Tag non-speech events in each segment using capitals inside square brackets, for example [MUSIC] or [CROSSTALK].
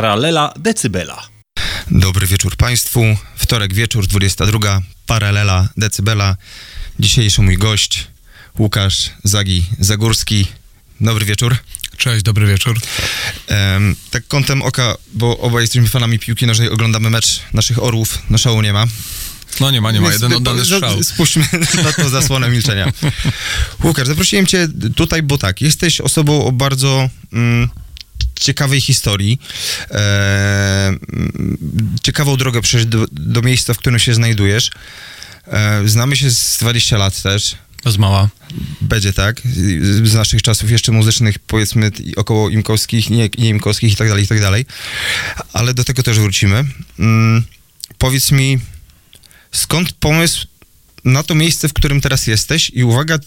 Paralela decybela. Dobry wieczór Państwu. Wtorek wieczór, 22. Paralela decybela. Dzisiejszy mój gość Łukasz Zagi Zagórski. Dobry wieczór. Cześć, dobry wieczór. Em, tak kątem oka, bo obaj jesteśmy fanami piłki nożnej, oglądamy mecz naszych orłów. No szału nie ma. No nie ma, nie ma, jeden oddany za- strzał. Spuśćmy [LAUGHS] na to zasłonę milczenia. Łukasz, zaprosiłem cię tutaj, bo tak, jesteś osobą o bardzo mm, ciekawej historii. E, ciekawą drogę przejść do, do miejsca, w którym się znajdujesz. E, znamy się z 20 lat też. Bez mała. Będzie tak, z z naszych czasów jeszcze muzycznych, powiedzmy około imkowskich, nie, nie imkowskich i tak dalej, i tak dalej. Ale do tego też wrócimy. Mm, powiedz mi, skąd pomysł na to miejsce, w którym teraz jesteś? I uwaga,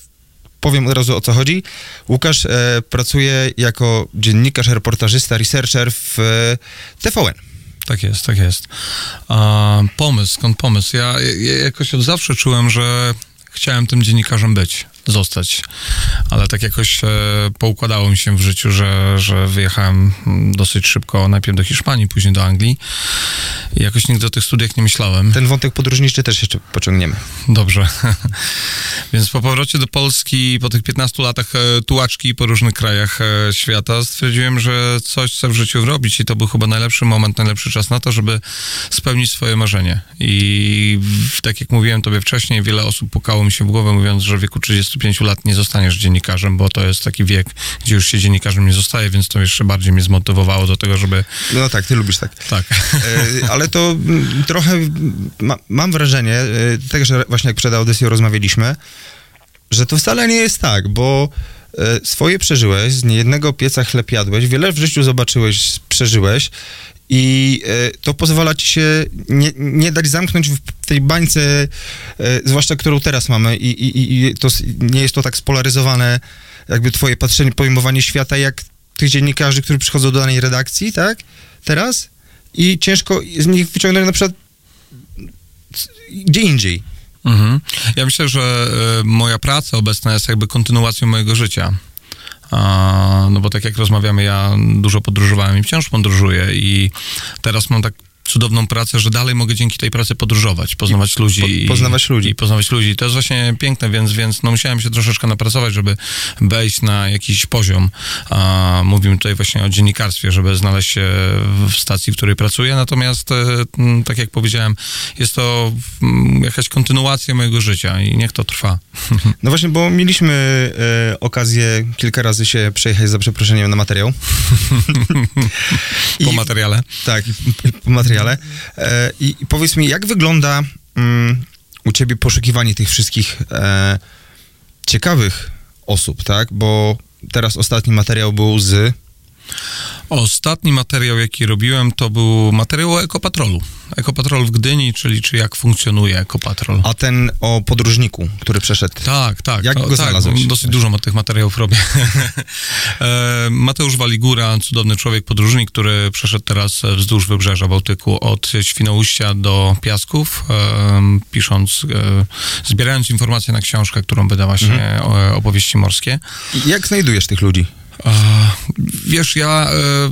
powiem od razu o co chodzi. Łukasz e, pracuje jako dziennikarz, reportażysta, researcher w e, TVN. Tak jest, tak jest. A, pomysł, skąd pomysł? Ja, ja jakoś od zawsze czułem, że chciałem tym dziennikarzem być, zostać. Ale tak jakoś e, poukładało mi się w życiu, że, że wyjechałem mm, dosyć szybko, najpierw do Hiszpanii, później do Anglii. I jakoś nigdy o tych studiach nie myślałem. Ten wątek podróżniczy też jeszcze pociągniemy. Dobrze. [LAUGHS] Więc po powrocie do Polski, po tych 15 latach e, tułaczki po różnych krajach e, świata, stwierdziłem, że coś chcę w życiu robić i to był chyba najlepszy moment, najlepszy czas na to, żeby spełnić swoje marzenie. I tak jak mówiłem tobie wcześniej, wiele osób pukało mi się w głowę, mówiąc, że w wieku 35 lat nie zostaniesz dziennikarzem, bo to jest taki wiek, gdzie już się dziennikarzem nie zostaje, więc to jeszcze bardziej mnie zmotywowało do tego, żeby... No tak, ty lubisz tak. Tak. E, ale to mm, trochę ma, mam wrażenie, tak, że właśnie jak przed audycją rozmawialiśmy, że to wcale nie jest tak, bo e, swoje przeżyłeś, z niejednego pieca chleb jadłeś, wiele w życiu zobaczyłeś, przeżyłeś i e, to pozwala ci się nie, nie dać zamknąć w tej bańce, e, zwłaszcza którą teraz mamy i, i, i to nie jest to tak spolaryzowane jakby twoje patrzenie, pojmowanie świata, jak tych dziennikarzy, którzy przychodzą do danej redakcji, tak? Teraz? I ciężko z nich wyciągnąć na przykład gdzie indziej. Mhm. Ja myślę, że e, moja praca obecna jest jakby kontynuacją mojego życia. No bo tak jak rozmawiamy, ja dużo podróżowałem i wciąż podróżuję i teraz mam tak cudowną pracę, że dalej mogę dzięki tej pracy podróżować, poznawać ludzi. po- i- poznawać ludzi. I poznawać ludzi. To jest właśnie piękne, więc, więc no musiałem się troszeczkę napracować, żeby wejść na jakiś poziom. A, mówimy tutaj właśnie o dziennikarstwie, żeby znaleźć się w stacji, w której pracuję. Natomiast, e, tak jak powiedziałem, jest to jakaś kontynuacja mojego życia i niech to trwa. [LAUGHS] No właśnie, bo mieliśmy e, okazję kilka razy się przejechać za przeproszeniem na materiał. [LAUGHS] Po I- materiale. Tak, i- i po materiale. E, i, I powiedz mi, jak wygląda mm, u ciebie poszukiwanie tych wszystkich e, ciekawych osób, tak? Bo teraz ostatni materiał był z... Ostatni materiał, jaki robiłem, to był materiał o Ekopatrolu. Ekopatrol w Gdyni, czyli czy jak funkcjonuje Ekopatrol. A ten o podróżniku, który przeszedł. Tak, tak. Jak to, go tak, znalazłeś? Dosyć dużo tych materiałów robię. [LAUGHS] E, Mateusz Waligura, cudowny człowiek, podróżnik, który przeszedł teraz wzdłuż wybrzeża Bałtyku od Świnoujścia do Piasków, e, pisząc, e, zbierając informacje na książkę, którą wydała się Mhm. opowieści morskie. Jak znajdujesz tych ludzi? E, Wiesz, ja e,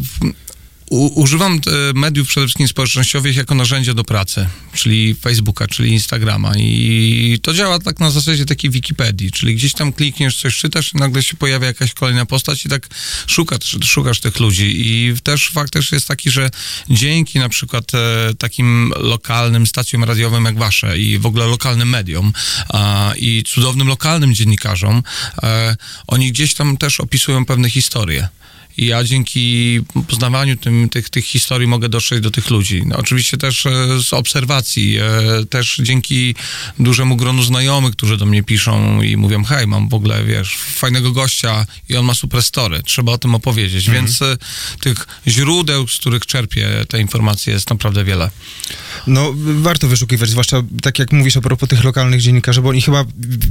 u, używam e, mediów przede wszystkim społecznościowych jako narzędzia do pracy, czyli Facebooka, czyli Instagrama i to działa tak na zasadzie takiej Wikipedii, czyli gdzieś tam klikniesz, coś czytasz i nagle się pojawia jakaś kolejna postać i tak szukasz, szukasz tych ludzi i też fakt też jest taki, że dzięki na przykład e, takim lokalnym stacjom radiowym jak wasze i w ogóle lokalnym mediom a, i cudownym lokalnym dziennikarzom, e, oni gdzieś tam też opisują pewne historie. I ja dzięki poznawaniu tym, tych, tych historii mogę dotrzeć do tych ludzi. No, oczywiście też e, z obserwacji, e, też dzięki dużemu gronu znajomych, którzy do mnie piszą i mówią, hej, mam w ogóle, wiesz, fajnego gościa i on ma super story, trzeba o tym opowiedzieć. Więc e, tych źródeł, z których czerpię te informacje jest naprawdę wiele. No, warto wyszukiwać, zwłaszcza tak jak mówisz a propos tych lokalnych dziennikarzy, bo oni chyba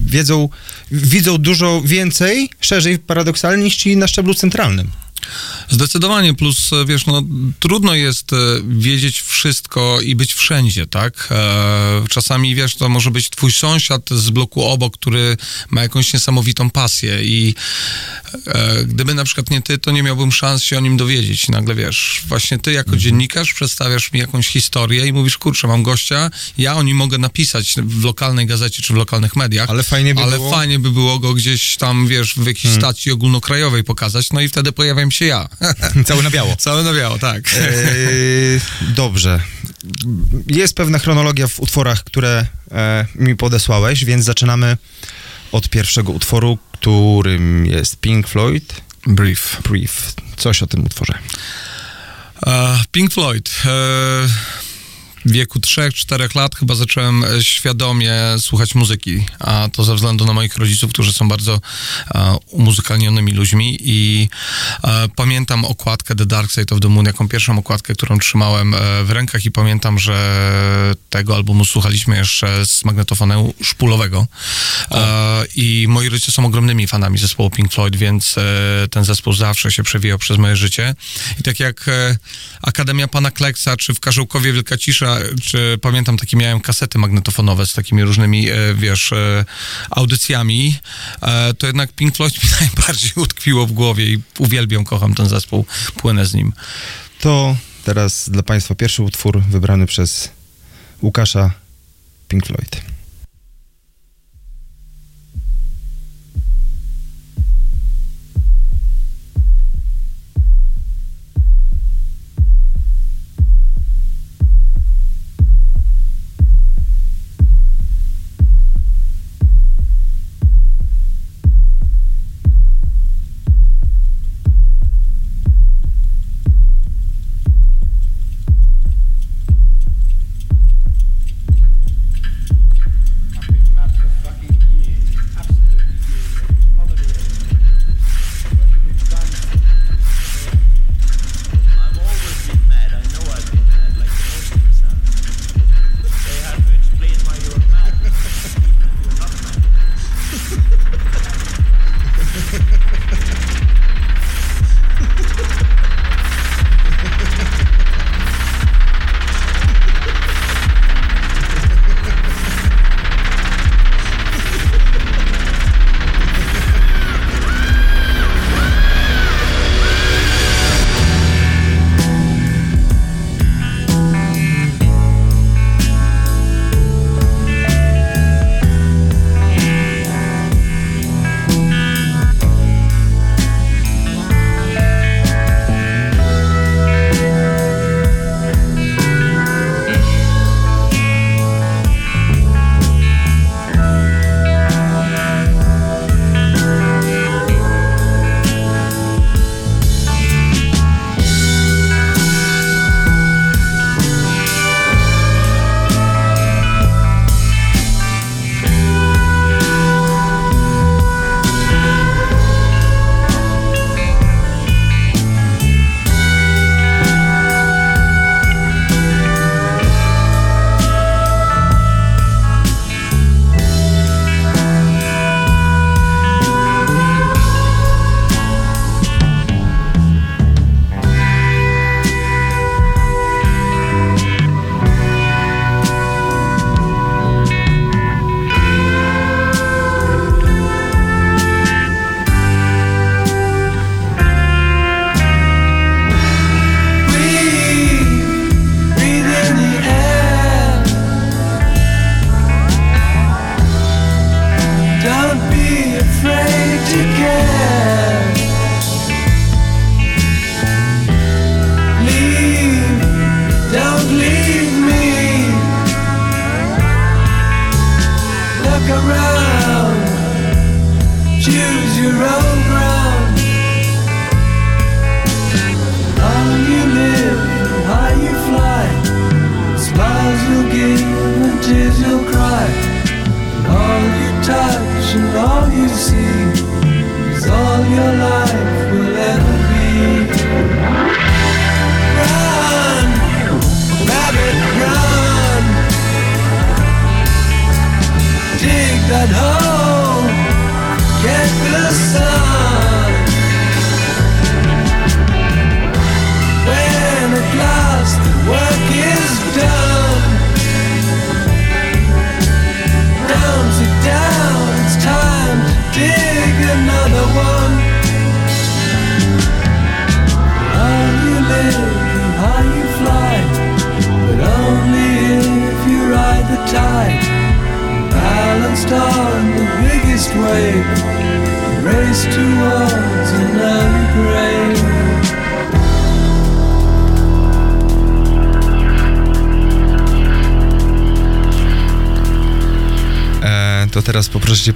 wiedzą, widzą dużo więcej, szerzej paradoksalnie niż ci na szczeblu centralnym. Zdecydowanie, plus e, wiesz, no trudno jest e, wiedzieć wszystko i być wszędzie, tak? E, czasami, wiesz, to może być twój sąsiad z bloku obok, który ma jakąś niesamowitą pasję i gdyby na przykład nie ty, to nie miałbym szans się o nim dowiedzieć. Nagle wiesz, właśnie ty jako Mhm. dziennikarz przedstawiasz mi jakąś historię i mówisz, kurczę, mam gościa, ja o nim mogę napisać w lokalnej gazecie czy w lokalnych mediach. Ale fajnie by ale było- fajnie by było go gdzieś tam, wiesz, w jakiejś stacji ogólnokrajowej pokazać, no i wtedy pojawiam się ja. [LAUGHS] Cały na biało. Całe na biało, tak. Eee, dobrze. Jest pewna chronologia w utworach, które e, mi podesłałeś, więc zaczynamy od pierwszego utworu, którym jest Pink Floyd, Brief. Brief. Coś o tym utworze. E, Pink Floyd. E, W wieku 3-4 lat chyba zacząłem e, świadomie słuchać muzyki, a to ze względu na moich rodziców, którzy są bardzo e, umuzykalnionymi ludźmi i e, pamiętam okładkę The Dark Side of the Moon, jaką pierwszą okładkę, którą trzymałem e, w rękach i pamiętam, że tego albumu słuchaliśmy jeszcze z magnetofonu szpulowego. E, i moi rodzice są ogromnymi fanami zespołu Pink Floyd, więc e, ten zespół zawsze się przewijał przez moje życie. I tak jak Akademia Pana Kleksa, czy w Karzełkowie Wielka Cisza, czy pamiętam takie miałem kasety magnetofonowe z takimi różnymi, e, wiesz, e, audycjami, e, to jednak Pink Floyd mi [LAUGHS] najbardziej utkwiło w głowie i uwielbiam, kocham ten zespół, płynę z nim. To teraz dla Państwa pierwszy utwór wybrany przez Łukasza Pink Floyd.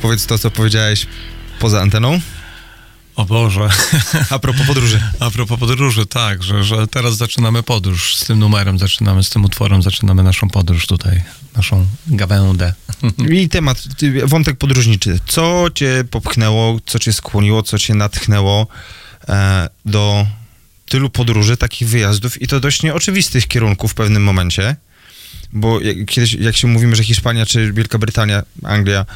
Powiedz to, co powiedziałeś poza anteną. O Boże. A propos podróży. A propos podróży, tak, że, że teraz zaczynamy podróż z tym numerem, zaczynamy z tym utworem, zaczynamy naszą podróż tutaj, naszą gawędę. I temat, wątek podróżniczy. Co cię popchnęło, co cię skłoniło, co cię natchnęło e, do tylu podróży, takich wyjazdów i to dość nieoczywistych kierunków w pewnym momencie? Bo jak, kiedyś, jak się mówimy, że Hiszpania czy Wielka Brytania, Anglia,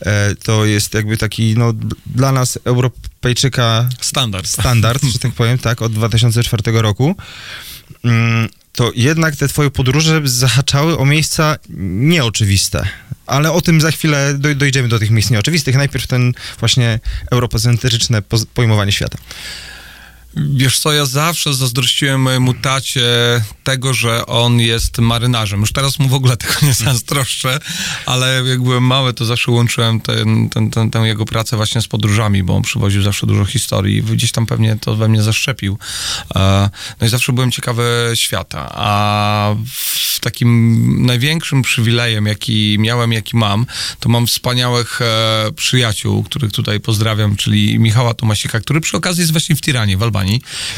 e, to jest jakby taki, no, dla nas, Europejczyka, Standard. standard, że tak powiem, tak, od 2004 roku, mm, to jednak te twoje podróże zahaczały o miejsca nieoczywiste. Ale o tym za chwilę doj- dojdziemy do tych miejsc nieoczywistych. Najpierw ten właśnie europocentryczne pojmowanie świata. Wiesz co, ja zawsze zazdrościłem mojemu tacie tego, że on jest marynarzem. Już teraz mu w ogóle tego nie zazdroszczę, ale jak byłem mały, to zawsze łączyłem ten, ten, ten, tę jego pracę właśnie z podróżami, bo on przywoził zawsze dużo historii i gdzieś tam pewnie to we mnie zaszczepił. E, No i zawsze byłem ciekawy świata, a takim największym przywilejem, jaki miałem, jaki mam, to mam wspaniałych e, przyjaciół, których tutaj pozdrawiam, czyli Michała Tomasika, który przy okazji jest właśnie w Tiranie, w Albanii.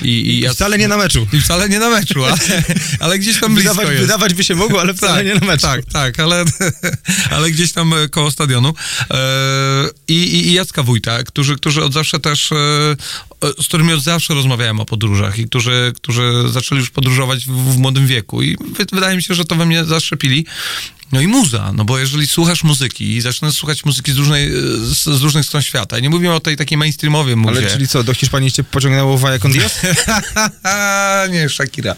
I, i ja Wcale nie na meczu. i wcale nie na meczu, ale, [LAUGHS] ale gdzieś tam blisko Wydawać, jest. wydawać by się mogło, ale wcale Tak, nie na meczu. Tak, tak, ale, [LAUGHS] ale gdzieś tam e, koło stadionu. E, I, i, i Jacka Wójta, którzy, którzy od zawsze też, e, z którymi od zawsze rozmawiałem o podróżach i którzy, którzy zaczęli już podróżować w, w młodym wieku. I wy, wydaje mi się, że to we mnie zaszczepili. No i muza, no bo jeżeli słuchasz muzyki i zaczynasz słuchać muzyki z, różnej, e, z, z różnych stron świata, i nie mówimy o tej takiej mainstreamowej muzie. Ale czyli co, do Hiszpanii cię pociągnęło Vaja con Dios? [LAUGHS] nie, Shakira.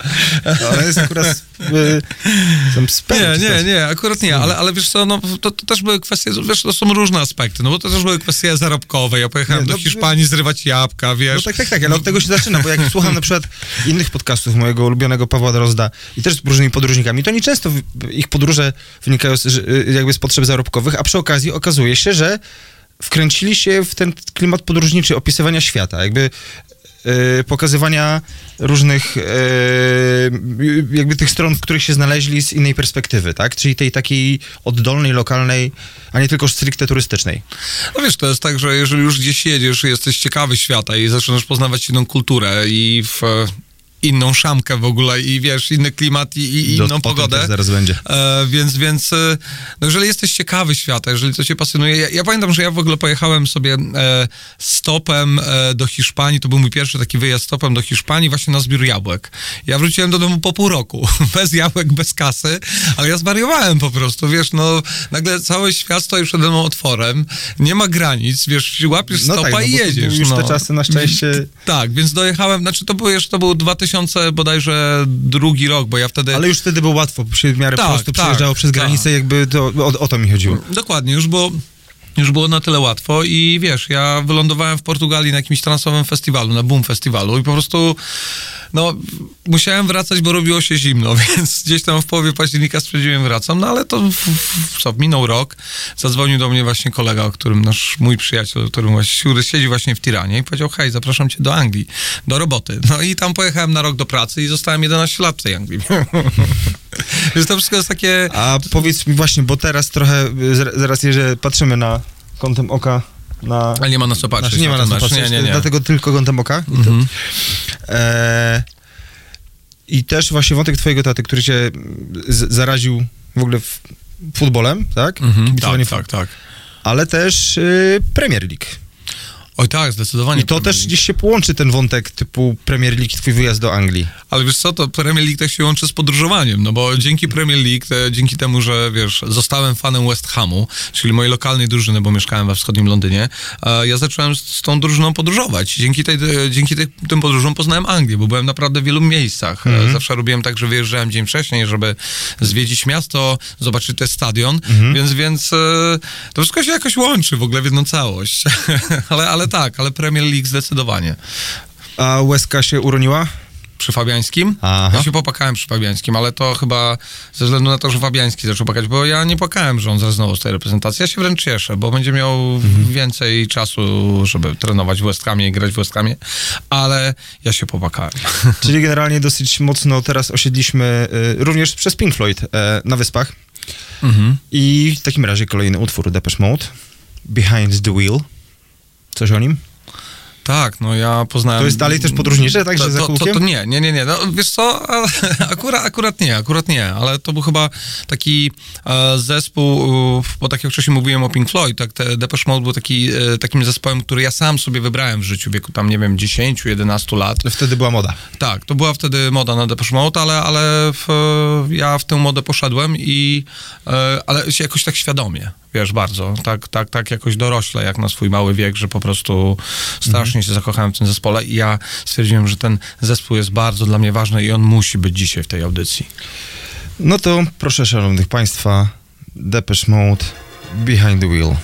Ale jest akurat y, spęd, Nie, nie, nie, akurat nie, ale, ale wiesz co, no, to, to też były kwestie, wiesz, to są różne aspekty, no bo to też były kwestie zarobkowe, ja pojechałem Nie, no, do Hiszpanii zrywać jabłka, wiesz. No tak, tak, tak, ale od tego się zaczyna, bo jak [LAUGHS] słucham na przykład innych podcastów mojego ulubionego Pawła Drozda i też z różnymi podróżnikami, to nie często ich podróże wynikają z, y, jakby z potrzeb zarobkowych, a przy okazji okazuje się, że wkręcili się w ten klimat podróżniczy opisywania świata, jakby y, pokazywania różnych y, jakby tych stron, w których się znaleźli z innej perspektywy, tak? Czyli tej takiej oddolnej, lokalnej, a nie tylko stricte turystycznej. No wiesz, to jest tak, że jeżeli już gdzieś jedziesz, jesteś ciekawy świata i zaczynasz poznawać inną kulturę i w inną szamkę w ogóle i wiesz, inny klimat i, i inną pogodę. zaraz będzie. E, więc, więc e, no jeżeli jesteś ciekawy świata, jeżeli to cię pasjonuje. Ja, ja pamiętam, że ja w ogóle pojechałem sobie e, stopem e, do Hiszpanii. To był mój pierwszy taki wyjazd stopem do Hiszpanii, właśnie na zbiór jabłek. Ja wróciłem do domu po pół roku. [LAUGHS] Bez jabłek, bez kasy, ale ja zwariowałem po prostu. Wiesz, no nagle cały świat stoi przede mną otworem. Nie ma granic, wiesz, łapiesz stopa no i jedziesz. już no. te czasy na szczęście... [LAUGHS] Tak, więc dojechałem, znaczy to był jeszcze, to był 2000 bodajże drugi rok, bo ja wtedy... Ale już wtedy było łatwo, w miarę Tak, prosto tak, przejeżdżało przez tak. granicę, jakby to, o, o to mi chodziło. Dokładnie, już było, już było na tyle łatwo i wiesz, ja wylądowałem w Portugalii na jakimś transowym festiwalu, na Boom Festiwalu i po prostu no, musiałem wracać, bo robiło się zimno, [LAUGHS] więc gdzieś tam w połowie października stwierdziłem wracam, no ale to co, minął rok, zadzwonił do mnie właśnie kolega, o którym nasz, mój przyjaciel, którym właśnie, który siedzi właśnie w Tiranie i powiedział, hej, zapraszam cię do Anglii, do roboty. No i tam pojechałem na rok do pracy i zostałem 11 lat w tej Anglii. [LAUGHS] Więc to wszystko jest takie... A powiedz mi właśnie, bo teraz trochę, y, zaraz jeżeli patrzymy na kątem oka, na... Ale nie ma na co patrzeć. Znaczy nie ma na co patrzeć, Nie, nie, nie. dlatego tylko kątem oka. Mhm. e, I też właśnie wątek twojego taty, który cię z, zaraził w ogóle w, futbolem, tak? Mhm, tak, tak, tak. Ale też y, Premier League. Oj tak, zdecydowanie. I to też gdzieś się połączy ten wątek typu Premier League, twój wyjazd do Anglii. Ale wiesz co, to Premier League tak się łączy z podróżowaniem, no bo dzięki Premier League, te, dzięki temu, że wiesz, zostałem fanem West Hamu, czyli mojej lokalnej drużyny, bo mieszkałem we wschodnim Londynie, e, ja zacząłem z, z tą drużyną podróżować. Dzięki, tej, e, dzięki tej, tym podróżom poznałem Anglię, bo byłem naprawdę w wielu miejscach. E, Zawsze robiłem tak, że wyjeżdżałem dzień wcześniej, żeby zwiedzić miasto, zobaczyć ten stadion, więc, więc e, to wszystko się jakoś łączy w ogóle w jedną całość. [LAUGHS] ale, ale tak, ale Premier League zdecydowanie. A łezka się uroniła? Przy Fabiańskim? Aha. Ja się popakałem przy Fabiańskim, ale to chyba ze względu na to, że Fabiański zaczął płakać, bo ja nie płakałem, że on zrezygnował z tej reprezentacji. Ja się wręcz cieszę, bo będzie miał więcej czasu, żeby trenować w West Hamie i grać w West Hamie, ale ja się popłakałem. [LAUGHS] Czyli generalnie dosyć mocno teraz osiedliśmy y, również przez Pink Floyd e, na Wyspach. Mhm. I w takim razie kolejny utwór Depeche Mode, Behind the Wheel. Coś o nim? Tak, no ja poznałem... To jest dalej też podróżnicze, tak, że za to, to, to nie, nie, nie, nie. No, wiesz co, [LAUGHS] akurat, akurat nie, akurat nie, ale to był chyba taki e, zespół, bo tak jak wcześniej mówiłem o Pink Floyd, tak, te Depeche Mode był taki, e, takim zespołem, który ja sam sobie wybrałem w życiu, w wieku tam, nie wiem, 10-11 lat. Wtedy była moda. Tak, to była wtedy moda na Depeche Mode, ale, ale w, ja w tę modę poszedłem i, e, ale jakoś tak świadomie, wiesz, bardzo, tak, tak, tak jakoś dorośle, jak na swój mały wiek, że po prostu strasznie się zakochałem w tym zespole i ja stwierdziłem, że ten zespół jest bardzo dla mnie ważny i on musi być dzisiaj w tej audycji. No to proszę szanownych państwa, Depeche Mode, Behind the Wheel.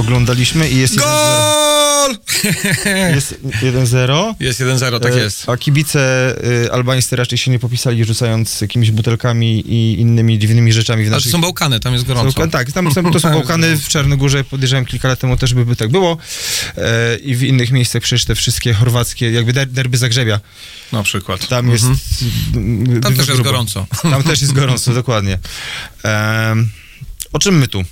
Oglądaliśmy i jest 1-0. Gol! [LAUGHS] Jest 1-0. Jest 1-0, tak E, jest. A kibice y, albańscy raczej się nie popisali, rzucając jakimiś butelkami i innymi dziwnymi rzeczami w Ale to naszych... są Bałkany, tam jest gorąco. Są- tak, tam są, to są [LAUGHS] Bałkany w Czarnogórze, podejrzewam kilka lat temu też by, by tak było e, i w innych miejscach przecież te wszystkie chorwackie, jakby der, derby Zagrzebia, Na przykład. tam jest... Mhm. Tam też jest grubo. gorąco. Tam też jest gorąco, [LAUGHS] dokładnie. O czym my tu?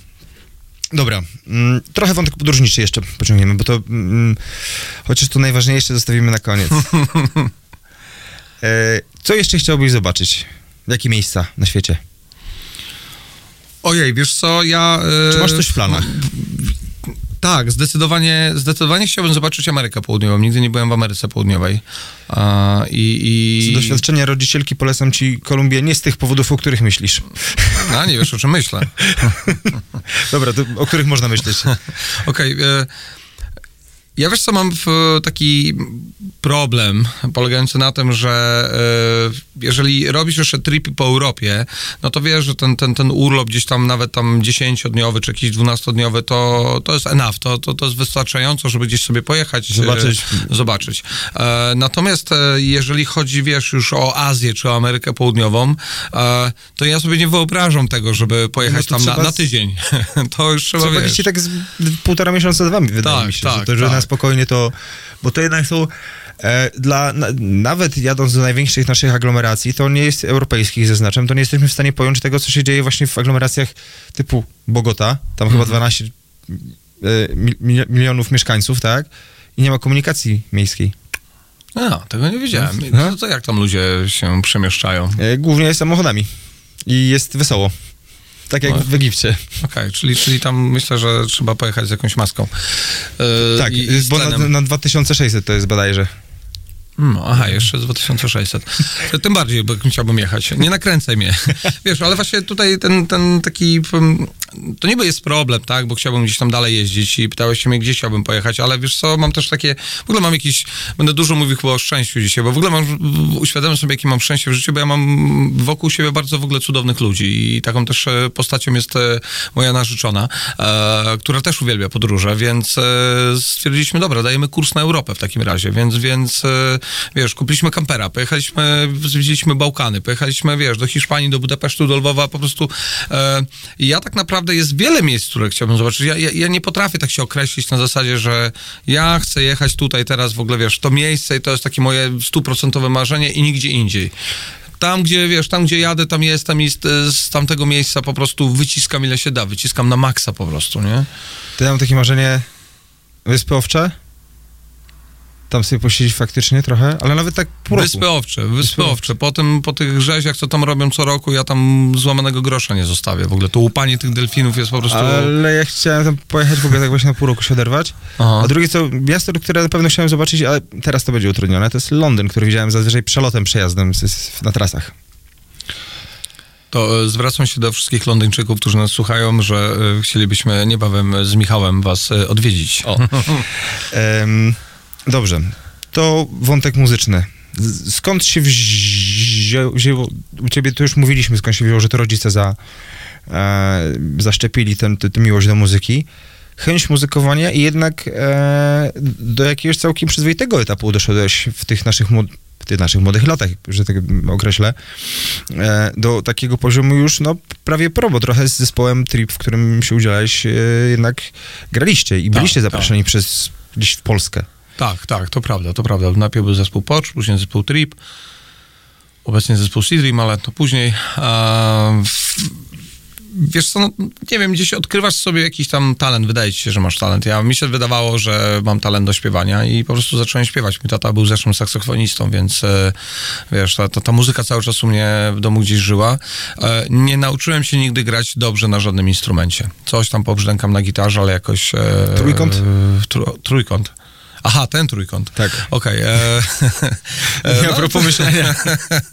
Dobra, mm, trochę wątek podróżniczy jeszcze pociągniemy, bo to mm, chociaż to najważniejsze zostawimy na koniec. [LAUGHS] E, co jeszcze chciałbyś zobaczyć? Jakie miejsca na świecie? Ojej, wiesz co, ja... e, Czy masz coś w planach? Tak, zdecydowanie, zdecydowanie chciałbym zobaczyć Amerykę Południową. Nigdy nie byłem w Ameryce Południowej. A, i, Z i... doświadczenia rodzicielki polecam ci Kolumbię nie z tych powodów, o których myślisz. A, nie wiesz, o czym myślę. [LAUGHS] Dobra, to o których można myśleć? [LAUGHS] Okej. e, ja wiesz co, mam w, taki problem polegający na tym, że e, jeżeli robisz jeszcze tripy po Europie, no to wiesz, że ten, ten, ten urlop gdzieś tam nawet tam 10-dniowy czy jakiś 12-dniowy, to, to jest enough, to, to, to jest wystarczająco, żeby gdzieś sobie pojechać. e, Zobaczyć. zobaczyć. E, natomiast jeżeli chodzi, wiesz, już o Azję czy o Amerykę Południową, to ja sobie nie wyobrażam tego, żeby pojechać No tam na, na tydzień. [LAUGHS] to już trzeba, Trzeba wiesz. tak z półtora miesiąca z wami, wydaje Tak, mi się, tak, że, to, że tak. Spokojnie to... Bo to jednak są... E, dla, na, nawet jadąc do największych naszych aglomeracji, to nie jest europejskich, zaznaczam, to nie jesteśmy w stanie pojąć tego, co się dzieje właśnie w aglomeracjach typu Bogota, tam Mhm. chyba 12 e, mil, milionów mieszkańców, tak? I nie ma komunikacji miejskiej. A, tego nie wiedziałem. No. To, to jak tam ludzie się przemieszczają? E, głównie samochodami. I jest wesoło. Tak jak No. w Egipcie. Okej, czyli, czyli tam myślę, że trzeba pojechać z jakąś maską. E, Tak, bo na, na 2600 to jest bodajże. Mm, aha, jeszcze 2600. To tym bardziej chciałbym jechać. Nie nakręcaj mnie. [LAUGHS] Wiesz, ale właśnie tutaj ten, ten taki... mm, To niby jest problem, tak? Bo chciałbym gdzieś tam dalej jeździć i pytałeś się mnie, gdzie chciałbym pojechać, ale wiesz co, mam też takie... W ogóle mam jakiś... Będę dużo mówił chyba o szczęściu dzisiaj, bo w ogóle mam... Sobie, jakie mam szczęście w życiu, bo ja mam wokół siebie bardzo w ogóle cudownych ludzi i taką też e, postacią jest e, moja narzeczona, e, która też uwielbia podróże, więc e, stwierdziliśmy, dobra, dajemy kurs na Europę w takim razie, więc, więc wiesz, kupiliśmy kampera, pojechaliśmy, zwiedziliśmy Bałkany, pojechaliśmy, wiesz, do Hiszpanii, do Budapesztu, do Lwowa, po prostu e, ja tak naprawdę jest wiele miejsc, które chciałbym zobaczyć. Ja, ja, ja nie potrafię tak się określić na zasadzie, że ja chcę jechać tutaj teraz w ogóle, wiesz, to miejsce i to jest takie moje stuprocentowe marzenie i nigdzie indziej. Tam, gdzie, wiesz, tam, gdzie jadę, tam jestem i z, z tamtego miejsca po prostu wyciskam ile się da, wyciskam na maksa po prostu, nie? To ja mam takie marzenie Wyspy Owcze. Tam sobie posiedzieć faktycznie trochę, ale nawet tak pół roku. Wyspy Owcze, Wyspy Wyspy Owcze. Po, tym, po tych rzeziach, co tam robią co roku, ja tam złamanego grosza nie zostawię. W ogóle to łupanie tych delfinów jest po prostu... Ale ja chciałem tam pojechać w ogóle tak właśnie na pół roku się oderwać. Aha. A drugie co, miasto, które na pewno chciałem zobaczyć, ale teraz to będzie utrudnione, to jest Londyn, który widziałem zazwyczaj przelotem, przejazdem na trasach. To e, zwracam się do wszystkich Londyńczyków, którzy nas słuchają, że e, chcielibyśmy niebawem z Michałem was e, odwiedzić. O. [LAUGHS] Em, dobrze, to wątek muzyczny. Skąd się wzięło, wzięło, u ciebie to już mówiliśmy, skąd się wzięło, że to rodzice za, e, zaszczepili tę miłość do muzyki. Chęć muzykowania i jednak e, do jakiegoś całkiem przyzwoitego etapu doszedłeś w tych naszych, młod- w tych naszych młodych latach, że tak określę, e, do takiego poziomu już no, prawie pro, bo trochę z zespołem Trip, w którym się udzielałeś, e, jednak graliście i Tak, byliście tak. zaproszeni przez gdzieś w Polskę. Tak, tak, to prawda, to prawda. Najpierw był zespół Porsche, później zespół Trip, obecnie zespół Seedream, ale to później. W- wiesz co, no, nie wiem, gdzieś odkrywasz sobie jakiś tam talent, wydaje ci się, że masz talent. Ja, mi się wydawało, że mam talent do śpiewania i po prostu zacząłem śpiewać. Mój tata był zresztą saksofonistą, więc e, wiesz, ta, ta, ta muzyka cały czas u mnie w domu gdzieś żyła. E, nie nauczyłem się nigdy grać dobrze na żadnym instrumencie. Coś tam pobrzdękam na gitarze, ale jakoś... E, Trójkąt? E, tru, trójkąt. Aha, ten trójkąt. Tak. Okej. e, [LAUGHS] e, Nie, a propos myślenia.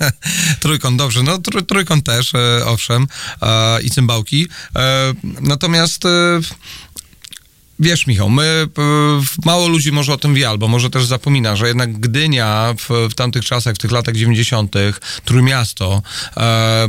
[LAUGHS] trójkąt, dobrze. No trój, trójkąt też, e, owszem. E, I cymbałki. E, natomiast e, Wiesz, Michał, my, mało ludzi może o tym wie, albo może też zapomina, że jednak Gdynia w, w tamtych czasach, w tych latach 90., Trójmiasto, e,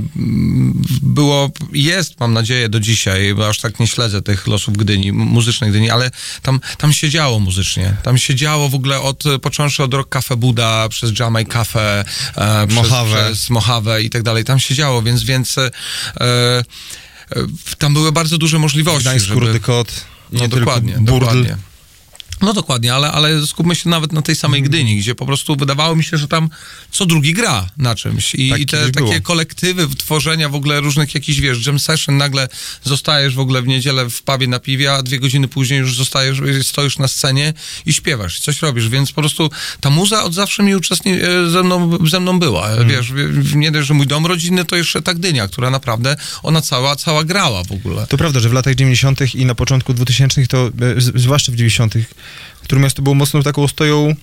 było, jest, mam nadzieję, do dzisiaj, bo aż tak nie śledzę tych losów Gdyni, muzycznej Gdyni, ale tam, tam się działo muzycznie. Tam się działo w ogóle od, począwszy od Rock Cafe Buda, przez Jamaj Cafe, e, Mojave. przez, przez Mojave i tak dalej. Tam się działo, więc, więc e, e, tam były bardzo duże możliwości, Gdańsk, żeby... Kot. No nie tylko dokładnie, burdel. dokładnie. No dokładnie, ale, ale skupmy się nawet na tej samej Mhm. Gdyni, gdzie po prostu wydawało mi się, że tam co drugi gra na czymś. I, Tak i te takie było. kolektywy tworzenia w ogóle różnych jakichś, wiesz, jam session, nagle zostajesz w ogóle w niedzielę w pubie na piwie, a dwie godziny później już zostajesz, stoisz na scenie i śpiewasz, i coś robisz, więc po prostu ta muza od zawsze mi uczestni- e, ze, mną, ze mną była. Mhm. Wiesz, wie- nie dość, że mój dom rodzinny, to jeszcze ta Gdynia, która naprawdę, ona cała, cała grała w ogóle. To prawda, że w latach 90. i na początku 2000 to, e, zwłaszcza w 90. Trójmiasto było mocno taką ostoją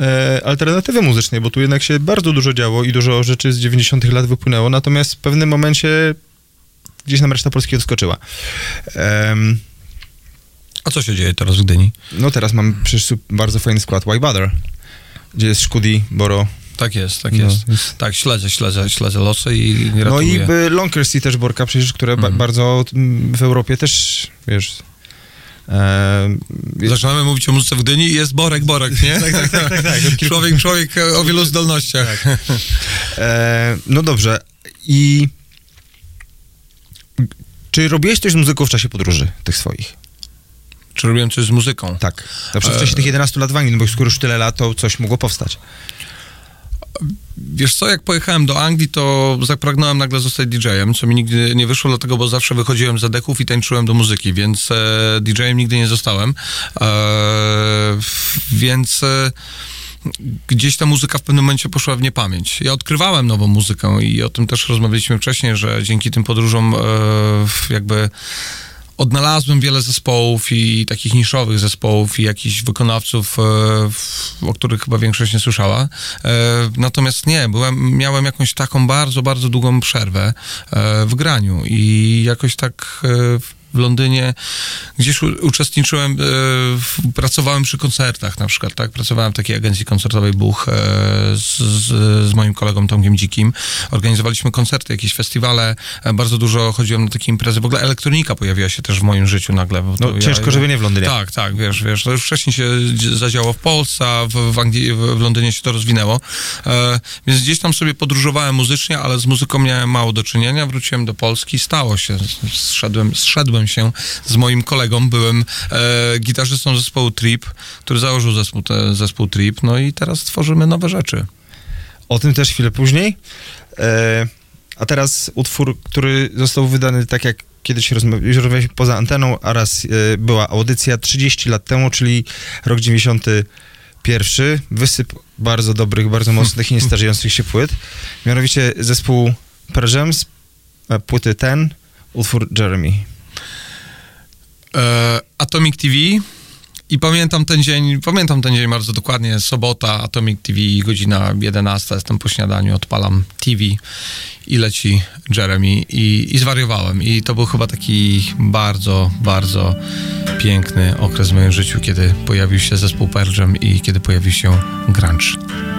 e, alternatywy muzycznej, bo tu jednak się bardzo dużo działo i dużo rzeczy z 90. lat wypłynęło, natomiast w pewnym momencie gdzieś nam reszta Polski odskoczyła. A co się dzieje teraz w Gdyni? no teraz mam przecież bardzo fajny skład Why Bother, gdzie jest Szkudi, Boro. Tak jest, tak No, jest. jest- Tak, śledzę, śledzę, śledzę losy i No i gratuluję. by Lonkersy też Borka przecież, które ba- Mhm. bardzo mm, w Europie też, wiesz... em, Zaczynamy mówić o muzyce w Gdyni i jest Borek, Borek, nie? [LAUGHS] tak, tak, tak, tak, tak. Człowiek, człowiek e, o wielu zdolnościach. [LAUGHS] E, no dobrze. I czy robiłeś coś z muzyką w czasie podróży tych swoich? Czy robiłem coś z muzyką? Tak. Na przykład w czasie E, tych 11 lat w Anglii, no bo skoro już tyle lat, to coś mogło powstać. Wiesz co, jak pojechałem do Anglii, to zapragnąłem nagle zostać DJ-em, co mi nigdy nie wyszło, dlatego, bo zawsze wychodziłem z deków i tańczyłem do muzyki, więc e, DJ-em nigdy nie zostałem. E, więc... E, gdzieś ta muzyka w pewnym momencie poszła w niepamięć. Ja odkrywałem nową muzykę i o tym też rozmawialiśmy wcześniej, że dzięki tym podróżom e, jakby odnalazłem wiele zespołów i takich niszowych zespołów i jakichś wykonawców, e, o których chyba większość nie słyszała. E, Natomiast nie, byłem, miałem jakąś taką bardzo, bardzo długą przerwę e, w graniu i jakoś tak w Londynie gdzieś uczestniczyłem, e, pracowałem przy koncertach na przykład, tak? Pracowałem w takiej agencji koncertowej Buch e, z, z, z moim kolegą Tomkiem Dzikim. Organizowaliśmy koncerty, jakieś festiwale, e, bardzo dużo chodziłem na takie imprezy. W ogóle elektronika pojawiła się też w moim życiu nagle. No to ciężko, żeby nie w Londynie. Tak, tak, wiesz, wiesz, to już wcześniej się dzi- zadziało w Polsce, a w, w Anglii, w, w Londynie się to rozwinęło. E, więc gdzieś tam sobie podróżowałem muzycznie, ale z muzyką miałem mało do czynienia. Wróciłem do Polski, stało się. Zszedłem, zszedłem się z moim kolegą, byłem e, gitarzystą zespołu Trip, który założył zespół, te, zespół Trip, no i teraz tworzymy nowe rzeczy. O tym też chwilę później. E, a teraz utwór, który został wydany tak jak kiedyś rozmawialiśmy poza anteną, a raz e, była audycja 30 lat temu, czyli rok 91. Wysyp bardzo dobrych, bardzo mocnych i niestarzejących się płyt. Mianowicie zespół Pearl e, płyty Ten, utwór Jeremy. E, Atomic TV i pamiętam ten dzień, pamiętam ten dzień bardzo dokładnie, sobota, Atomic TV, godzina 11, jestem po śniadaniu, odpalam TV i leci Jeremy i, i zwariowałem i to był chyba taki bardzo, bardzo piękny okres w moim życiu, kiedy pojawił się zespół Pearl Jam i kiedy pojawił się grunge.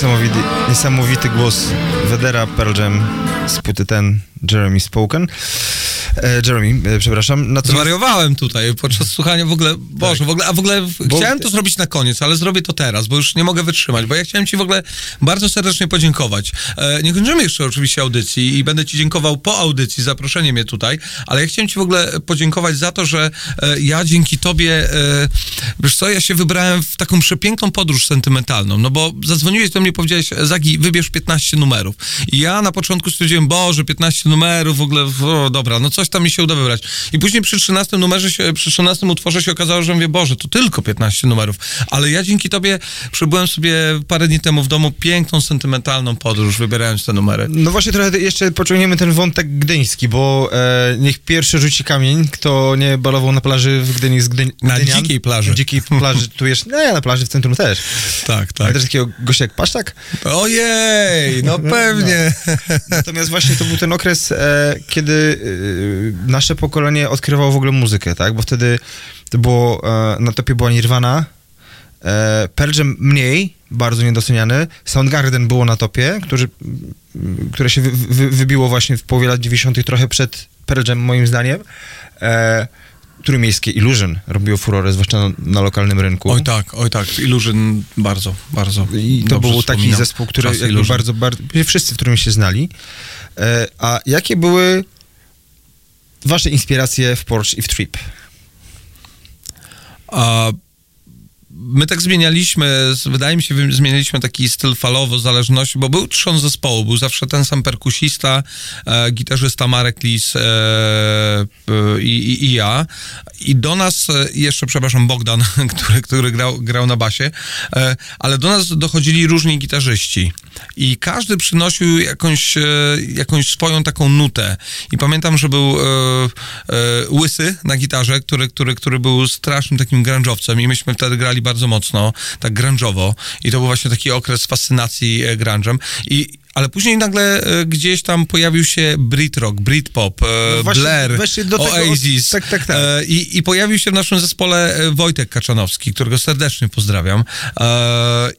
Niesamowity, niesamowity głos Wedera Pearl Jam z płyty ten Jeremy Spoken. E, Jeremy, e, przepraszam. Natomiast, Zwariowałem tutaj podczas słuchania w ogóle, Boże, Tak. w ogóle, a w ogóle Bo- chciałem to zrobić na koniec, ale zrobię to teraz, bo już nie mogę wytrzymać, bo ja chciałem ci w ogóle bardzo serdecznie podziękować. E, nie kończymy jeszcze oczywiście audycji i będę ci dziękował po audycji, zaproszenie mnie tutaj, ale ja chciałem ci w ogóle podziękować za to, że ja dzięki tobie, wiesz co, ja się wybrałem w taką przepiękną podróż sentymentalną, no bo zadzwoniłeś do mnie powiedziałeś, Zagi, wybierz 15 numerów. I ja na początku stwierdziłem, Boże, 15 numerów, w ogóle, o, dobra, no coś tam mi się uda wybrać. I później przy 13 numerze, się, przy 13 utworze się okazało, że mówię, Boże, to tylko 15 numerów. Ale ja dzięki tobie przebyłem sobie parę dni temu w domu piękną, sentymentalną podróż, wybierając te numery. No właśnie trochę jeszcze pociągniemy ten wątek gdyński, bo e, niech pierwszy rzuci kamień, kto nie balował na plaży w Gdyni z Gdyń, Na Gdynian. dzikiej plaży. Dzikiej plaży, tu jeszcze, nie, na plaży w centrum też. Tak, Ale też takiego gościa jak Paszczak. Ojej, no pewnie. Natomiast właśnie to był ten okres, e, kiedy e, nasze pokolenie odkrywało w ogóle muzykę, tak? Bo wtedy to było, e, na topie była Nirvana, e, Pearl Jam mniej, bardzo niedoceniany, Soundgarden było na topie, który, m, które się wy, wy, wybiło właśnie w połowie lat 90. trochę przed Pearl Jam moim zdaniem. E, Trójmiejskie Illusion robiło furorę, zwłaszcza na, na lokalnym rynku. Oj tak, oj tak, Illusion bardzo, bardzo I to był taki zespół, który bardzo, bardzo, wszyscy, w którym się znali. E, a jakie były wasze inspiracje w Porsche i w Trip? A my tak zmienialiśmy, wydaje mi się, zmienialiśmy taki styl falowo zależności, bo był trzon zespołu, był zawsze ten sam perkusista, e, gitarzysta Marek Lis e, e, i, i, ja. I do nas e, jeszcze, przepraszam, Bogdan, [LAUGHS] który, który grał, grał na basie, e, ale do nas dochodzili różni gitarzyści i każdy przynosił jakąś, e, jakąś swoją taką nutę. I pamiętam, że był Łysy na gitarze, który, który, który był strasznym takim grunge'owcem i myśmy wtedy grali bardzo mocno, tak grunge'owo i to był właśnie taki okres fascynacji e, grunge'em. I ale później nagle e, gdzieś tam pojawił się Brit Rock, Britpop, e, No właśnie- Blair, właśnie do tego- Oasis. tak, tak, tak. I, I pojawił się w naszym zespole Wojtek Kaczanowski, którego serdecznie pozdrawiam.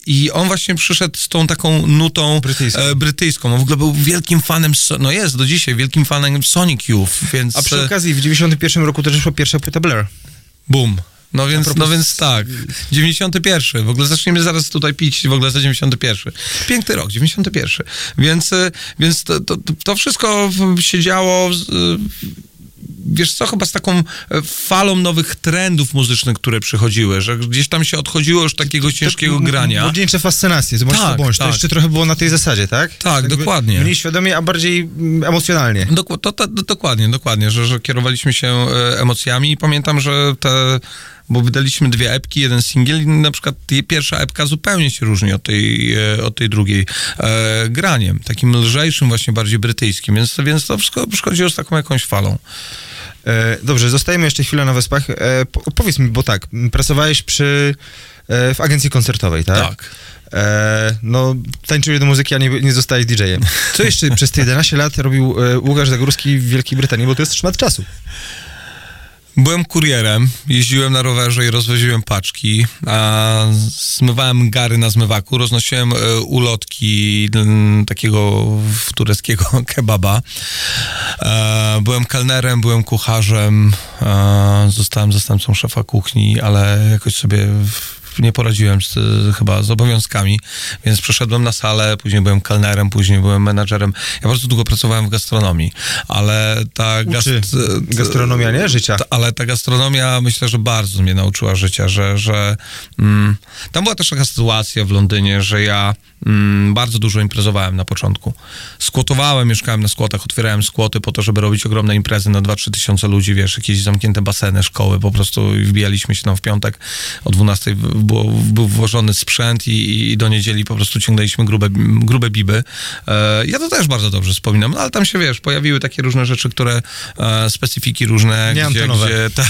I on właśnie przyszedł z tą taką nutą Brytyjską. brytyjską. On w ogóle był wielkim fanem, no jest do dzisiaj, wielkim fanem Sonic Youth, więc... A przy okazji w 91 roku też wyszła pierwsza płyta Blair. Boom. No więc, propos no więc tak, 91. W ogóle zaczniemy zaraz tutaj pić w ogóle za 91. Piękny rok, 91. Więc, y, więc to, to, to wszystko się działo, z- y, wiesz co, chyba z taką e, falą nowych trendów muzycznych, które przychodziły, że gdzieś tam się odchodziło już takiego ciężkiego m- grania. Młodzieńcze fascynacje, zobacz Tak, to bądź. To tak. jeszcze trochę było na tej zasadzie, tak? Tak, Jakby dokładnie. Mniej świadomie, a bardziej mm, emocjonalnie. Dok- to, to, to, dokładnie, dokładnie, że, że kierowaliśmy się e, emocjami i pamiętam, że te, bo wydaliśmy dwie epki, jeden singiel i na przykład pierwsza epka zupełnie się różni od tej, e, od tej drugiej e, graniem, takim lżejszym, właśnie bardziej brytyjskim, więc, więc to wszystko przychodziło z taką jakąś falą. E, dobrze, zostajemy jeszcze chwilę na Wyspach. E, po, powiedz mi, bo tak, pracowałeś przy, e, w agencji koncertowej, tak? Tak. E, no, tańczyłeś do muzyki, a nie, nie zostałeś DJ-em. Co jeszcze przez te 11 lat robił e, Łukasz Zagórski w Wielkiej Brytanii, bo to jest szmat czasu. Byłem kurierem, jeździłem na rowerze i rozwoziłem paczki, a zmywałem gary na zmywaku, roznosiłem e, ulotki mm, takiego tureckiego [LAUGHS] kebaba. E, byłem kelnerem, byłem kucharzem, e, zostałem zastępcą szefa kuchni, ale jakoś sobie nie poradziłem z, chyba z obowiązkami, więc przeszedłem na salę, później byłem kelnerem, później byłem menadżerem. Ja bardzo długo pracowałem w gastronomii, ale ta gast- gastronomia, nie? Życia. ta- ale ta gastronomia myślę, że bardzo mnie nauczyła życia, że, że mm, tam była też taka sytuacja w Londynie, że ja mm, bardzo dużo imprezowałem na początku. Skłotowałem, mieszkałem na skłotach, otwierałem skłoty po to, żeby robić ogromne imprezy na 2-3 tysiące ludzi, wiesz, jakieś zamknięte baseny, szkoły, po prostu wbijaliśmy się tam w piątek, o 12 w- było, był włożony sprzęt i, i do niedzieli po prostu ciągnęliśmy grube, grube biby. E, ja to też bardzo dobrze wspominam, no, ale tam się, wiesz, pojawiły takie różne rzeczy, które, e, specyfiki różne, Nie gdzie, gdzie ta,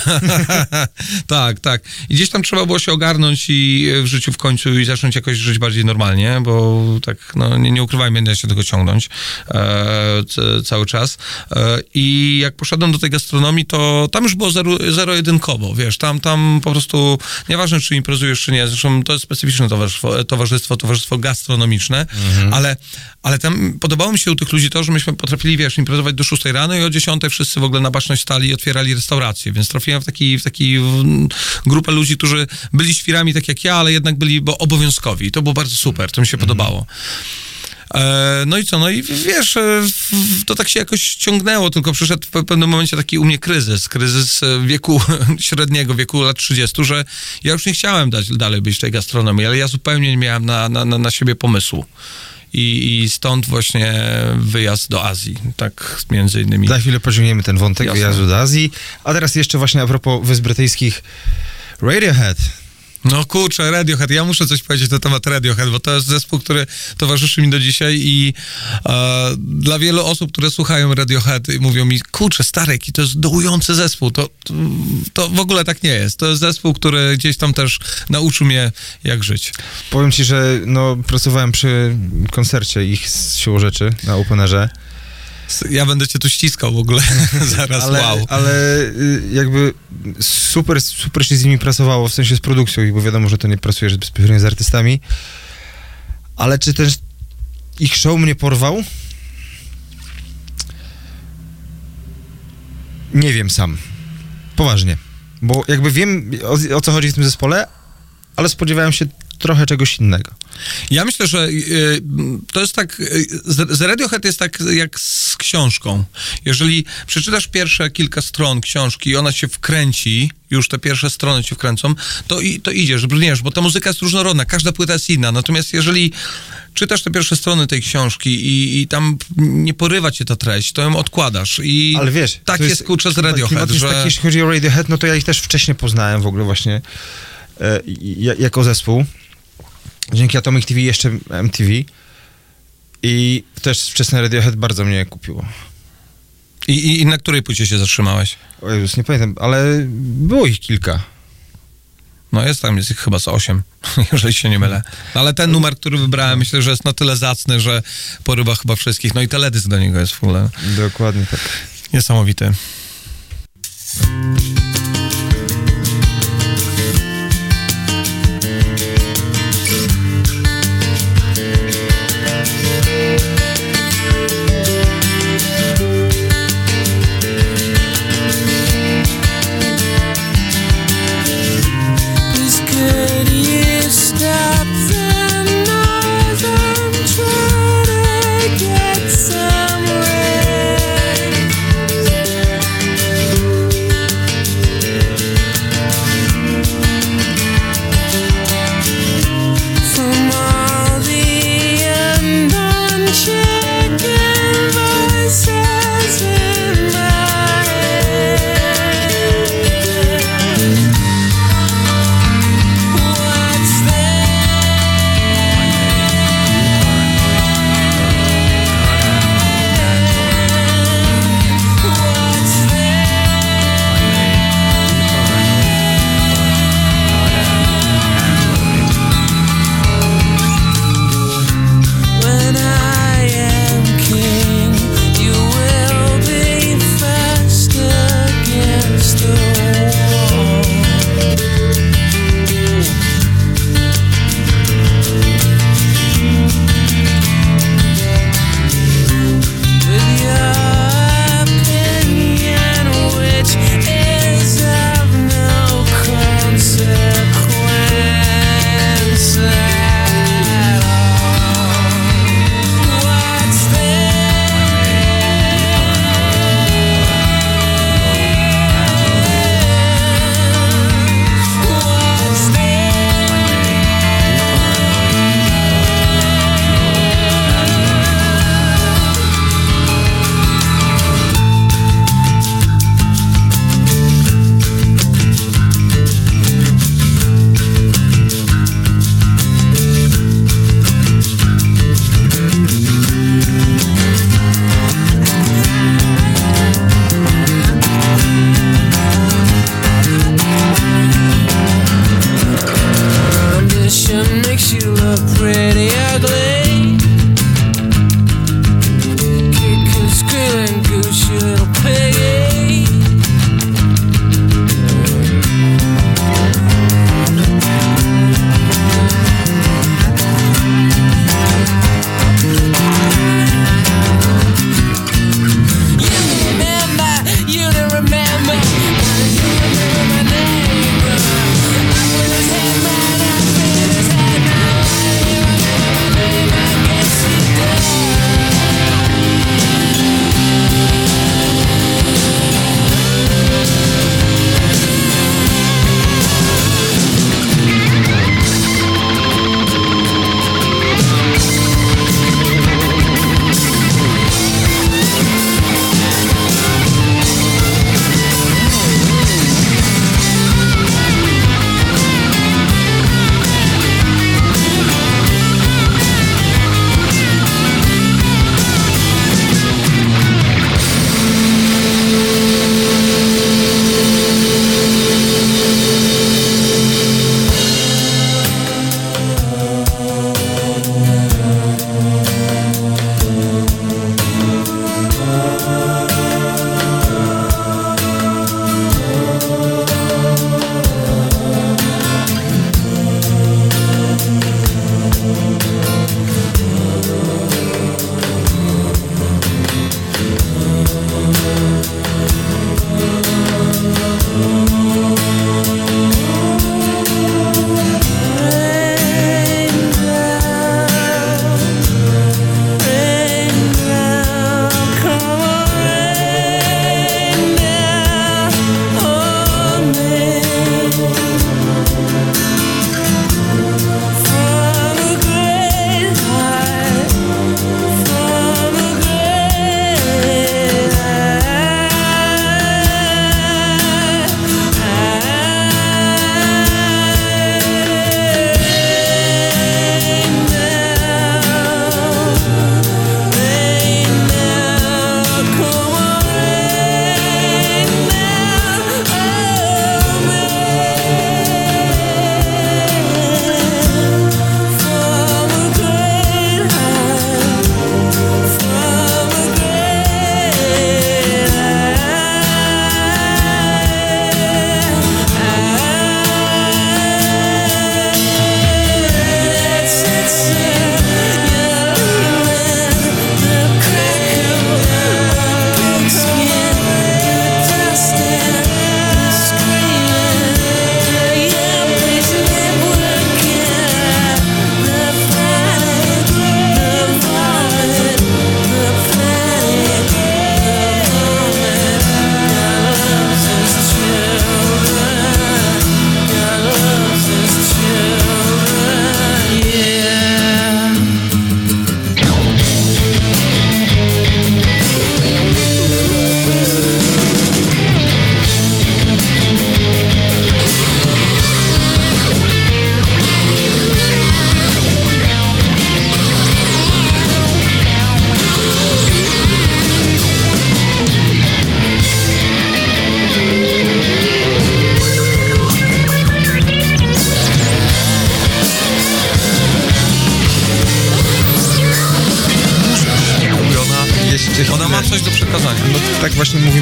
[LAUGHS] tak, tak. I gdzieś tam trzeba było się ogarnąć i w życiu w końcu i zacząć jakoś żyć bardziej normalnie, bo tak, no nie, nie ukrywajmy, będę się tego ciągnąć e, cały czas. E, I jak poszedłem do tej gastronomii, to tam już było zero, zero-jedynkowo, wiesz, tam, tam po prostu, nieważne czy imprezujesz Bydgoszczynie, zresztą to jest specyficzne towarzystwo, towarzystwo, towarzystwo gastronomiczne, ale, ale tam podobało mi się u tych ludzi to, że myśmy potrafili, wiesz, imprezować do 6 rano i o 10 wszyscy w ogóle na baczność stali i otwierali restauracje, więc trafiłem w taki, w taki w, grupę ludzi, którzy byli świrami tak jak ja, ale jednak byli bo obowiązkowi i to było bardzo super, to mi się podobało. E, No i co, no i wiesz, e, to tak się jakoś ciągnęło, tylko przyszedł w pewnym momencie taki u mnie kryzys, kryzys e, wieku [LAUGHS] średniego, wieku lat 30, że ja już nie chciałem dać, dalej być w tej gastronomii, ale ja zupełnie nie miałem na, na, na, na siebie pomysłu. I, I stąd właśnie wyjazd do Azji, tak między innymi. Za chwilę pociągniemy ten wątek Jasne. wyjazdu do Azji. A teraz jeszcze właśnie a propos Wysp Brytyjskich. Radiohead. No kurczę, Radiohead. Ja muszę coś powiedzieć na temat Radiohead, bo to jest zespół, który towarzyszy mi do dzisiaj i e, dla wielu osób, które słuchają Radiohead i mówią mi, kurczę, stary, jaki to jest dołujący zespół, to, to, to w ogóle tak nie jest. To jest zespół, który gdzieś tam też nauczył mnie, jak żyć. Powiem ci, że no, pracowałem przy koncercie ich siłą rzeczy na Openerze. Ja będę cię tu ściskał w ogóle [LAUGHS] zaraz, ale, wow. ale y, jakby super, super się z nimi pracowało, w sensie z produkcją ich, bo wiadomo, że to nie pracujesz bezpośrednio z artystami. Ale czy też ich show mnie porwał? Nie wiem sam. Poważnie. Bo jakby wiem, o, o co chodzi w tym zespole, ale spodziewałem się trochę czegoś innego. Ja myślę, że y, to jest tak, y, z, Radiohead jest tak jak z książką. Jeżeli przeczytasz pierwsze kilka stron książki i ona się wkręci, już te pierwsze strony cię wkręcą, to, i, to idziesz, brniesz, bo ta muzyka jest różnorodna, każda płyta jest inna. Natomiast jeżeli czytasz te pierwsze strony tej książki i, i tam nie porywa cię ta treść, to ją odkładasz. I Ale wiesz, tak to jest, kurczę z Radiohead, jest że... taki, jeśli chodzi o Radiohead, no to ja ich też wcześniej poznałem w ogóle właśnie e, jako zespół. Dzięki Atomic TV jeszcze MTV. I też wczesne Radiohead bardzo mnie kupiło. I, i, I na której płycie się zatrzymałeś? O Jezus, nie pamiętam, ale było ich kilka. No jest tam, jest ich chyba z 8, [LAUGHS] jeżeli się nie mylę. No, ale ten numer, który wybrałem, myślę, że jest na tyle zacny, że porywa chyba wszystkich. No i teledysk do niego jest w ogóle Dokładnie tak. niesamowity.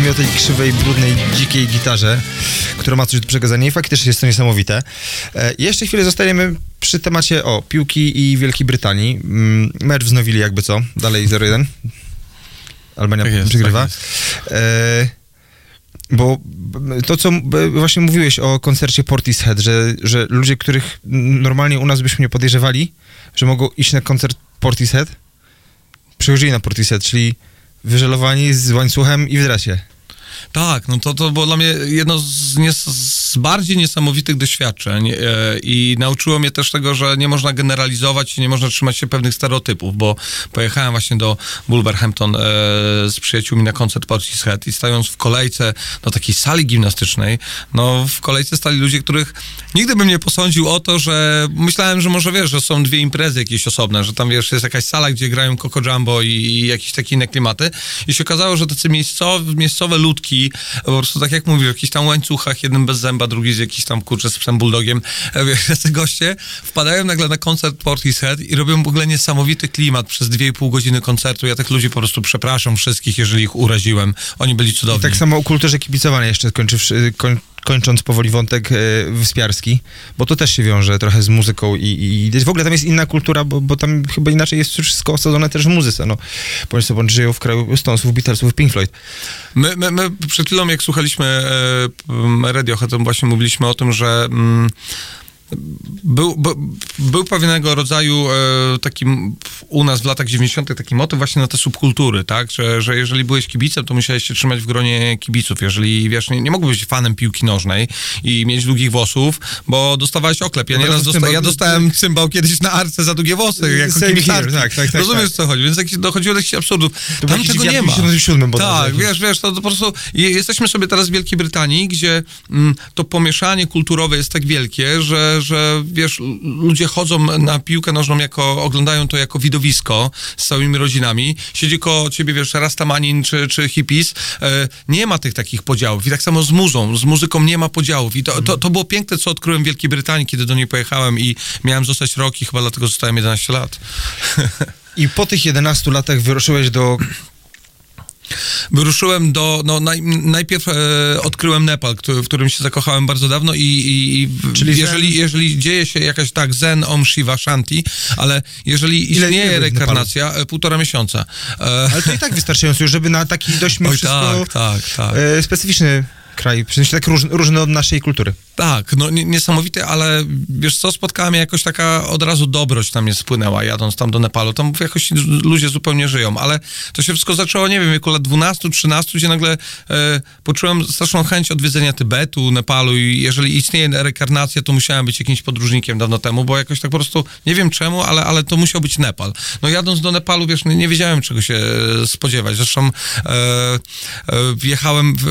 O tej krzywej, brudnej, dzikiej gitarze, która ma coś do przekazania i faktycznie jest to niesamowite. E, jeszcze chwilę zostajemy przy temacie, o, piłki i Wielkiej Brytanii. Mm, Mecz wznowili jakby co, dalej 0-1. Albania Tak jest, przegrywa. tak E, bo to, co b- właśnie mówiłeś o koncercie Portishead, że, że ludzie, których normalnie u nas byśmy nie podejrzewali, że mogą iść na koncert Portishead, przychodzili na Portishead, czyli wyżelowani z łańcuchem i w dresie. Tak, no to, to było dla mnie jedno z, nie, z bardziej niesamowitych doświadczeń e, i nauczyło mnie też tego, że nie można generalizować i nie można trzymać się pewnych stereotypów, bo pojechałem właśnie do Wolverhampton e, z przyjaciółmi na koncert Portishead i stając w kolejce do takiej sali gimnastycznej, no w kolejce stali ludzie, których nigdy bym nie posądził o to, że myślałem, że może wiesz, że są dwie imprezy jakieś osobne, że tam wiesz, jest jakaś sala, gdzie grają Coco Jumbo i, i jakieś takie inne klimaty i się okazało, że tacy miejscowe, miejscowe ludki, po prostu tak jak mówisz, w jakichś tam łańcuchach, jeden bez zęba, drugi z jakiś tam kurczę z psem bulldogiem, e, wiesz, [LAUGHS] te goście wpadają nagle na koncert Portishead i robią w ogóle niesamowity klimat przez dwie i pół godziny koncertu. Ja tych ludzi po prostu przepraszam wszystkich, jeżeli ich uraziłem. Oni byli I cudowni. tak samo o kulturze kibicowania jeszcze skończywszy, koń, kończąc powoli wątek e, wyspiarski, bo to też się wiąże trochę z muzyką i, i w ogóle tam jest inna kultura, bo, bo tam chyba inaczej jest wszystko osadzone też w muzyce, no. Bądź sobie, oni żyją w kraju Stonesów, Beatlesów, Pink Floyd. My, my, my przed chwilą, jak słuchaliśmy e, Radiohead, to właśnie mówiliśmy o tym, że mm, był, był, był pewnego rodzaju e, taki m, u nas w latach 90. taki motyw właśnie na te subkultury, tak? Że, że jeżeli byłeś kibicem, to musiałeś się trzymać w gronie kibiców. Jeżeli, wiesz, nie, nie mógłbyś być fanem piłki nożnej i mieć długich włosów, bo dostawałeś oklep. Ja, No nieraz dosta- ja dostałem [LAUGHS] cymbał kiedyś na arce za długie włosy, jako kibic tak, tak, tak, Rozumiesz, tak. co chodzi? Więc jakieś, dochodziło do jakichś absurdów. To Tam tego nie ma. 77 bodajże Tak, wiesz, wiesz, to, to po prostu je- jesteśmy sobie teraz w Wielkiej Brytanii, gdzie mm, to pomieszanie kulturowe jest tak wielkie, że, że wiesz, ludzie chodzą na piłkę nożną jako, oglądają to jako widowisko z całymi rodzinami. Siedzi koło ciebie, wiesz, Rastamanin czy, czy hippies. E, nie ma tych takich podziałów. I tak samo z muzą, z muzyką nie ma podziałów. I to, to, to było piękne, co odkryłem w Wielkiej Brytanii, kiedy do niej pojechałem i miałem zostać rok i chyba dlatego zostałem 11 lat. I po tych 11 latach wyruszyłeś do Wyruszyłem do, no naj, najpierw e, odkryłem Nepal, który, w którym się zakochałem bardzo dawno i, i, i Czyli jeżeli, jeżeli dzieje się jakaś tak Zen, Om Shiva, Shanti, ale jeżeli Ile- istnieje rekarnacja, e, półtora miesiąca. E, Ale to i tak wystarczająco już, żeby na taki dość [LAUGHS] mimo wszystko tak, tak, tak. e, specyficzny kraj, w sensie tak róż, różny od naszej kultury. Tak, no nie- niesamowite, ale wiesz co, spotkała mnie jakoś taka od razu dobroć na mnie spłynęła, jadąc tam do Nepalu. Tam jakoś ludzie zupełnie żyją, ale to się wszystko zaczęło, nie wiem, wieku lat 12, 13, gdzie nagle e, poczułem straszną chęć odwiedzenia Tybetu, Nepalu i jeżeli istnieje rekarnacja, to musiałem być jakimś podróżnikiem dawno temu, bo jakoś tak po prostu, nie wiem czemu, ale, ale to musiał być Nepal. No jadąc do Nepalu, wiesz, nie, nie wiedziałem czego się e, spodziewać. Zresztą e, e,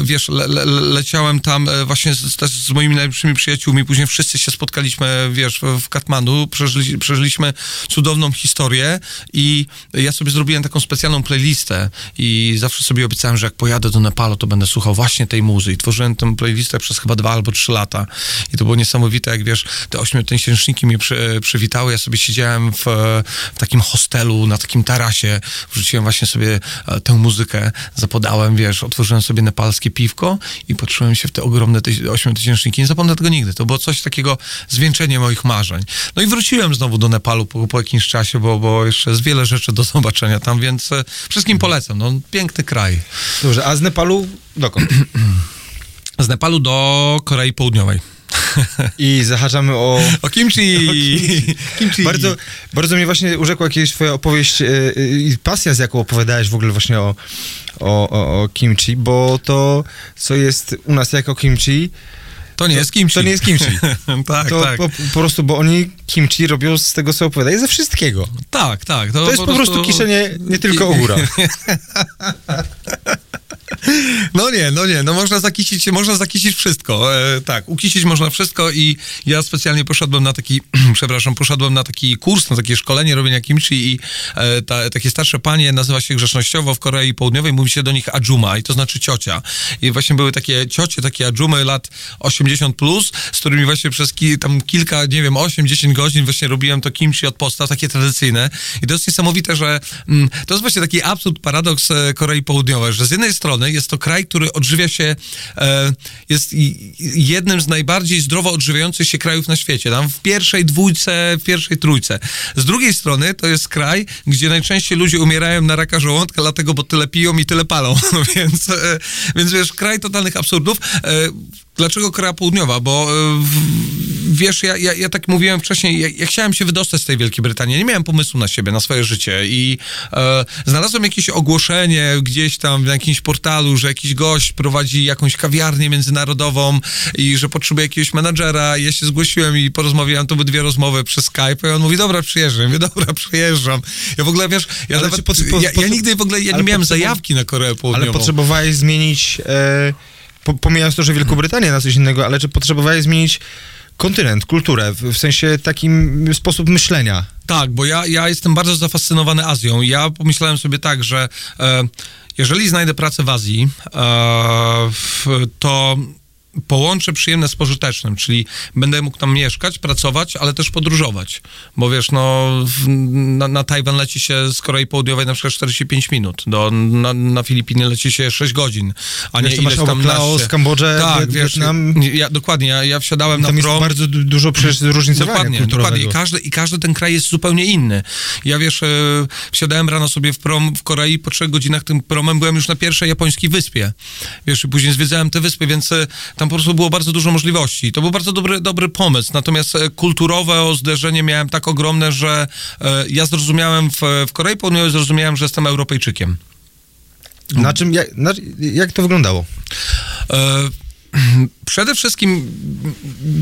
wiesz, le, le, leciałem tam e, właśnie z, też z moimi najlepszymi przyjaciółmi, później wszyscy się spotkaliśmy, wiesz, w, Katmandu, przeżyli, przeżyliśmy cudowną historię i ja sobie zrobiłem taką specjalną playlistę i zawsze sobie obiecałem, że jak pojadę do Nepalu, to będę słuchał właśnie tej muzy i tworzyłem tę playlistę przez chyba dwa albo trzy lata i to było niesamowite, jak wiesz, te ośmiotysięczniki mnie przy, przywitały, ja sobie siedziałem w, w takim hostelu, na takim tarasie, wrzuciłem właśnie sobie e, tę muzykę, zapodałem, wiesz, otworzyłem sobie nepalskie piwko i patrzyłem się w te ogromne ośmiotysięczniki. Nie zapomnę tego nigdy. To było coś takiego, zwieńczenie moich marzeń. No i wróciłem znowu do Nepalu po, po jakimś czasie, bo, bo jeszcze jest wiele rzeczy do [LAUGHS] zobaczenia tam, więc e, wszystkim polecam. No, piękny kraj. Dobrze, a z Nepalu dokąd? [CLEARS THROAT] Z Nepalu do Korei Południowej. [LAUGHS] I zahaczamy o... [LAUGHS] O kimchi! kimchi. Bardzo, bardzo mnie właśnie urzekła jakieś twoja opowieść e, e, i pasja, z jaką opowiadałeś w ogóle właśnie o, o, o, o kimchi, bo to, co jest u nas jako kimchi, To nie jest kimchi. to nie jest kimchi. [LAUGHS] tak, To tak. po, po prostu, bo oni kimchi robią z tego, co opowiadaj, ze wszystkiego. Tak, tak. To jest po prostu kiszenie nie tylko ogóra. [LAUGHS] [LAUGHS] No nie, no nie, no można zakisić, można zakisić wszystko. E, tak, ukisić można wszystko i ja specjalnie poszedłem na taki, [CLEARS THROAT] przepraszam, poszedłem na taki kurs, na takie szkolenie robienia kimchi i e, ta, takie starsze panie, nazywa się grzecznościowo w Korei Południowej, mówi się do nich ajuma i to znaczy ciocia. I właśnie były takie ciocie, takie ajumy lat 80 plus, z którymi właśnie przez ki, tam kilka, nie wiem, 8-10 godzin właśnie robiłem to kimchi od podstaw, takie tradycyjne. I to jest niesamowite, że mm, to jest właśnie taki absurd, paradoks e, Korei Południowej, że z jednej strony jest to kraj, który odżywia się, e, jest jednym z najbardziej zdrowo odżywiających się krajów na świecie. Tam w pierwszej dwójce, w pierwszej trójce. Z drugiej strony to jest kraj, gdzie najczęściej ludzie umierają na raka żołądka, dlatego, bo tyle piją i tyle palą. [LAUGHS] więc, e, więc wiesz, kraj totalnych absurdów. Dlaczego Korea Południowa? Bo e, w- wiesz, ja, ja, ja tak mówiłem wcześniej, ja, ja chciałem się wydostać z tej Wielkiej Brytanii. Nie miałem pomysłu na siebie, na swoje życie i e, znalazłem jakieś ogłoszenie gdzieś tam na jakimś portalu, że jakiś gość prowadzi jakąś kawiarnię międzynarodową i że potrzebuje jakiegoś menadżera. Ja się zgłosiłem i porozmawiałem, to były dwie rozmowy przez Skype i on mówi, dobra, przyjeżdżam. Ja mówię, dobra, przyjeżdżam. Ja w ogóle, wiesz, ja nawet, czy pot- po- ja, ja nigdy w ogóle, ja nie miałem zajawki na Koreę Południową. Ale potrzebowałeś zmienić, e, po, pomijając to, że Wielką Brytanię na coś innego, ale czy potrzebowałeś zmienić kontynent, kulturę, w, w sensie takim sposób myślenia? Tak, bo ja, ja jestem bardzo zafascynowany Azją. Ja pomyślałem sobie tak, że e, jeżeli znajdę pracę w Azji, e, w, to połączę przyjemne z pożytecznym, czyli będę mógł tam mieszkać, pracować, ale też podróżować. Bo wiesz, no na, na Tajwan leci się z Korei Południowej na przykład 45 minut, do, na, na Filipiny leci się 6 godzin, a nie Jeszcze ileś tam Laos. Kambodżę, tak, wiesz, Wietnam. ja, dokładnie, ja, ja wsiadałem na Tam jest prom. bardzo du- dużo przecież zróżnicowania Dokładnie, dokładnie. I każdy, I każdy ten kraj jest zupełnie inny. Ja wiesz, e, wsiadałem rano sobie w prom w Korei, po trzech godzinach tym promem byłem już na pierwszej japońskiej wyspie. Wiesz, i później zwiedzałem te wyspy, więc e, tam po prostu było bardzo dużo możliwości. To był bardzo dobry, dobry pomysł. Natomiast e, kulturowe zderzenie miałem tak ogromne, że e, ja zrozumiałem w, w Korei Południowej, zrozumiałem, że jestem Europejczykiem. Na czym, jak, na, jak to wyglądało? E, [CLEARS THROAT] Przede wszystkim,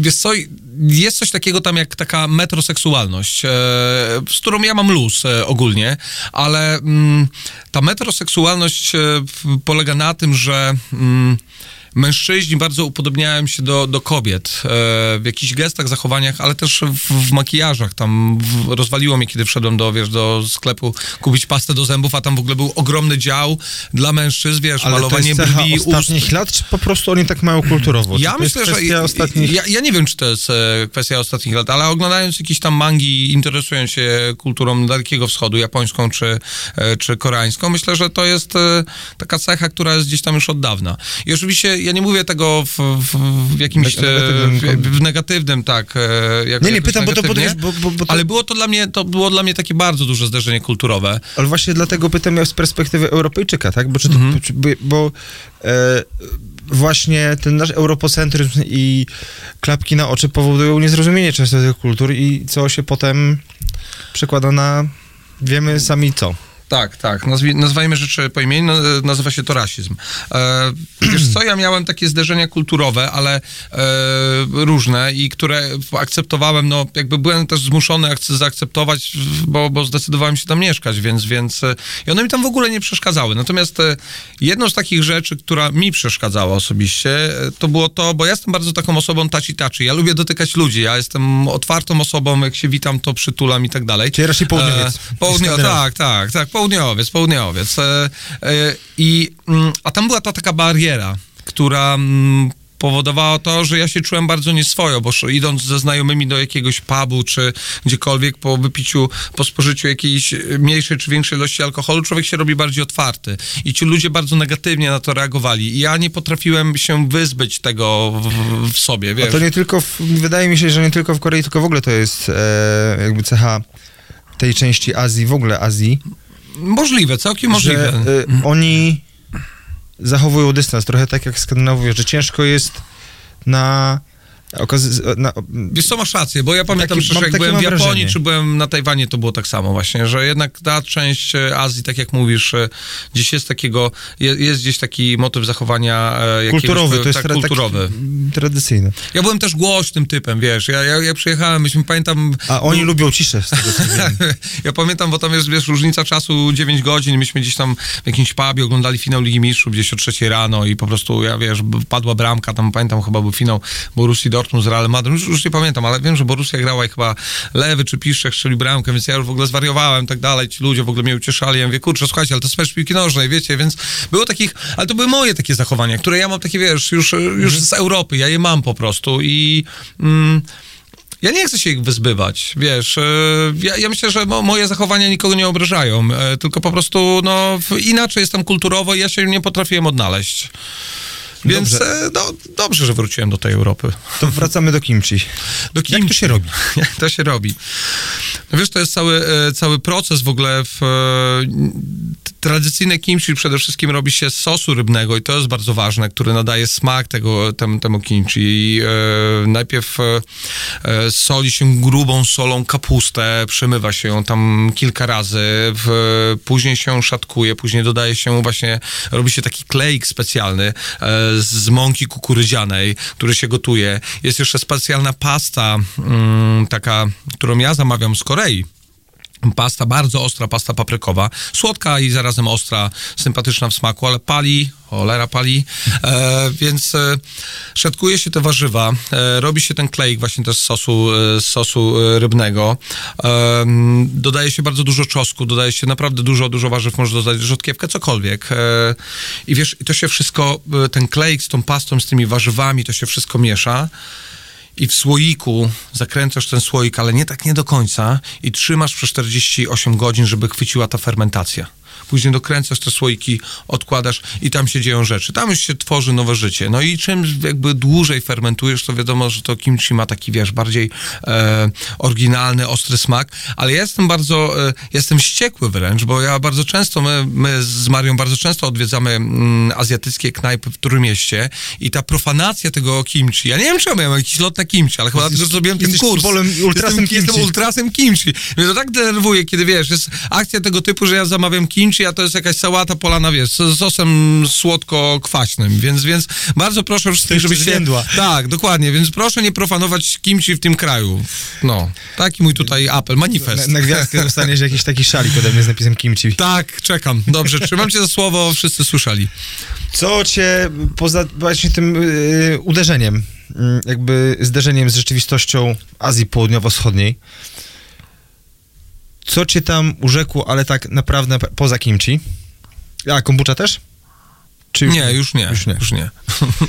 wiesz co, jest coś takiego tam jak taka metroseksualność, z którą ja mam luz ogólnie, ale mm, ta metroseksualność polega na tym, że mm, mężczyźni bardzo upodobniają się do, do kobiet e, w jakichś gestach, zachowaniach, ale też w, w makijażach. Tam w, rozwaliło mnie, kiedy wszedłem do, wiesz, do sklepu kupić pastę do zębów, a tam w ogóle był ogromny dział dla mężczyzn, wiesz, Ale to malowanie jest cecha brwi, ust. ostatnich lat, czy po prostu oni tak mają kulturowo? Ja to myślę, że. ostatnich... Ja, ja nie wiem, czy to jest e, kwestia ostatnich lat, ale oglądając jakieś tam mangi, interesując się kulturą Dalekiego Wschodu, japońską czy, e, czy koreańską, myślę, że to jest e, taka cecha, która jest gdzieś tam już od dawna. I oczywiście ja nie mówię tego w, w, w jakimś. Neg- negatywnym e, w, w negatywnym, tak. e, Jak, Nie, nie, pytam, bo to, bo, bo, bo, to, Ale było to dla mnie, to było dla mnie takie bardzo duże zderzenie kulturowe. Ale właśnie dlatego pytam ja z perspektywy Europejczyka, tak? Bo, czy to, Mhm. bo e, właśnie ten nasz europocentryzm i klapki na oczy powodują niezrozumienie często tych kultur i co się potem przekłada na wiemy sami co. Tak, tak. Nazwi, nazwajmy rzeczy po imieniu, no, nazywa się to rasizm. E, wiesz co, ja miałem takie zderzenia kulturowe, ale e, różne i które akceptowałem, no jakby byłem też zmuszony akce- zaakceptować, bo, bo zdecydowałem się tam mieszkać, więc, więc e, i one mi tam w ogóle nie przeszkadzały. Natomiast e, jedną z takich rzeczy, która mi przeszkadzała osobiście, e, to było to, bo ja jestem bardzo taką osobą taci-taci. Ja lubię dotykać ludzi, ja jestem otwartą osobą, jak się witam, to przytulam i tak dalej. Czyli raczej południowiec. E, południo, Skandynawia. tak, tak, tak, południowiec, południowiec. E, e, i, mm, a tam była ta taka bariera, która mm, powodowała to, że ja się czułem bardzo nieswojo, bo idąc ze znajomymi do jakiegoś pubu, czy gdziekolwiek po wypiciu, po spożyciu jakiejś mniejszej czy większej ilości alkoholu, człowiek się robi bardziej otwarty. I ci ludzie bardzo negatywnie na to reagowali. I ja nie potrafiłem się wyzbyć tego w, w sobie, A wiesz. to nie tylko, w, wydaje mi się, że nie tylko w Korei, tylko w ogóle to jest e, jakby cecha tej części Azji, w ogóle Azji, Możliwe, całkiem możliwe. że e, oni zachowują dystans, trochę tak jak Skandynawowie, że ciężko jest na Okaz- na, Wiesz co, masz rację, bo ja pamiętam, Taki- że jak byłem w Japonii, wrażenie. czy byłem na Tajwanie, to było tak samo właśnie, że jednak ta część e, Azji, tak jak mówisz, e, gdzieś jest takiego, je- jest gdzieś taki motyw zachowania e, jakiegoś, kulturowy, to jest tak, tra- kulturowy. Tradycyjny. Ja byłem też głośnym typem, wiesz, ja, ja, ja przyjechałem, myśmy, pamiętam... A oni lubią ciszę z tego. [LAUGHS] Ja pamiętam, bo tam jest, wiesz, różnica czasu 9 godzin, myśmy gdzieś tam w jakimś pubie oglądali finał Ligi Mistrzów gdzieś o trzeciej rano i po prostu, ja wiesz, padła bramka, tam pamiętam chyba był finał Borussii Dortmund z Real już, już nie pamiętam, ale wiem, że Borussia grała i chyba Lewy czy Piszczek strzelił bramkę, więc ja już w ogóle zwariowałem tak dalej, ci ludzie w ogóle mnie ucieszali, ja mówię, kurczę, słuchajcie, ale to jest mecz piłki nożnej, wiecie, więc było takich, ale to były moje takie zachowania, które ja mam takie, wiesz, już, już z Europy, ja je mam po prostu i... Mm, ja nie chcę się ich wyzbywać, wiesz. e, Ja, ja myślę, że mo, moje zachowania nikogo nie obrażają, e, tylko po prostu, no, inaczej jestem kulturowo i ja się nie potrafiłem odnaleźć. Więc Dobrze. e, no, dobrze, że wróciłem do tej Europy. To wracamy do kimchi. Do [LAUGHS] Jak to się robi? Jak to się robi? No wiesz, to jest cały, e, cały proces w ogóle w e, tradycyjne kimchi przede wszystkim robi się z sosu rybnego i to jest bardzo ważne, który nadaje smak tego, tem, temu kimchi. I, e, najpierw e, e, soli się grubą solą kapustę, przemywa się ją tam kilka razy, w, później się szatkuje, później dodaje się właśnie, robi się taki klejk specjalny e, z mąki kukurydzianej, który się gotuje. Jest jeszcze specjalna pasta, mm, taka, którą ja zamawiam z Korei. Pasta bardzo ostra, pasta paprykowa, słodka i zarazem ostra, sympatyczna w smaku, ale pali, cholera pali, e, więc e, szatkuje się te warzywa, e, robi się ten klejk właśnie też z sosu, e, sosu e, rybnego, e, dodaje się bardzo dużo czosnku, dodaje się naprawdę dużo, dużo warzyw, można dodać rzodkiewkę, cokolwiek. I wiesz, to się wszystko, ten klejk z tą pastą, z tymi warzywami, to się wszystko miesza i w słoiku zakręcasz ten słoik, ale nie tak nie do końca i trzymasz przez 48 godzin, żeby chwyciła ta fermentacja. Później dokręcasz te słoiki, odkładasz i tam się dzieją rzeczy. Tam już się tworzy nowe życie. No i czym jakby dłużej fermentujesz, to wiadomo, że to kimchi ma taki, wiesz, bardziej e, oryginalny, ostry smak, ale ja jestem bardzo, e, jestem wściekły wręcz, bo ja bardzo często, my, my z Marią bardzo często odwiedzamy mm, azjatyckie knajpy w Trójmieście i ta profanacja tego kimchi, ja nie wiem, czy ja miałem jakiś lot na kimchi, ale chyba Jesteś- dlatego, że zrobiłem ten kurs. bolem ultrasem jestem, jestem kimchi. ultrasem kimchi. Mnie to tak denerwuje, kiedy wiesz, jest akcja tego typu, że ja zamawiam kimchi, a to jest jakaś sałata polana, wiesz, z sosem słodko-kwaśnym, więc, więc bardzo proszę wszystkich, żebyście... zwiędła. Tak, dokładnie, więc proszę nie profanować kimchi w tym kraju. No, taki mój tutaj apel, manifest. Na, na gwiazdkę dostaniesz jakiś taki szalik ode mnie z napisem kimchi. Tak, czekam. Dobrze, trzymam cię za słowo, wszyscy słyszeli. Co cię poza właśnie tym y, uderzeniem, y, jakby zderzeniem z rzeczywistością Azji Południowo-Wschodniej, co cię tam urzekło, ale tak naprawdę poza kimchi? A, kombucha też? Czy Nie, już nie, Już nie. Już nie.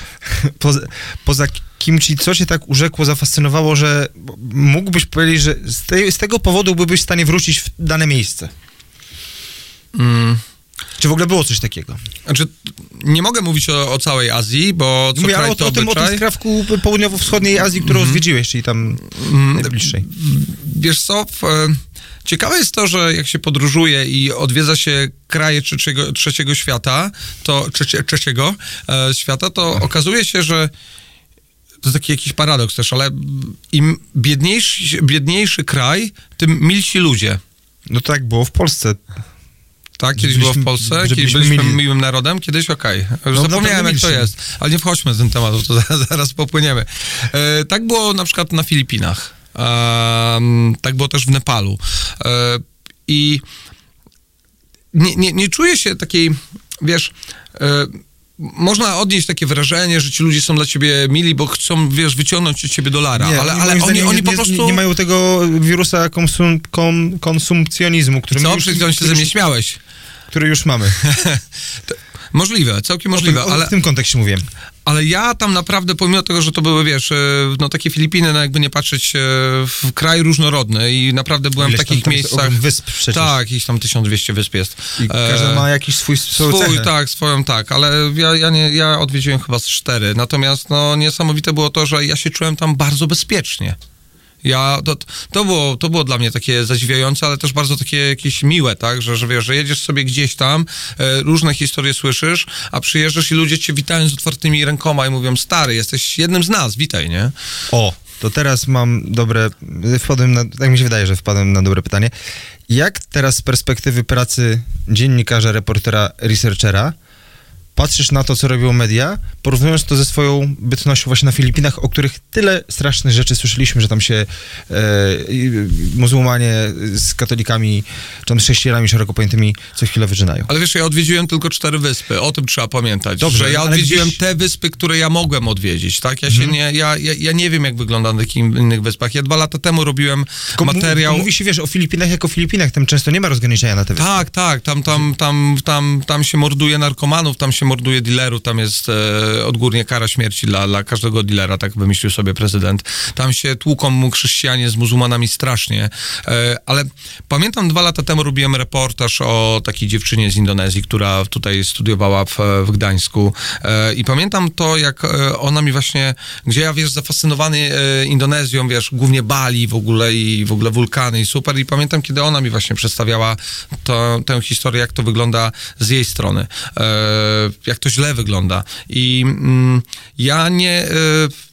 [LAUGHS] Poza, poza kimchi, co cię tak urzekło, zafascynowało, że mógłbyś powiedzieć, że z, tej, z tego powodu byłbyś w stanie wrócić w dane miejsce? Mm. Czy w ogóle było coś takiego? Znaczy, nie mogę mówić o, o całej Azji, bo co Mówię kraj o, to o, tym, o tym skrawku południowo-wschodniej Azji, którą zwiedziłeś, czyli tam najbliższej. Wiesz co, w, e, ciekawe jest to, że jak się podróżuje i odwiedza się kraje trzeciego, trzeciego świata, to trzecie, trzeciego e, świata, to okazuje się, że to taki jakiś paradoks też, ale im biedniejszy, biedniejszy kraj, tym milsi ludzie. No tak było w Polsce. Tak, kiedyś Żebyśmy- było w Polsce, kiedyś byliśmy mili. miłym narodem, kiedyś okej. Już No, Zapomniałem, naprawdę jak to jest, ale nie wchodźmy w ten temat, bo to zaraz, [LAUGHS] zaraz popłyniemy. E, tak było na przykład na Filipinach. Tak było też w Nepalu. E, I nie, nie, nie czuję się takiej, wiesz... E, można odnieść takie wrażenie, że ci ludzie są dla ciebie mili, bo chcą, wiesz, wyciągnąć od ciebie dolara, ale, moim ale oni, zdaniem oni nie, po nie- prostu... Nie mają tego wirusa konsum, kon, konsumpcjonizmu, który, Co? już, Przed chwilą się ze mnie śmiałeś. który już mamy. [LAUGHS] Możliwe, całkiem O możliwe, tym, o, ale... W tym kontekście mówiłem. Ale ja tam naprawdę, pomimo tego, że to były, wiesz, e, no takie Filipiny, no jakby nie patrzeć, e, w kraj różnorodny i naprawdę byłem Ileś w takich tam, tam miejscach... wysp przecież. Tak, jakieś tam 1200 wysp jest. I każdy E, ma jakiś swój, Swój, cechę. tak, swoją tak, ale ja, ja, nie, ja odwiedziłem chyba z cztery. Natomiast no, niesamowite było to, że ja się czułem tam bardzo bezpiecznie. Ja, to, to, było, to było dla mnie takie zadziwiające, ale też bardzo takie jakieś miłe, tak, że, że wiesz, że jedziesz sobie gdzieś tam, e, różne historie słyszysz, a przyjeżdżasz i ludzie cię witają z otwartymi rękoma i mówią, stary, jesteś jednym z nas, witaj, nie? O, to teraz mam dobre, wpadłem na, tak mi się wydaje, że wpadłem na dobre pytanie. Jak teraz z perspektywy pracy dziennikarza, reportera, researchera patrzysz na to, co robią media, porównując to ze swoją bytnością właśnie na Filipinach, o których tyle strasznych rzeczy słyszeliśmy, że tam się e, muzułmanie z katolikami, czy tam z chrześcijanami szeroko pojętymi co chwilę wyżynają. Ale wiesz, ja odwiedziłem tylko cztery wyspy, o tym trzeba pamiętać. Dobrze, że ja odwiedziłem gdzieś- te wyspy, które ja mogłem odwiedzić, tak? Ja się nie, ja, ja, ja nie wiem, jak wygląda na takich innych wyspach. Ja dwa lata temu robiłem Tylko materiał... Mówi się, wiesz, o Filipinach jako Filipinach, tam często nie ma rozgraniczenia na te wyspy. Tak, tak, tam, tam, tam, tam, tam się morduje narkomanów, tam się morduje dealerów, tam jest e, odgórnie kara śmierci dla, dla każdego dealera, tak wymyślił sobie prezydent. Tam się tłuką mu chrześcijanie z muzułmanami strasznie, e, ale pamiętam dwa lata temu robiłem reportaż o takiej dziewczynie z Indonezji, która tutaj studiowała w, w Gdańsku. E, i pamiętam to, jak e, ona mi właśnie, gdzie ja, wiesz, zafascynowany e, Indonezją, wiesz, głównie Bali w ogóle i w ogóle wulkany i super. I pamiętam, kiedy ona mi właśnie przedstawiała to, tę historię, jak to wygląda z jej strony, e, jak to źle wygląda i mm, ja nie, e,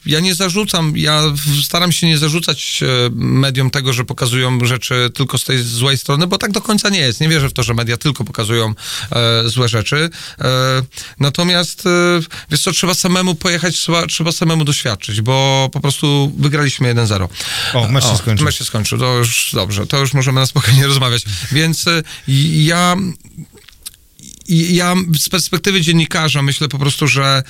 ja nie zarzucam, ja staram się nie zarzucać e, mediom tego, że pokazują rzeczy tylko z tej złej strony, bo tak do końca nie jest. Nie wierzę w to, że media tylko pokazują e, złe rzeczy. E, natomiast, e, wiesz co, trzeba samemu pojechać, trzeba, trzeba samemu doświadczyć, bo po prostu wygraliśmy 1-0. O, mecz się skończył. Mecz się skończył, to już dobrze, to już możemy na spokojnie [LAUGHS] rozmawiać. Więc ja, i- ja z perspektywy dziennikarza myślę po prostu, że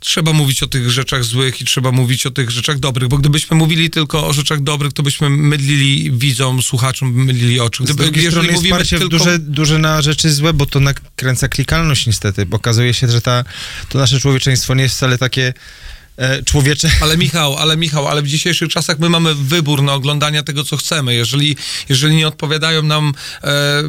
trzeba mówić o tych rzeczach złych i trzeba mówić o tych rzeczach dobrych, bo gdybyśmy mówili tylko o rzeczach dobrych, to byśmy mydlili widzom, słuchaczom, mydlili oczy. Z Gdyby, drugiej strony jest mówimy tylko... duże, duże na rzeczy złe, bo to nakręca klikalność niestety. Bo Okazuje się, że ta, to nasze człowieczeństwo nie jest wcale takie człowiecze. Ale Michał, ale Michał, ale w dzisiejszych czasach my mamy wybór na oglądanie tego, co chcemy. Jeżeli, jeżeli nie odpowiadają nam e,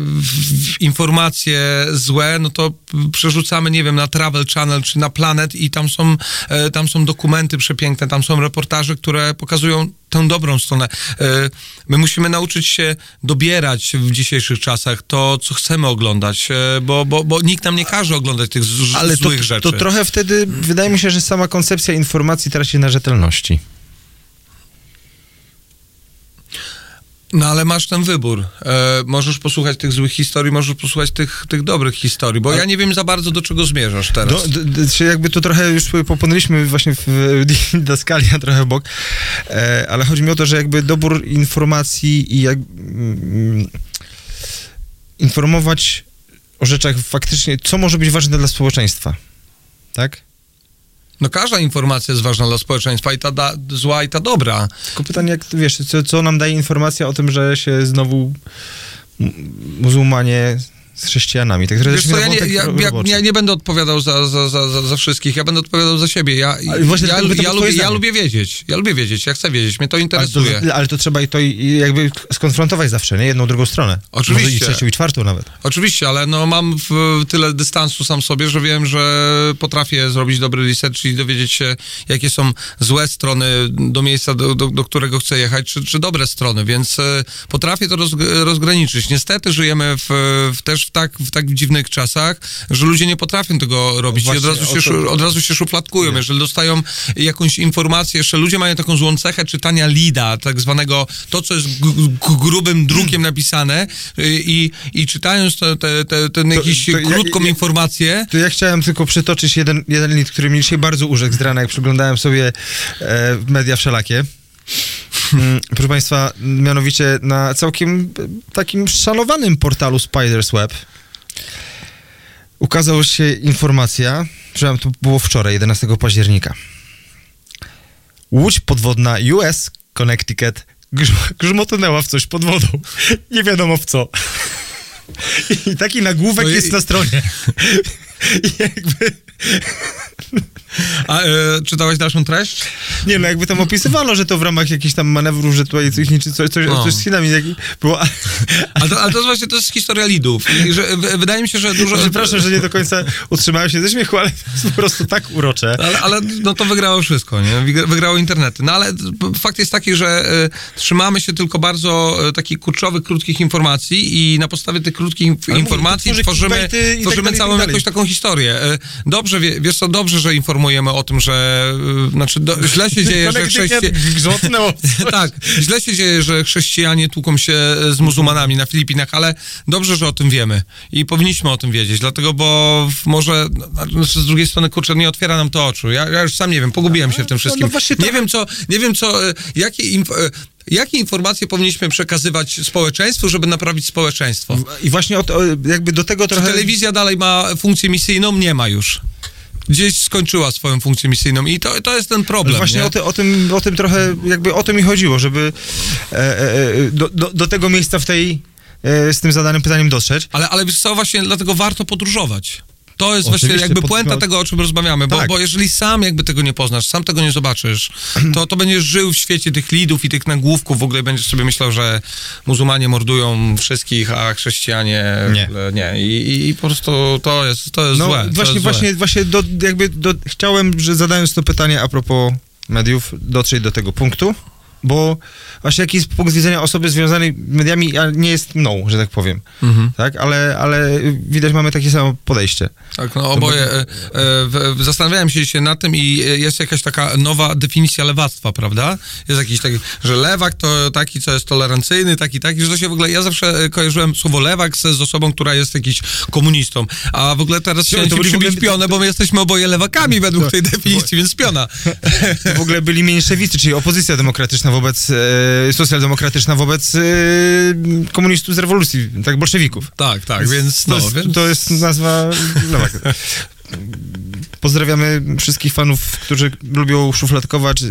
informacje złe, no to przerzucamy, nie wiem, na Travel Channel czy na Planet i tam są, e, tam są dokumenty przepiękne, tam są reportaże, które pokazują tę dobrą stronę. E, my musimy nauczyć się dobierać w dzisiejszych czasach to, co chcemy oglądać, e, bo, bo, bo nikt nam nie każe oglądać tych z, Ale to, złych rzeczy. to trochę wtedy, wydaje mi się, że sama koncepcja informacji traci na rzetelności. No ale masz ten wybór. E, możesz posłuchać tych złych historii, możesz posłuchać tych, tych dobrych historii, bo ja nie wiem za bardzo, do czego zmierzasz teraz. Do, d, d, czy jakby to trochę już popłynęliśmy właśnie w [LAUGHS] Daskalia trochę w bok, e, ale chodzi mi o to, że jakby dobór informacji i jak mm, informować o rzeczach faktycznie, co może być ważne dla społeczeństwa, tak? No każda informacja jest ważna dla społeczeństwa i ta da, zła i ta dobra. Tylko pytanie, jak wiesz, co, co nam daje informacja o tym, że się znowu muzułmanie z chrześcijanami. Tak, Wiesz co, ja nie, ja, ja, ja nie będę odpowiadał za, za, za, za, wszystkich, ja będę odpowiadał za siebie. Ja, Ale właśnie ja, ja, lubię, ja lubię wiedzieć, ja lubię wiedzieć, ja chcę wiedzieć, mnie to ale, interesuje. to, ale to trzeba i to jakby skonfrontować zawsze, nie? Jedną, drugą stronę. Oczywiście. Może i trzecią, i czwartą nawet. Oczywiście, ale no mam w, tyle dystansu sam sobie, że wiem, że potrafię zrobić dobry research i dowiedzieć się, jakie są złe strony do miejsca, do, do, do którego chcę jechać, czy, czy dobre strony, więc e, potrafię to roz, rozgraniczyć. Niestety żyjemy w, w, też w tak, w tak dziwnych czasach, że ludzie nie potrafią tego robić i od właśnie, razu, się, to- od razu się szufladkują. Jeżeli dostają jakąś informację, jeszcze ludzie mają taką złą cechę czytania lida, tak zwanego, to co jest grubym drukiem napisane y, i, i czytając te, te, te, ten jakiś to ja- krótką ja- informację, To ja chciałem tylko przytoczyć jeden, jeden lit, który mi dzisiaj bardzo urzekł z rana, jak przeglądałem sobie e, media wszelakie. Mm, Proszę Państwa, mianowicie na całkiem takim szanowanym portalu Spider's Web ukazała się informacja, że to było wczoraj, 11 października. Łódź podwodna US Connecticut grz- grzmotonęła w coś pod wodą. Nie wiadomo w co. I taki nagłówek No i- jest na stronie. [LAUGHS] I jakby... A e, czytałeś dalszą treść? Nie no, jakby tam opisywano, że to w ramach jakichś tam manewrów, że tutaj coś, czy coś, coś, No. coś z Chinami jaki było... Ale to, ale to jest właśnie to jest historia lidów. I że, w- wydaje mi się, że dużo... Przepraszam, że nie do końca utrzymałem się ze śmiechu, ale to jest po prostu tak urocze. Ale, ale no to wygrało wszystko, nie? Wygra- Wygrało internety. No ale fakt jest taki, że e, trzymamy się tylko bardzo e, takich kurczowych, krótkich informacji i na podstawie tych krótkich Ale informacji tworzymy, tak tworzymy dalej, całą tak dalej. jakąś taką historię. E, Dobrze, wie, wiesz co, dobrze, że informujemy o tym, że e, znaczy do, źle się dzieje, że chrześcijanie... [LAUGHS] Tak, źle się dzieje, że chrześcijanie tłuką się z muzułmanami na Filipinach, ale dobrze, że o tym wiemy i powinniśmy o tym wiedzieć, dlatego, bo może, znaczy z drugiej strony, kurczę, nie otwiera nam to oczu. Ja, ja już sam nie wiem, pogubiłem się w tym no wszystkim. nie to- wiem, co, nie wiem, co, e, jakie, inf- jakie informacje powinniśmy przekazywać społeczeństwu, żeby naprawić społeczeństwo. I właśnie o to, jakby do tego Czy trochę... telewizja dalej ma funkcję misyjną? Nie ma już. Gdzieś skończyła swoją funkcję misyjną i to, to jest ten problem. Właśnie nie? o, ty, o, tym, o tym trochę, jakby o to mi chodziło, żeby e, e, e, do, do, do tego miejsca w tej, e, z tym zadanym pytaniem dotrzeć. Ale, ale wiesz co, właśnie dlatego warto podróżować. To jest właśnie Oczywiście, jakby pod- puenta tego, o czym rozmawiamy, bo, Tak. bo jeżeli sam jakby tego nie poznasz, sam tego nie zobaczysz, to, to będziesz żył w świecie tych lidów i tych nagłówków, w ogóle będziesz sobie myślał, że muzułmanie mordują wszystkich, a chrześcijanie Nie. nie. I, i, po prostu to jest, to jest No złe. właśnie, jest złe. właśnie, właśnie do, jakby do, chciałem, że zadając to pytanie a propos mediów, dotrzeć do tego punktu, bo właśnie jaki jest punkt widzenia osoby związanej z mediami, nie jest mną, że tak powiem, Mhm. tak? Ale, ale widać mamy takie samo podejście. Tak, no oboje. E, e, zastanawiałem się dzisiaj nad tym i jest jakaś taka nowa definicja lewactwa, prawda? Jest jakiś taki, że lewak to taki, co jest tolerancyjny, taki, taki, że to się w ogóle, ja zawsze e, kojarzyłem słowo lewak z, z osobą, która jest jakiś komunistą, a w ogóle teraz chciałem to ci byli w przybić ogóle- pionę, bo my jesteśmy oboje lewakami według [LAUGHS] tej definicji, więc piona. [LAUGHS] W ogóle byli mniejszewicy, czyli opozycja demokratyczna wobec, e, socjaldemokratyczna wobec e, komunistów z rewolucji, tak, bolszewików. Tak, tak, więc to, no, jest, więc... to jest nazwa. No tak. [LAUGHS] Pozdrawiamy wszystkich fanów, którzy lubią szufladkować.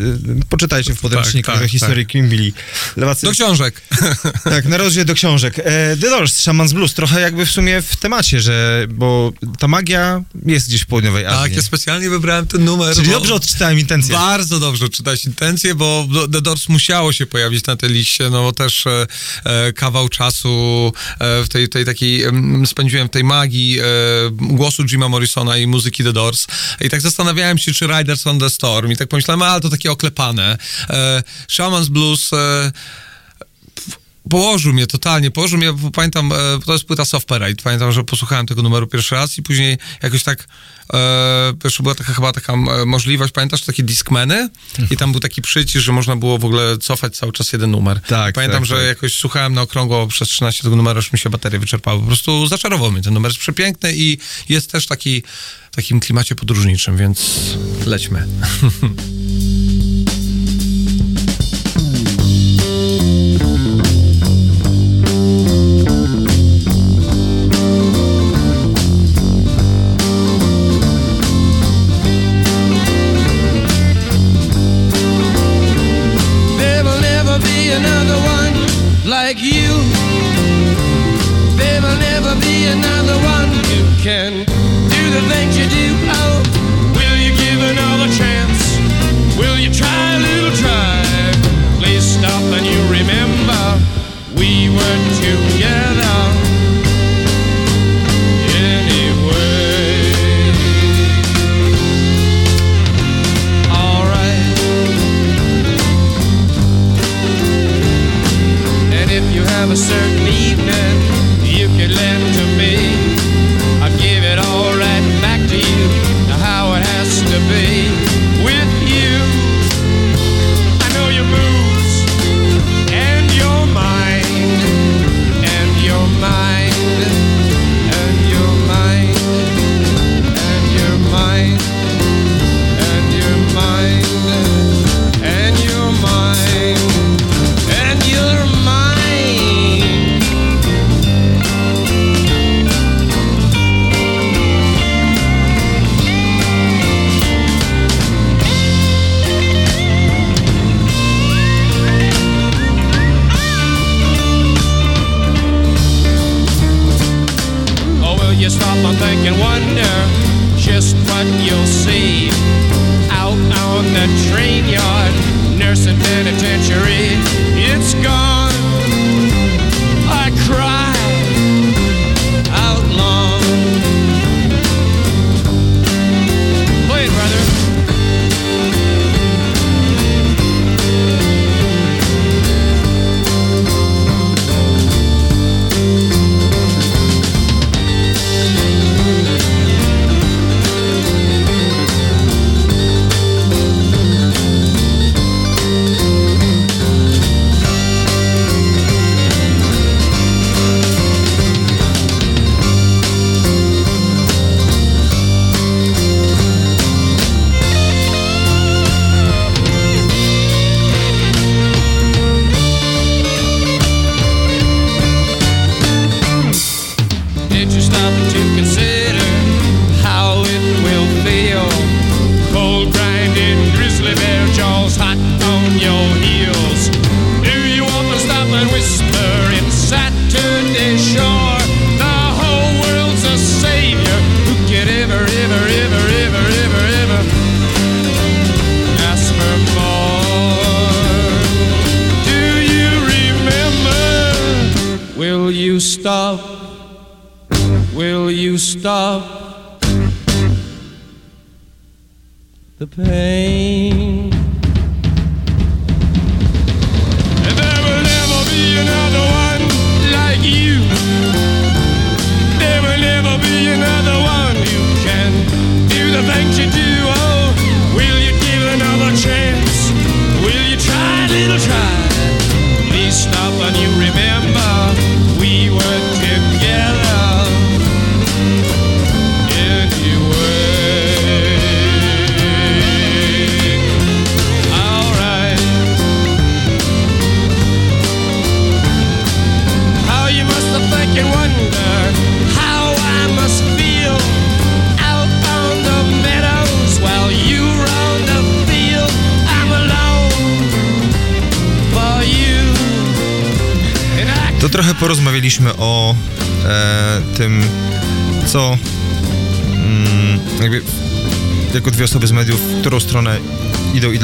Poczytajcie w podręcznikach tak, do historii, kim byli lewacy. Do książek. [LAUGHS] Tak, na rozdział do książek. E, The Doors, Shaman's Blues, trochę jakby w sumie w temacie, że, bo ta magia jest gdzieś w południowej Azji. tak, ja specjalnie wybrałem ten numer. Czyli dobrze odczytałem intencję. Bardzo dobrze czytać intencje, bo The Doors musiało się pojawić na tej liście, no bo też e, e, kawał czasu e, w tej, tej takiej, em, spędziłem w tej magii e, głosu Jima Morrisona i muzyki The Doors i tak zastanawiałem się, czy Riders on the Storm i tak pomyślałem, ale to takie oklepane. E, Shaman's Blues... E, Położył mnie totalnie, położył mnie, bo pamiętam, e, to jest płyta Soft Parade, pamiętam, że posłuchałem tego numeru pierwszy raz i później jakoś tak, e, wiesz, była taka chyba taka e, możliwość, pamiętasz, takie Discmany i tam był taki przycisk, że można było w ogóle cofać cały czas jeden numer. Tak, Pamiętam, tak, że tak. jakoś słuchałem na okrągło przez 13 tego numeru, aż mi się baterie wyczerpały. Po prostu zaczarował mnie ten numer, jest przepiękny i jest też taki, takim klimacie podróżniczym, więc lećmy. The things you do.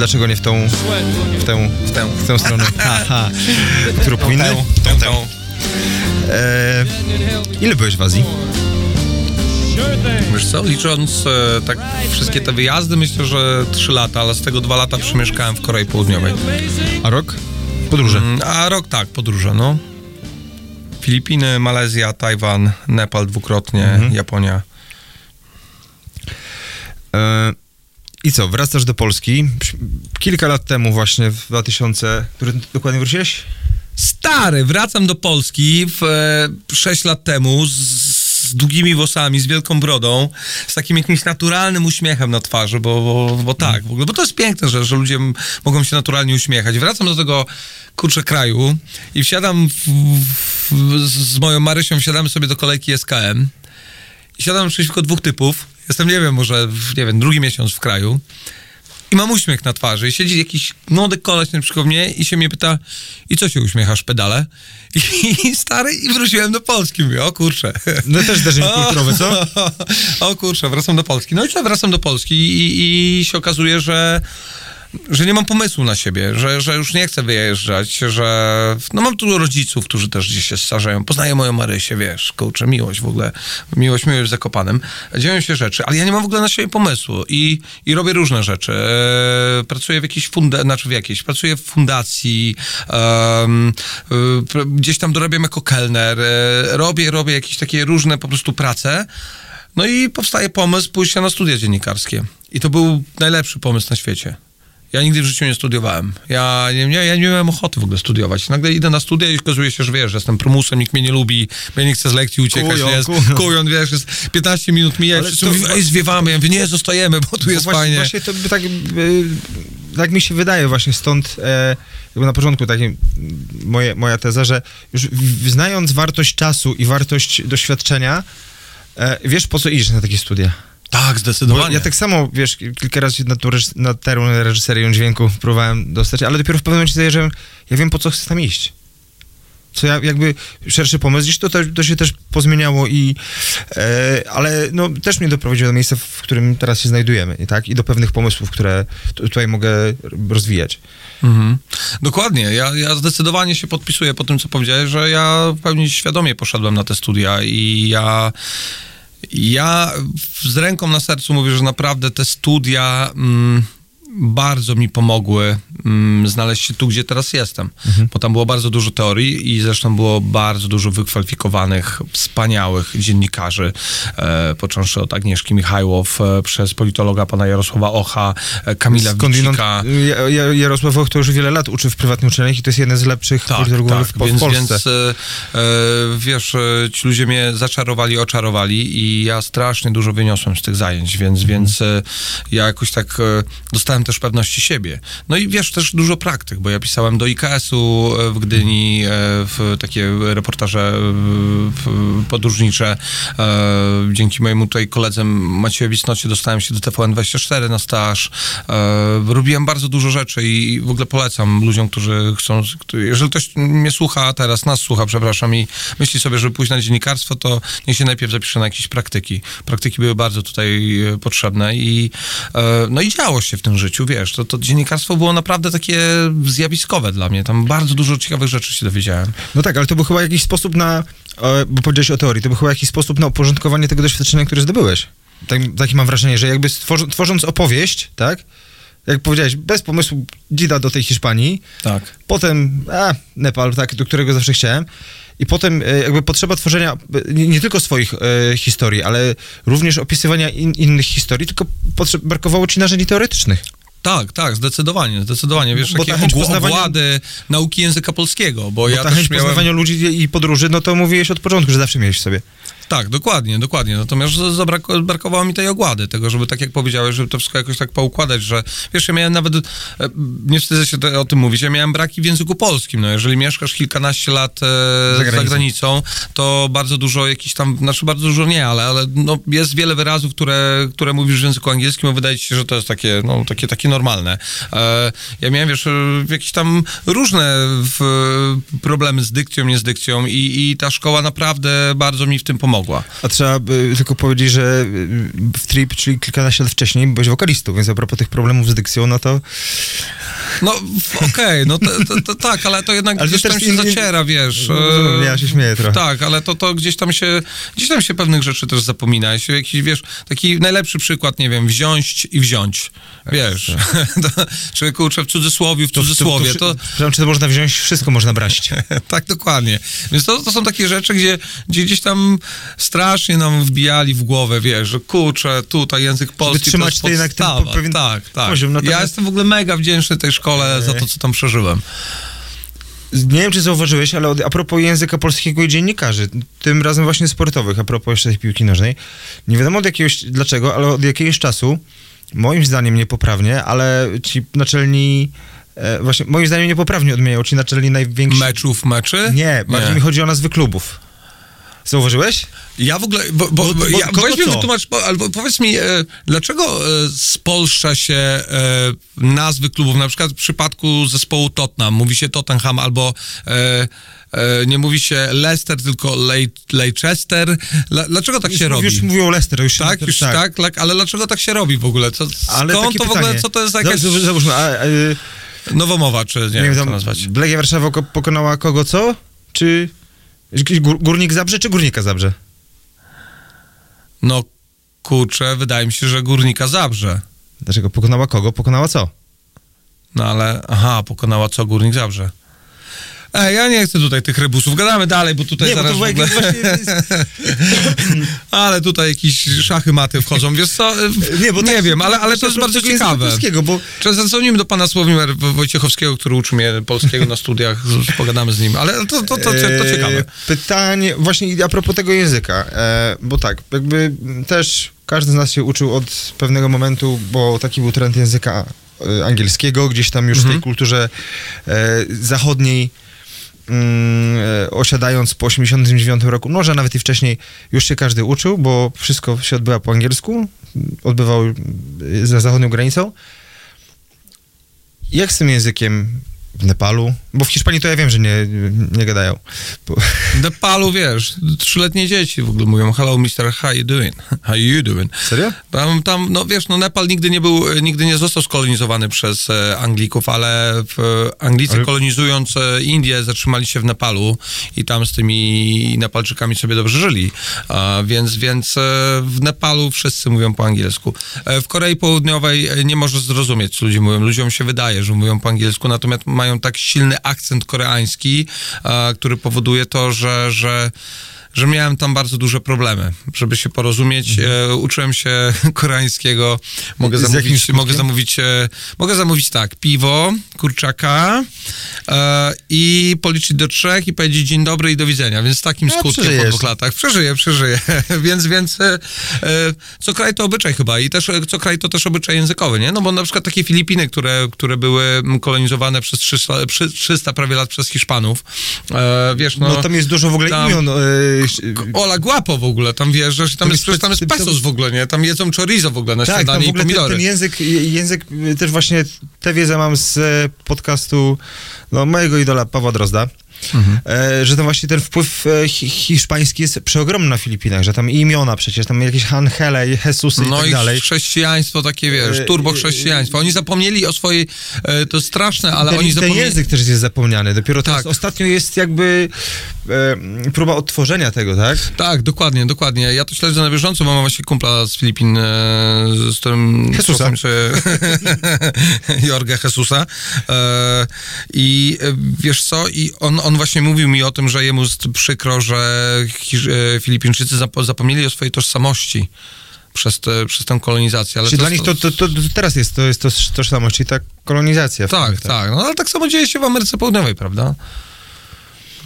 Dlaczego nie w tą, w tę, w tę, w tę stronę, [LAUGHS] Haha. w którą powinny. tą, tą. E, ile byłeś w Azji? Wiesz co, licząc e, tak wszystkie te wyjazdy, myślę, że trzy lata, ale z tego dwa lata przemieszkałem w Korei Południowej. A rok? Podróże. Mm, A rok tak, podróże, no. Filipiny, Malezja, Tajwan, Nepal dwukrotnie, Japonia. E, I co, wracasz do Polski. Kilka lat temu właśnie, w 2000... Który dokładnie wróciłeś? Stary, wracam do Polski w, e, 6 lat temu z, z długimi włosami, z wielką brodą, z takim jakimś naturalnym uśmiechem na twarzy, bo, bo, bo tak, w ogóle, bo to jest piękne, że, że ludzie mogą się naturalnie uśmiechać. Wracam do tego, kurczę, kraju i wsiadam w, w, z moją Marysią, wsiadamy sobie do kolejki SKM i siadam przeciwko dwóch typów, jestem, nie wiem, może, nie wiem, drugi miesiąc w kraju i mam uśmiech na twarzy. I siedzi jakiś młody koleś naprzeciwko mnie i się mnie pyta, i co się uśmiechasz, pedale? [LAUGHS] I, stary, i wróciłem do Polski. Mówię, o kurczę. No też zdarzenie [LAUGHS] kulturowe, co? o kurczę, wracam do Polski. No i co, wracam do Polski i, i się okazuje, że że nie mam pomysłu na siebie, że, że już nie chcę wyjeżdżać, że no mam tu rodziców, którzy też gdzieś się starzeją. Poznaję moją Marysię, wiesz, kurczę, miłość w ogóle, miłość, miłość Zakopanem. Dzieją się rzeczy, ale ja nie mam w ogóle na siebie pomysłu i, i robię różne rzeczy. E, pracuję w jakiejś fundacji, znaczy w jakiejś, pracuję w fundacji, e, pr- gdzieś tam dorabiam jako kelner, e, robię, robię jakieś takie różne po prostu prace. No i powstaje pomysł pójścia na studia dziennikarskie. I to był najlepszy pomysł na świecie. Ja nigdy w życiu nie studiowałem. Ja nie, ja nie miałem ochoty w ogóle studiować. Nagle idę na studia i okazuje się, że wiesz, że jestem prymusem, nikt mnie nie lubi, ja nie chcę z lekcji uciekać. Kujon, jest, kujon. kujon, wiesz, jest 15 minut mija, wszyscy to- mówią, ej, zwiewamy. Ja mówię, nie, zostajemy, bo tu jest właśnie, fajnie. Właśnie to by tak, y, tak mi się wydaje właśnie stąd e, jakby na początku takie moje, moja teza, że już znając wartość czasu i wartość doświadczenia, e, wiesz po co idziesz na takie studia. Tak, Bo zdecydowanie. ja tak samo, wiesz, kilka razy na, tą na tę reżyserię dźwięku próbowałem dostać, ale dopiero w pewnym momencie że ja wiem po co chcę tam iść. co ja jakby szerszy pomysł, gdzieś to, to, się też pozmieniało i e, ale no też mnie doprowadziło do miejsca, w którym teraz się znajdujemy, i tak? I do pewnych pomysłów, które tu- tutaj mogę rozwijać. Mhm. Dokładnie. Ja, ja zdecydowanie się podpisuję po tym, co powiedziałeś, że ja w pełni świadomie poszedłem na te studia i ja. Ja z ręką na sercu mówię, że naprawdę te studia mm, bardzo mi pomogły mm, znaleźć się tu, gdzie teraz jestem. Bo tam było bardzo dużo teorii i zresztą było bardzo dużo wykwalifikowanych, wspaniałych dziennikarzy, e, począwszy od Agnieszki Michajłow, e, przez politologa pana Jarosława Ocha, e, Kamila Skądinąd Wicika. Ja- Ja- Jarosław Och to już wiele lat uczy w prywatnych uczelniach i to jest jeden z lepszych Tak, politologów tak, w, po- w więc, Polsce. więc e, e, wiesz, e, ci ludzie mnie zaczarowali, oczarowali i ja strasznie dużo wyniosłem z tych zajęć, więc, Mhm. więc e, ja jakoś tak e, dostałem też pewności siebie. No i wiesz, też dużo praktyk, bo ja pisałem do IKS-u e, w Gdyni e, w takie reportaże e, podróżnicze. Dzięki mojemu tutaj koledze Maciejowi Cnocie dostałem się do TVN24 na staż. Robiłem bardzo dużo rzeczy i w ogóle polecam ludziom, którzy chcą, jeżeli ktoś mnie słucha teraz, nas słucha, przepraszam, i myśli sobie, żeby pójść na dziennikarstwo, to niech się najpierw zapisze na jakieś praktyki. Praktyki były bardzo tutaj potrzebne i no i działo się w tym życiu, wiesz, to, to dziennikarstwo było naprawdę takie zjawiskowe dla mnie. Tam bardzo dużo ciekawych rzeczy się dowiedziałem. No tak, ale to był chyba jakiś sposób na, e, bo powiedziałeś o teorii, to był chyba jakiś sposób na uporządkowanie tego doświadczenia, które zdobyłeś. Tak, takie mam wrażenie, że jakby stworzy, tworząc opowieść, tak, jak powiedziałeś, bez pomysłu dzida do tej Hiszpanii, Tak. potem, a, Nepal, tak, do którego zawsze chciałem, i potem e, jakby potrzeba tworzenia nie, nie tylko swoich e, historii, ale również opisywania in, innych historii, tylko brakowało ci narzędzi teoretycznych. Tak, tak, zdecydowanie, zdecydowanie. Wiesz, Bo takie ogł- poznawania- ogłady nauki języka polskiego, bo, Bo ja ta też chęć miałem... poznawania ludzi i podróży, no to mówiłeś od początku, że zawsze miałeś w sobie. Tak, dokładnie, dokładnie. Natomiast brakowało mi tej ogłady, tego, żeby tak jak powiedziałeś, żeby to wszystko jakoś tak poukładać, że wiesz, ja miałem nawet, e, nie wstydzę się o tym mówić, ja miałem braki w języku polskim. No, jeżeli mieszkasz kilkanaście lat e, Za za, granicą. granicą. to bardzo dużo jakichś tam, znaczy bardzo dużo nie, ale, ale no, jest wiele wyrazów, które, które mówisz w języku angielskim, a wydaje ci się, że to jest takie, no, takie, takie normalne. E, ja miałem, wiesz, e, jakieś tam różne w, problemy z dykcją, nie z dykcją i, i ta szkoła naprawdę bardzo mi w tym pomogła. A trzeba by tylko powiedzieć, że y, w Trip, czyli kilkanaście lat wcześniej, byłeś wokalistą, więc a propos tych problemów z dykcją, no to... No, okej, no to, to, to, tak, ale to jednak Ale to gdzieś tam się in- zaciera, wiesz. No, e, ja się śmieję trochę. Tak, ale to, to gdzieś tam się, gdzieś tam się pewnych rzeczy też zapomina. Jeśli Jakiś, wiesz, taki najlepszy przykład, nie wiem, wziąć i wziąć, wiesz. [LAUGHS] to, czy kurczę, w cudzysłowie, w cudzysłowie, to, Przepraszam, czy to można wziąć? Wszystko można brać. [LAUGHS] tak, dokładnie. Więc to, to są takie rzeczy, gdzie, gdzie gdzieś tam strasznie nam wbijali w głowę, wiesz, że kurczę, tutaj język polski to trzymać jest to jednak ten podstawa. pewien tak, tak. poziom, Ja natomiast- jestem w ogóle mega wdzięczny tej szkole za to, co tam przeżyłem. Nie wiem, czy zauważyłeś, ale a propos języka polskiego i dziennikarzy, tym razem właśnie sportowych, a propos jeszcze tej piłki nożnej, nie wiadomo od jakiegoś, dlaczego, ale od jakiegoś czasu, moim zdaniem niepoprawnie, ale ci naczelni, e, właśnie, moim zdaniem niepoprawnie odmieniają ci naczelni najwięksi... Meczów, meczy? Nie, bardziej mi chodzi o nazwy klubów. Zauważyłeś? Ja w ogóle, bo, bo, Bo- bo, bo ja, kogo weź mi co? wytłumacz, po- albo powiedz mi, e, dlaczego e, spolszcza się e, nazwy klubów, na przykład w przypadku zespołu Tottenham, mówi się Tottenham, albo e, e, nie mówi się Leicester, tylko Lei- Leicester. Dla- Dlaczego tak się już, robi? Już mówią Leicester, już się tak, już tak. tak, ale dlaczego tak się robi w ogóle? Co, Ale skąd to w ogóle, co to jest jakaś za- Załóżmy, a, a, nowomowa, czy nie, nie wiem, tam nazwać? Legia Warszawa ko- pokonała kogo co? Czy Górnik Zabrze, czy Górnika Zabrze? No kurczę, wydaje mi się, że Górnika Zabrze. Dlaczego pokonała kogo? Pokonała co? No ale, aha, pokonała co Górnik Zabrze. Ej, ja nie chcę tutaj tych rebusów. Gadamy dalej, bo tutaj Nie, bo zaraz to w ogóle... [LAUGHS] Ale tutaj jakieś szachy maty wchodzą, wiesz co? Nie, bo nie tak- wiem, ale, ale to jest bardzo ciekawe. Bo zadzwonimy do pana Sławomira Wojciechowskiego, który uczy mnie polskiego na studiach, [LAUGHS] pogadamy z nim, ale to, to, to, to, to ciekawe. E, Pytanie, właśnie a propos tego języka, e, bo tak, jakby też każdy z nas się uczył od pewnego momentu, bo taki był trend języka e, angielskiego, gdzieś tam już w tej kulturze e, zachodniej e, osiadając po 89 roku, może nawet i wcześniej, już się każdy uczył, bo wszystko się odbywa po angielsku, odbywało e, za zachodnią granicą. Jak z tym językiem w Nepalu? Bo w Hiszpanii to ja wiem, że nie, nie gadają. Bo, W Nepalu, wiesz, trzyletnie dzieci w ogóle mówią hello mister, how you doing? How you doing? serio? Tam, tam, no wiesz, no Nepal nigdy nie był, nigdy nie został skolonizowany przez e, Anglików, ale w, Anglicy Ale- kolonizując e, Indię zatrzymali się w Nepalu i tam z tymi Nepalczykami sobie dobrze żyli. A, więc, więc e, w Nepalu wszyscy mówią po angielsku. W Korei Południowej nie możesz zrozumieć, co ludzie mówią. Ludziom się wydaje, że mówią po angielsku, natomiast mają tak silny akcent koreański, a, który powoduje to, że, że że miałem tam bardzo duże problemy, żeby się porozumieć. E, uczyłem się [LAUGHS] koreańskiego. Mogę Z zamówić, mogę zamówić, e, mogę zamówić tak, piwo, kurczaka e, i policzyć do trzech i powiedzieć dzień dobry i do widzenia. Więc z takim No, skutkiem po przeżyjesz. dwóch latach. Przeżyję, przeżyję. [LAUGHS] więc, więc e, e, co kraj to obyczaj chyba i też e, co kraj to też obyczaj językowy, nie? No bo na przykład takie Filipiny, które, które były kolonizowane przez 300, przy- 300 prawie lat przez Hiszpanów, wiesz, no... No, tam jest dużo w ogóle tam- imion. E, Ola Guapo w ogóle, tam wjeżdżasz i tam To jest, jest tam jest pesos w ogóle, nie? Tam jedzą chorizo w ogóle na tak, tam śniadanie i ogóle ten, pomidory. ten język, język, y, też właśnie tę wiedzę mam z e, podcastu no, mojego idola Pawła Drozda, Mhm. że tam właśnie ten wpływ e, hi, hiszpański jest przeogromny na Filipinach, że tam i imiona przecież, tam jakieś Angele, i Jesusy i No tak i dalej. chrześcijaństwo takie, wiesz, turbo chrześcijaństwo. Oni zapomnieli o swojej, to straszne, ale ten, oni ten zapomnieli... język też jest zapomniany. Dopiero Tak. ostatnio jest jakby e, próba odtworzenia tego, tak? Tak, dokładnie, dokładnie. Ja to śledzę na bieżąco, mam właśnie kumpla z Filipin, e, z którym... Jesusa. Się, [LAUGHS] Jorge Jesusa. E, I wiesz co, i on, on właśnie mówił mi o tym, że jemu jest przykro, że e, Filipińczycy zapo- zapomnieli o swojej tożsamości przez, te, przez tę kolonizację. Ale Czyli dla nich to, to, to, teraz jest, to jest to tożsamość, czyli ta kolonizacja. Tak, tym, tak. No ale tak samo dzieje się w Ameryce Południowej, prawda?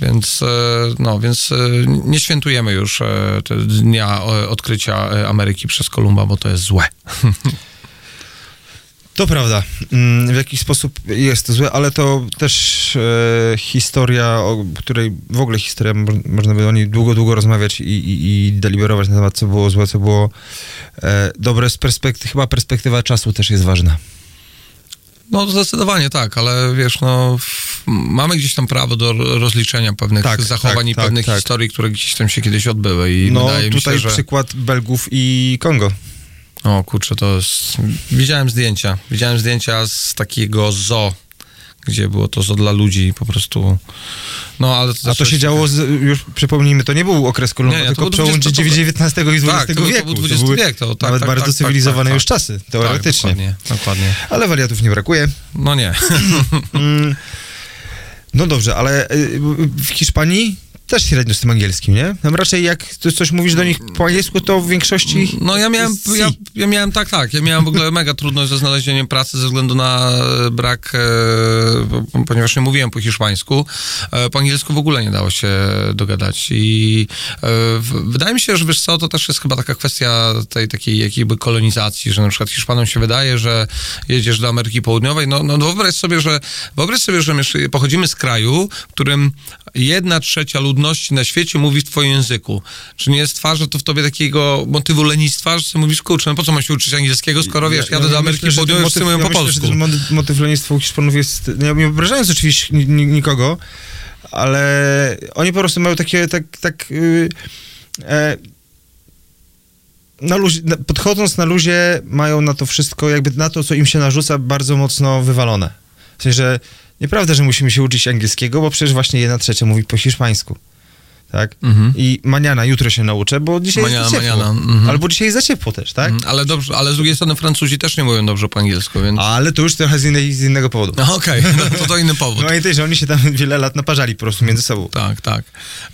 Więc, e, no, więc e, nie świętujemy już dnia odkrycia Ameryki przez Kolumba, bo to jest złe. [LAUGHS] To prawda. Mm, W jakiś sposób jest to złe, ale to też e, historia, o której w ogóle historia, mo- można by o niej długo, długo rozmawiać i, i, i deliberować na temat, co było złe, co było e, dobre. Z perspektywy, chyba perspektywa czasu też jest ważna. No zdecydowanie tak, ale wiesz, no mamy gdzieś tam prawo do ro- rozliczenia pewnych Tak, zachowań tak, i tak, pewnych tak. historii, które gdzieś tam się kiedyś odbyły i No wydaje mi tutaj się, że... przykład Belgów i Kongo. O kurczę, to jest... Widziałem zdjęcia. Widziałem zdjęcia z takiego zoo, gdzie było to zoo dla ludzi po prostu... No, ale to A to się działo, z, już przypomnijmy, to nie był okres to tylko przełom 20 XIX i XX Tak, to to wieku. był XX wiek, to tak, nawet tak, bardzo tak, tak, cywilizowane tak, już tak. czasy, teoretycznie. Tak, dokładnie, dokładnie. Ale wariatów nie brakuje. No nie. [LAUGHS] Mm, No dobrze, ale y, w Hiszpanii też średnio z tym angielskim, nie? Tam raczej jak ty coś mówisz do nich po angielsku, to w większości... No ja miałem, ja, ja miałem tak, tak, ja miałem w ogóle [LAUGHS] mega trudność ze znalezieniem pracy ze względu na e, brak, e, po- ponieważ nie mówiłem po hiszpańsku, e, po angielsku w ogóle nie dało się dogadać. I e, w, wydaje mi się, że wiesz co, to też jest chyba taka kwestia tej takiej jakby kolonizacji, że na przykład Hiszpanom się wydaje, że jedziesz do Ameryki Południowej, no, no wyobraź sobie, że wyobraź sobie, że my pochodzimy z kraju, w którym jedna trzecia ludności na świecie mówi w twoim języku. Czy nie stwarza to w tobie takiego motywu lenistwa, że mówisz, kurczę, no po co mam się uczyć angielskiego, skoro wiesz, jadę do Ameryki myślę, że ten Południowej, wszyscy mówią ja po myślę, polsku. Że ten motyw, lenistwa u Hiszpanów jest, nie, nie obrażając oczywiście ni- ni- nikogo, ale oni po prostu mają takie, tak, tak yy, e, na luzie, podchodząc na luzie, mają na to wszystko, jakby na to, co im się narzuca, bardzo mocno wywalone. W sensie, że nieprawda, że musimy się uczyć angielskiego, bo przecież właśnie jedna trzecia mówi po hiszpańsku. Tak? Mhm. I maniana jutro się nauczę, bo dzisiaj Maniana, jest za ciepło. maniana, mhm. Albo dzisiaj jest za ciepło też, tak? Mm, Ale dobrze, ale z drugiej strony Francuzi też nie mówią dobrze po angielsku, więc... Ale to już trochę z, innej, z innego powodu. No, Okej, [LAUGHS] no, to to inny powód. No Pamiętaj, że oni się tam wiele lat naparzali po prostu między sobą. Tak, tak.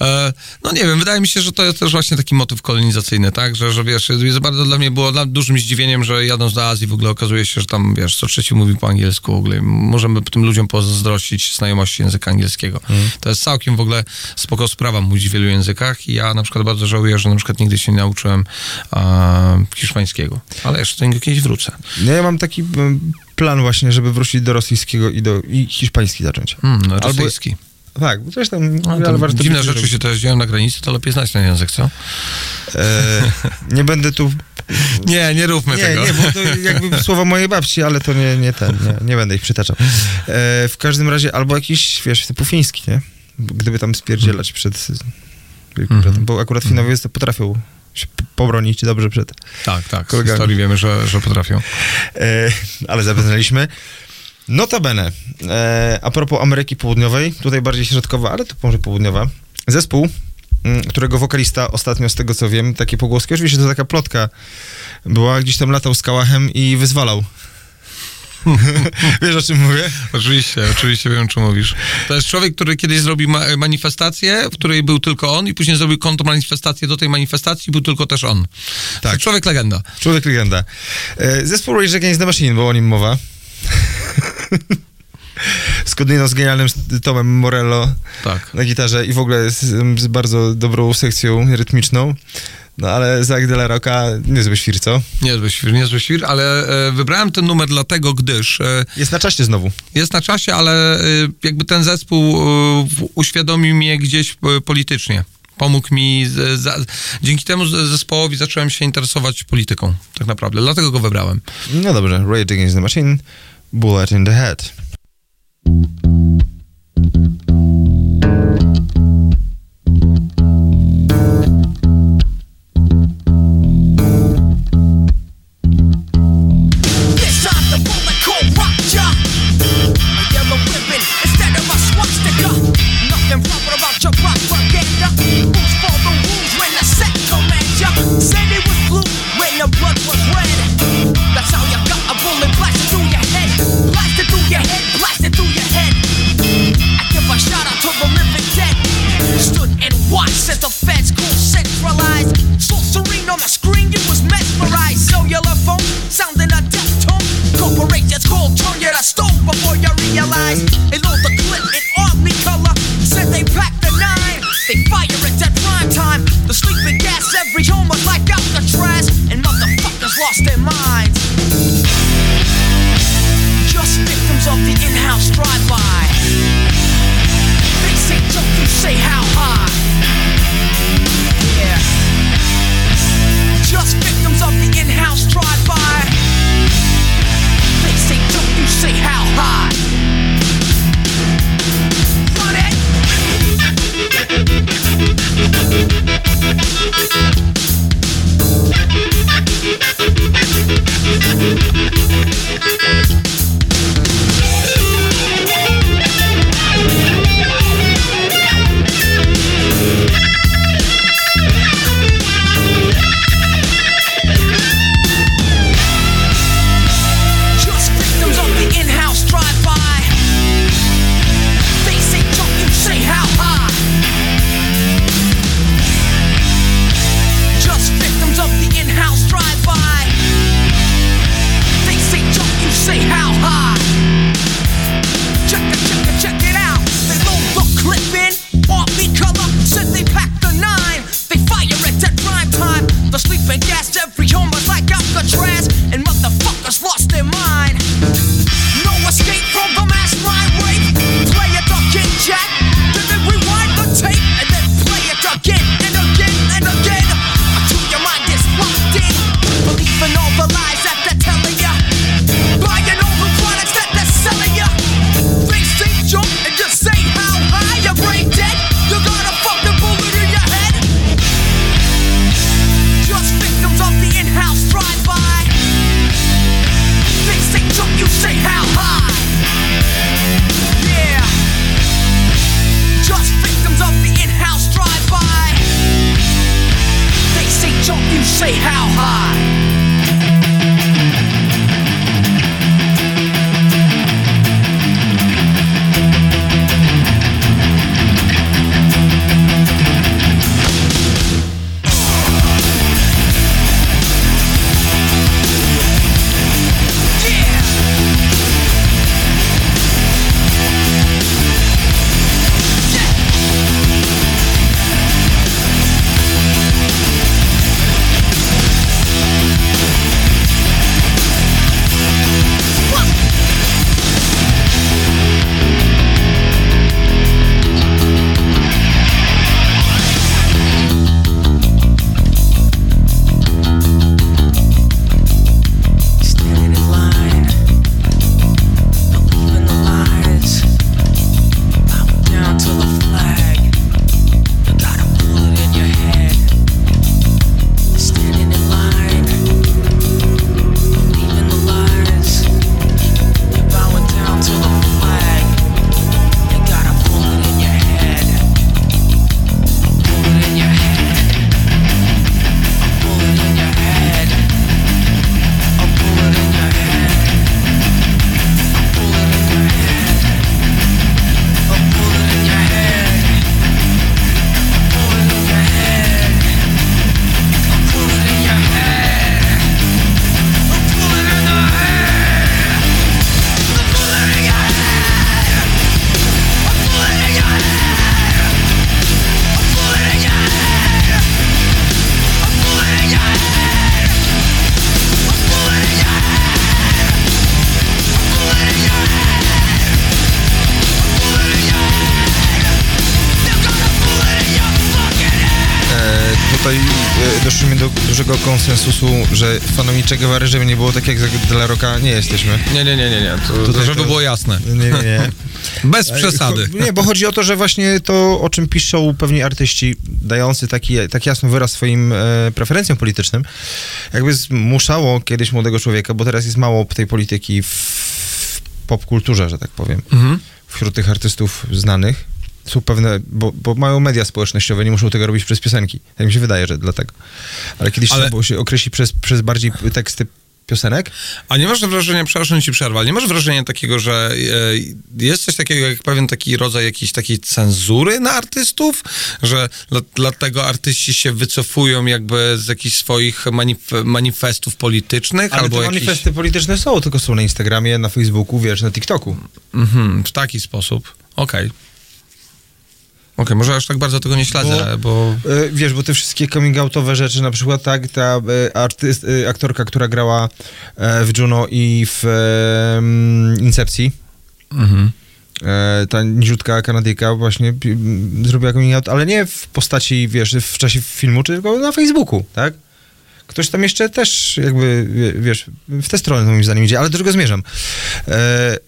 E, no nie wiem, wydaje mi się, że to jest też właśnie taki motyw kolonizacyjny, tak? Że, że wiesz, jest bardzo dla mnie było dużym zdziwieniem, że jadąc do Azji w ogóle okazuje się, że tam, wiesz, co trzeci mówi po angielsku w ogóle. Możemy tym ludziom pozazdrościć znajomości języka angielskiego. To jest całkiem w ogóle spoko sprawa mówić w wielu językach i ja na przykład bardzo żałuję, że na przykład nigdy się nie nauczyłem e, hiszpańskiego. Ale jeszcze do niego kiedyś wrócę. No ja mam taki plan właśnie, żeby wrócić do rosyjskiego i do i hiszpański zacząć. Mm, Albo- rosyjski. Tak, bo coś tam... No, ale to warto dziwne rzeczy zrobić. się teraz dzieją na granicy, to lepiej znać ten język, co? E, nie będę tu [LAUGHS] Nie, nie róbmy Nie, tego. nie, bo to [LAUGHS] jakby słowa mojej babci, ale to nie, nie ten, nie, nie będę ich przytaczał. E, w każdym razie, albo jakiś, wiesz, typu fiński, nie? Gdyby tam spierdzielać przed Wielkim Mhm. Bratem, bo akurat Finowie to potrafią się pobronić dobrze przed Tak, tak. Z Kolegami. historii wiemy, że, że potrafią. E, ale zabrnęliśmy. Notabene, e, a propos Ameryki Południowej, tutaj bardziej środkowa, ale to może południowa. Zespół, m, którego wokalista ostatnio, z tego co wiem, takie pogłoski, oczywiście to taka plotka była, gdzieś tam latał z kałachem i wyzwalał. [LAUGHS] Wiesz o czym mówię? Oczywiście, oczywiście wiem, o czym mówisz. To jest człowiek, który kiedyś zrobił ma- manifestację, w której był tylko on i później zrobił kontrmanifestację do tej manifestacji, był tylko też on. Tak. To Człowiek legenda. Człowiek legenda. E, zespół Rage Against the Machine, było o nim mowa. [LAUGHS] Skądinąd z genialnym Tomem Morello Tak. na gitarze i w ogóle z, z bardzo dobrą sekcją rytmiczną. No ale Zach de la Rocka niezły świr, co? Niezły świr, niezły świr, ale e, wybrałem ten numer dlatego, gdyż e, Jest na czasie znowu. jest na czasie, ale e, jakby ten zespół e, uświadomił mnie gdzieś e, politycznie. Pomógł mi, z, za, dzięki temu zespołowi zacząłem się interesować polityką, tak naprawdę. Dlatego go wybrałem. No dobrze, Rage Against the Machine, Bullet in the Head. Dużego konsensusu, że fanami Che Guevary, żeby nie było tak jak dla Rocka, nie jesteśmy. Nie, nie, nie, nie, nie. To, Tutaj żeby to- było jasne. Nie, nie, nie. [LAUGHS] Bez przesady. [LAUGHS] Nie, bo chodzi o to, że właśnie to, o czym piszą pewni artyści, dający taki, tak jasno wyraz swoim e, preferencjom politycznym, jakby zmuszało kiedyś młodego człowieka, bo teraz jest mało tej polityki w popkulturze, że tak powiem, Mhm. wśród tych artystów znanych. Są pewne, bo, bo mają media społecznościowe, nie muszą tego robić przez piosenki. Tak mi się wydaje, że dlatego. Ale kiedyś Ale- trzeba było się określić przez, przez bardziej teksty piosenek. A nie masz wrażenia, przepraszam ci przerwę, ale nie masz wrażenia takiego, że e, jest coś takiego jak pewien taki rodzaj jakiejś takiej cenzury na artystów, że dla, dlatego artyści się wycofują jakby z jakichś swoich manif- manifestów politycznych Ale albo te manifesty polityczne są, tylko są na Instagramie, na Facebooku, wiesz, na TikToku. Mhm, w taki sposób. Okej. Okej, może aż tak bardzo tego nie śledzę, bo... E, Wiesz, bo te wszystkie coming outowe rzeczy, na przykład tak, ta e, artyst, e, aktorka, która grała w Juno i w mm, Incepcji, Mhm. ta niziutka Kanadyjka właśnie zrobiła coming out, ale nie w postaci, wiesz, w czasie filmu, tylko na Facebooku, tak? Ktoś tam jeszcze też jakby, wie- wiesz, w tę stronę moim zdaniem idzie, ale do czego zmierzam?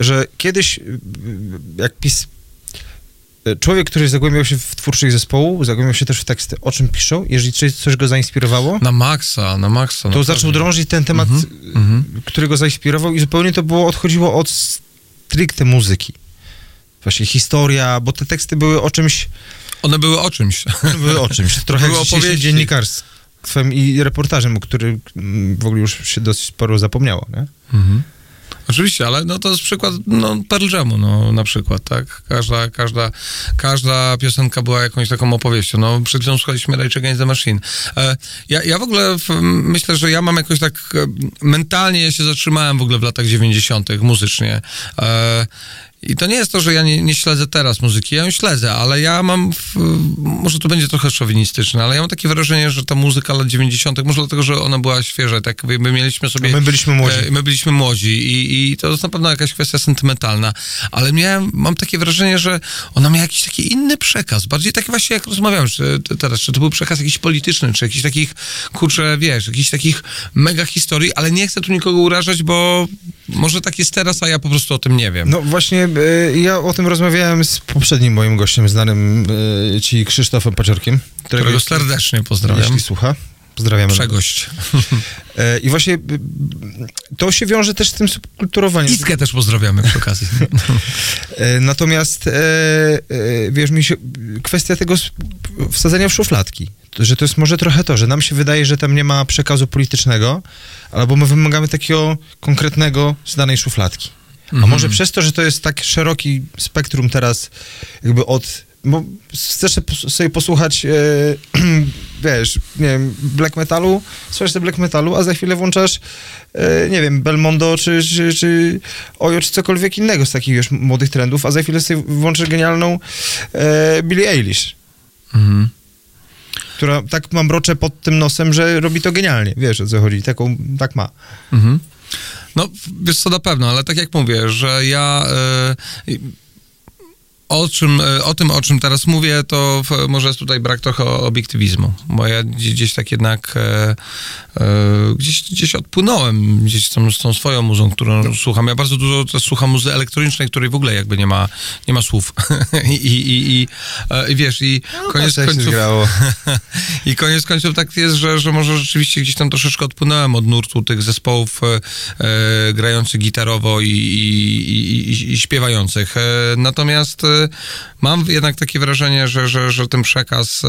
Że kiedyś, jak pis... e, Człowiek, który zagłębiał się w twórczość zespołu, zagłębiał się też w teksty, o czym piszą, jeżeli coś, go zainspirowało, Na maksa, na maksa. to naprawdę. zaczął drążyć ten temat, mhm. y, który go zainspirował i zupełnie to było, odchodziło od stricte muzyki. Właśnie historia, bo te teksty były o czymś, One były o czymś. były o czymś, [LAUGHS] trochę Były opowieści. dziennikarstwem i reportażem, o którym w ogóle już się dosyć sporo zapomniało, nie? Mhm. Oczywiście, ale no to jest przykład no, Pearl Jamu, no na przykład, tak? Każda, każda, każda piosenka była jakąś taką opowieścią. No, przed chwilą słuchaliśmy Rage Against the Machine. E, ja, ja w ogóle w, myślę, że ja mam jakoś tak e, mentalnie, ja się zatrzymałem w ogóle w latach 90. muzycznie. E, i to nie jest to, że ja nie, nie śledzę teraz muzyki, ja ją śledzę, ale ja mam, w, może to będzie trochę szowinistyczne, ale ja mam takie wrażenie, że ta muzyka lat 90., może dlatego, że ona była świeża, tak my mieliśmy sobie... A my byliśmy młodzi. E, my byliśmy młodzi i, i to jest na pewno jakaś kwestia sentymentalna, ale miałem, mam takie wrażenie, że ona miała jakiś taki inny przekaz, bardziej taki właśnie jak rozmawiałem czy, te- teraz, czy to był przekaz jakiś polityczny, czy jakiś takich, kurczę, wiesz, jakichś takich mega historii, ale nie chcę tu nikogo urażać, bo może tak jest teraz, a ja po prostu o tym nie wiem. No właśnie, ja o tym rozmawiałem z poprzednim moim gościem, znanym e, ci Krzysztofem Paciorkiem, którego serdecznie pozdrawiam. jeśli słucha. Pozdrawiamy. Przegość. E, I właśnie e, to się wiąże też z tym subkulturowaniem. Ickę też pozdrawiamy przy okazji. [LAUGHS] E, Natomiast, e, e, wiesz, mi się, kwestia tego wsadzenia w szufladki, że to jest może trochę to, że nam się wydaje, że tam nie ma przekazu politycznego, albo my wymagamy takiego konkretnego z danej szufladki. A może przez to, że to jest tak szeroki spektrum teraz jakby od... Bo chcesz sobie pos- sobie posłuchać, e, [CLEARS THROAT] wiesz, nie wiem, black metalu, słuchasz sobie black metalu, a za chwilę włączasz, e, nie wiem, Belmondo czy, czy, czy Ojo, czy cokolwiek innego z takich, wiesz, młodych trendów, a za chwilę sobie włączysz genialną e, Billie Eilish, Mhm. która tak mam mroczę pod tym nosem, że robi to genialnie, wiesz o co chodzi, taką, tak ma. Mhm. No, wiesz co, na pewno, ale tak jak mówię, że ja... E, o, czym, e, o tym, o czym teraz mówię, to w, może jest tutaj brak trochę obiektywizmu, bo ja gdzieś, tak jednak e, e, gdzieś, gdzieś odpłynąłem gdzieś z tą, z tą swoją muzą, którą słucham. Ja bardzo dużo też słucham muzy elektronicznej, której w ogóle jakby nie ma, nie ma słów. [LAUGHS] I, i, i, i, e, i wiesz, i koniec tak końców... [LAUGHS] I koniec końców tak jest, że, że może rzeczywiście gdzieś tam troszeczkę odpłynąłem od nurtu tych zespołów e, e, grających gitarowo i, i, i, i, śpiewających. Natomiast mam jednak takie wrażenie, że, że, że ten przekaz e,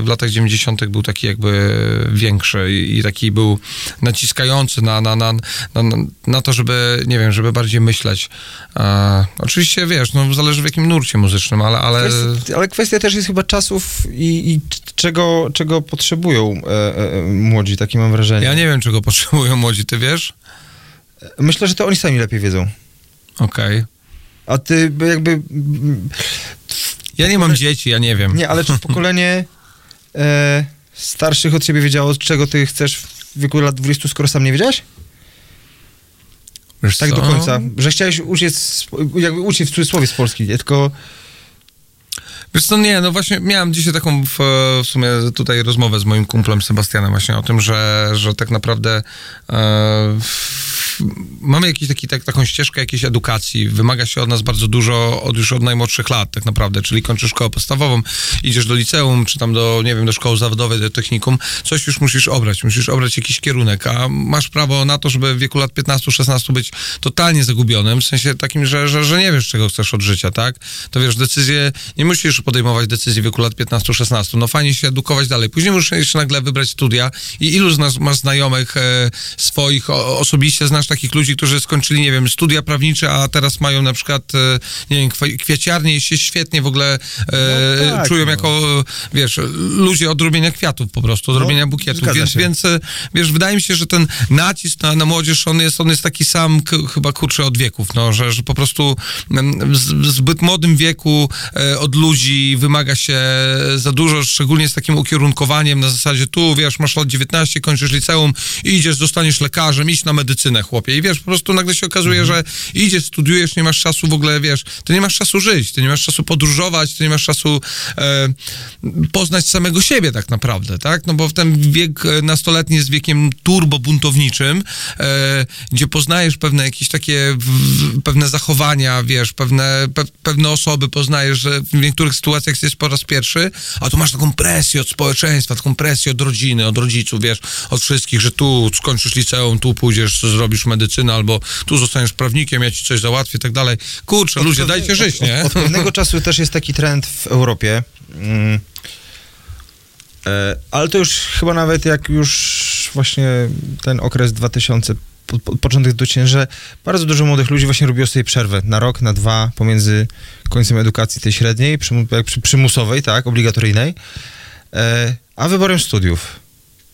w latach 90. był taki jakby większy i, i taki był naciskający na, na, na, na, na to, żeby, nie wiem, żeby bardziej myśleć. E, oczywiście, wiesz, no zależy w jakim nurcie muzycznym, ale... ale... Kwestia, ale kwestia też jest chyba czasów i, i czego, czego potrzebują e, e, młodzi, takie mam wrażenie. Ja nie wiem, czego potrzebują młodzi, ty wiesz? Myślę, że to oni sami lepiej wiedzą. Okej. A ty by jakby... Ja nie mam dzieci, ja nie wiem. Nie, ale czy pokolenie [LAUGHS] e, starszych od ciebie wiedziało, czego ty chcesz w wieku lat 20, skoro sam nie wiedziałeś? Wiesz Tak co? do końca. Że chciałeś uciec, jakby uciec w cudzysłowie z Polski, nie? tylko... Wiesz co, nie, no właśnie miałem dzisiaj taką w, w sumie tutaj rozmowę z moim kumplem Sebastianem właśnie o tym, że, że tak naprawdę e, mamy jakiś taki, tak, taką ścieżkę jakiejś edukacji, wymaga się od nas bardzo dużo od, już od najmłodszych lat tak naprawdę, czyli kończysz szkołę podstawową, idziesz do liceum, czy tam do, nie wiem, do szkoły zawodowej, do technikum, coś już musisz obrać, musisz obrać jakiś kierunek, a masz prawo na to, żeby w wieku lat 15-16 być totalnie zagubionym, w sensie takim, że, że, że nie wiesz, czego chcesz od życia, tak? To wiesz, decyzje, nie musisz podejmować decyzji w wieku lat 15-16, no fajnie się edukować dalej. Później musisz jeszcze nagle wybrać studia i ilu z nas masz znajomych e, swoich, o, osobiście znasz takich ludzi, którzy skończyli, nie wiem, studia prawnicze, a teraz mają na przykład, e, nie wiem, kwieciarnie i się świetnie w ogóle e, No tak, czują no. jako, wiesz, ludzie od robienia kwiatów po prostu, od No, robienia bukietów, więc, więc e, wiesz, wydaje mi się, że ten nacisk na, na młodzież, on jest, on jest taki sam chyba kurczę od wieków, no, że, że po prostu mm, w w zbyt młodym wieku od ludzi wymaga się za dużo, szczególnie z takim ukierunkowaniem na zasadzie tu, wiesz, masz lat 19, kończysz liceum, idziesz, zostaniesz lekarzem, idź na medycynę, chłopie. I wiesz, po prostu nagle się okazuje, że idziesz, studiujesz, nie masz czasu w ogóle, wiesz, ty nie masz czasu żyć, ty nie masz czasu podróżować, ty nie masz czasu e, poznać samego siebie tak naprawdę, tak? No bo w ten wiek e, nastoletni jest wiekiem turbo buntowniczym, e, gdzie poznajesz pewne jakieś takie w, pewne zachowania, wiesz, pewne, pe, pewne osoby poznajesz, że w niektórych sytuacjach jest po raz pierwszy, a tu masz taką presję od społeczeństwa, taką presję od rodziny, od rodziców, wiesz, od wszystkich, że tu skończysz liceum, tu pójdziesz, zrobisz medycynę, albo tu zostaniesz prawnikiem, ja ci coś załatwię i tak dalej. Kurczę, ludzie, Od- dajcie od- żyć, nie? Od, od pewnego czasu też jest taki trend w Europie. Mm. E, ale to już chyba nawet jak już właśnie ten okres 2000, po, po, początek do że bardzo dużo młodych ludzi właśnie robiło sobie przerwę na rok, na dwa pomiędzy końcem edukacji tej średniej, przymu, jak przy- przymusowej, tak, obligatoryjnej, e, a wyborem studiów.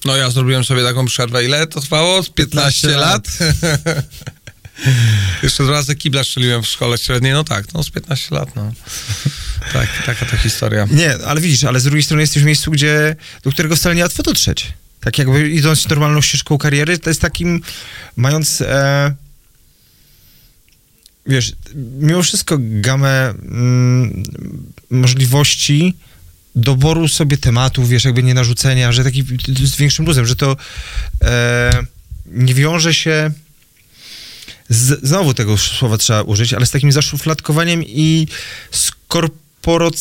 No ja zrobiłem sobie taką przerwę. Ile to trwało? Z 15, 15 lat? [LAUGHS] Jeszcze dwa razy kibla strzeliłem w szkole średniej. No tak, no z 15 lat, no. Tak, taka to historia. Nie, ale widzisz, ale z drugiej strony jesteś w miejscu, gdzie, do którego wcale nie łatwo dotrzeć. Tak jakby idąc normalną ścieżką kariery, to jest takim, mając, e, wiesz, mimo wszystko gamę mm, możliwości doboru sobie tematów, wiesz, jakby nie narzucenia, że taki z większym luzem, że to e, nie wiąże się z, znowu tego słowa trzeba użyć, ale z takim zaszufladkowaniem i skorporoc...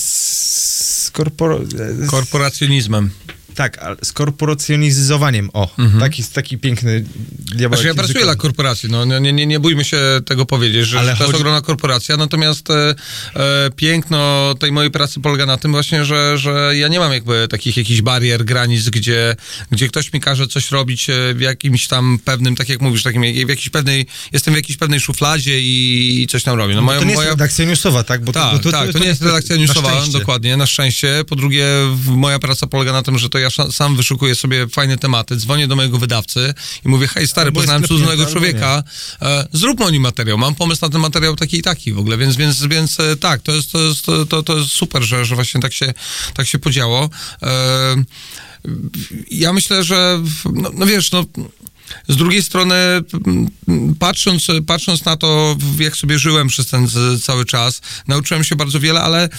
Skorporo, z- Korporacjonizmem. Tak, ale skorporacjonizowaniem. O, taki, taki piękny diabeł. Znaczy ja pracuję dla korporacji, no nie, nie, nie, nie bójmy się tego powiedzieć, że Ale to jest chodzi- ogromna korporacja, natomiast e, e, piękno tej mojej pracy polega na tym właśnie, że, że ja nie mam jakby takich jakichś barier, granic, gdzie, gdzie ktoś mi każe coś robić e, w jakimś tam pewnym, tak jak mówisz, takim, w jakiejś pewnej, jestem w jakiejś pewnej szufladzie i, i coś tam robię. No, No, moja, to nie jest moja, redakcja newsowa, tak? Bo tak, bo tak, to, nie jest redakcja na newsowa, szczęście. dokładnie, na szczęście. Po drugie, moja praca polega na tym, że to ja sam wyszukuję sobie fajne tematy, dzwonię do mojego wydawcy i mówię, hej stary, Albo poznałem cudownego człowieka, e, zróbmy o nim materiał, mam pomysł na ten materiał taki i taki w ogóle, więc, więc, więc e, tak, to jest, to jest, to, to, jest super, że, że właśnie tak się, tak się podziało. E, ja myślę, że, no, no wiesz, no... Z drugiej strony, m, patrząc, patrząc na to, jak sobie żyłem przez ten cały czas, nauczyłem się bardzo wiele, ale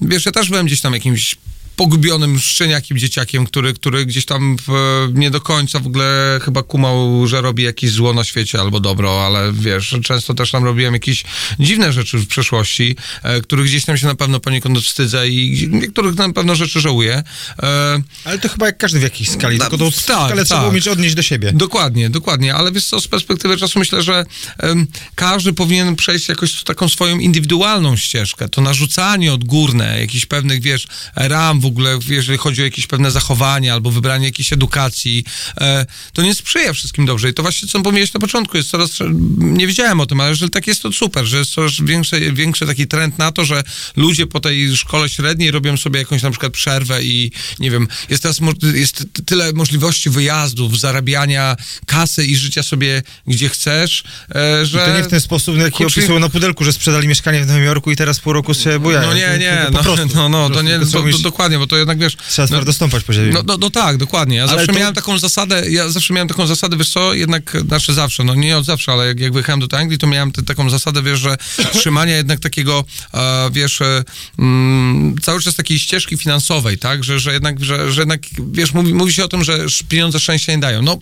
wiesz, ja też byłem gdzieś tam jakimś pogubionym szczeniakiem dzieciakiem, który, który gdzieś tam w, nie do końca w ogóle chyba kumał, że robi jakieś zło na świecie albo dobro, ale wiesz, często też tam robiłem jakieś dziwne rzeczy w przeszłości, e, których gdzieś tam się na pewno poniekąd wstydzę i niektórych na pewno rzeczy żałuję. E, Ale to chyba jak każdy w jakiejś skali, No, tylko tą tak, skalę trzeba tak. umieć odnieść do siebie. Dokładnie, dokładnie, ale wiesz co, z perspektywy czasu myślę, że każdy powinien przejść jakoś taką swoją indywidualną ścieżkę. To narzucanie odgórne jakichś pewnych, wiesz, ram w ogóle, jeżeli chodzi o jakieś pewne zachowania albo wybranie jakiejś edukacji, e, to nie sprzyja wszystkim dobrze. I to właśnie, co powiedziałeś na początku, jest coraz, nie wiedziałem o tym, ale jeżeli tak jest, to super, że jest coraz większy, większy taki trend na to, że ludzie po tej szkole średniej robią sobie jakąś na przykład przerwę i nie wiem, jest teraz jest tyle możliwości wyjazdów, zarabiania kasy i życia sobie gdzie chcesz, że... I to nie w ten sposób, jaki Kurczę, opisują na pudelku, że sprzedali mieszkanie w Nowym Jorku i teraz pół roku się bujają. no nie, nie, no, no, no po to nie, to, to, dokładnie, bo to jednak, wiesz... Trzeba no, twardo stąpać po ziemi. no, no, no tak, dokładnie. Ja Ale zawsze to- miałem taką zasadę, ja zawsze miałem taką zasadę, wiesz co, jednak, znaczy zawsze, no nie od zawsze, ale jak, jak wyjechałem do Anglii, to miałem tę taką zasadę, wiesz, że trzymania jednak takiego, e, wiesz, e, mm, cały czas takiej ścieżki finansowej, tak, że, że jednak, że, że jednak, wiesz, mówi, mówi się o tym, że pieniądze szczęścia nie dają. No,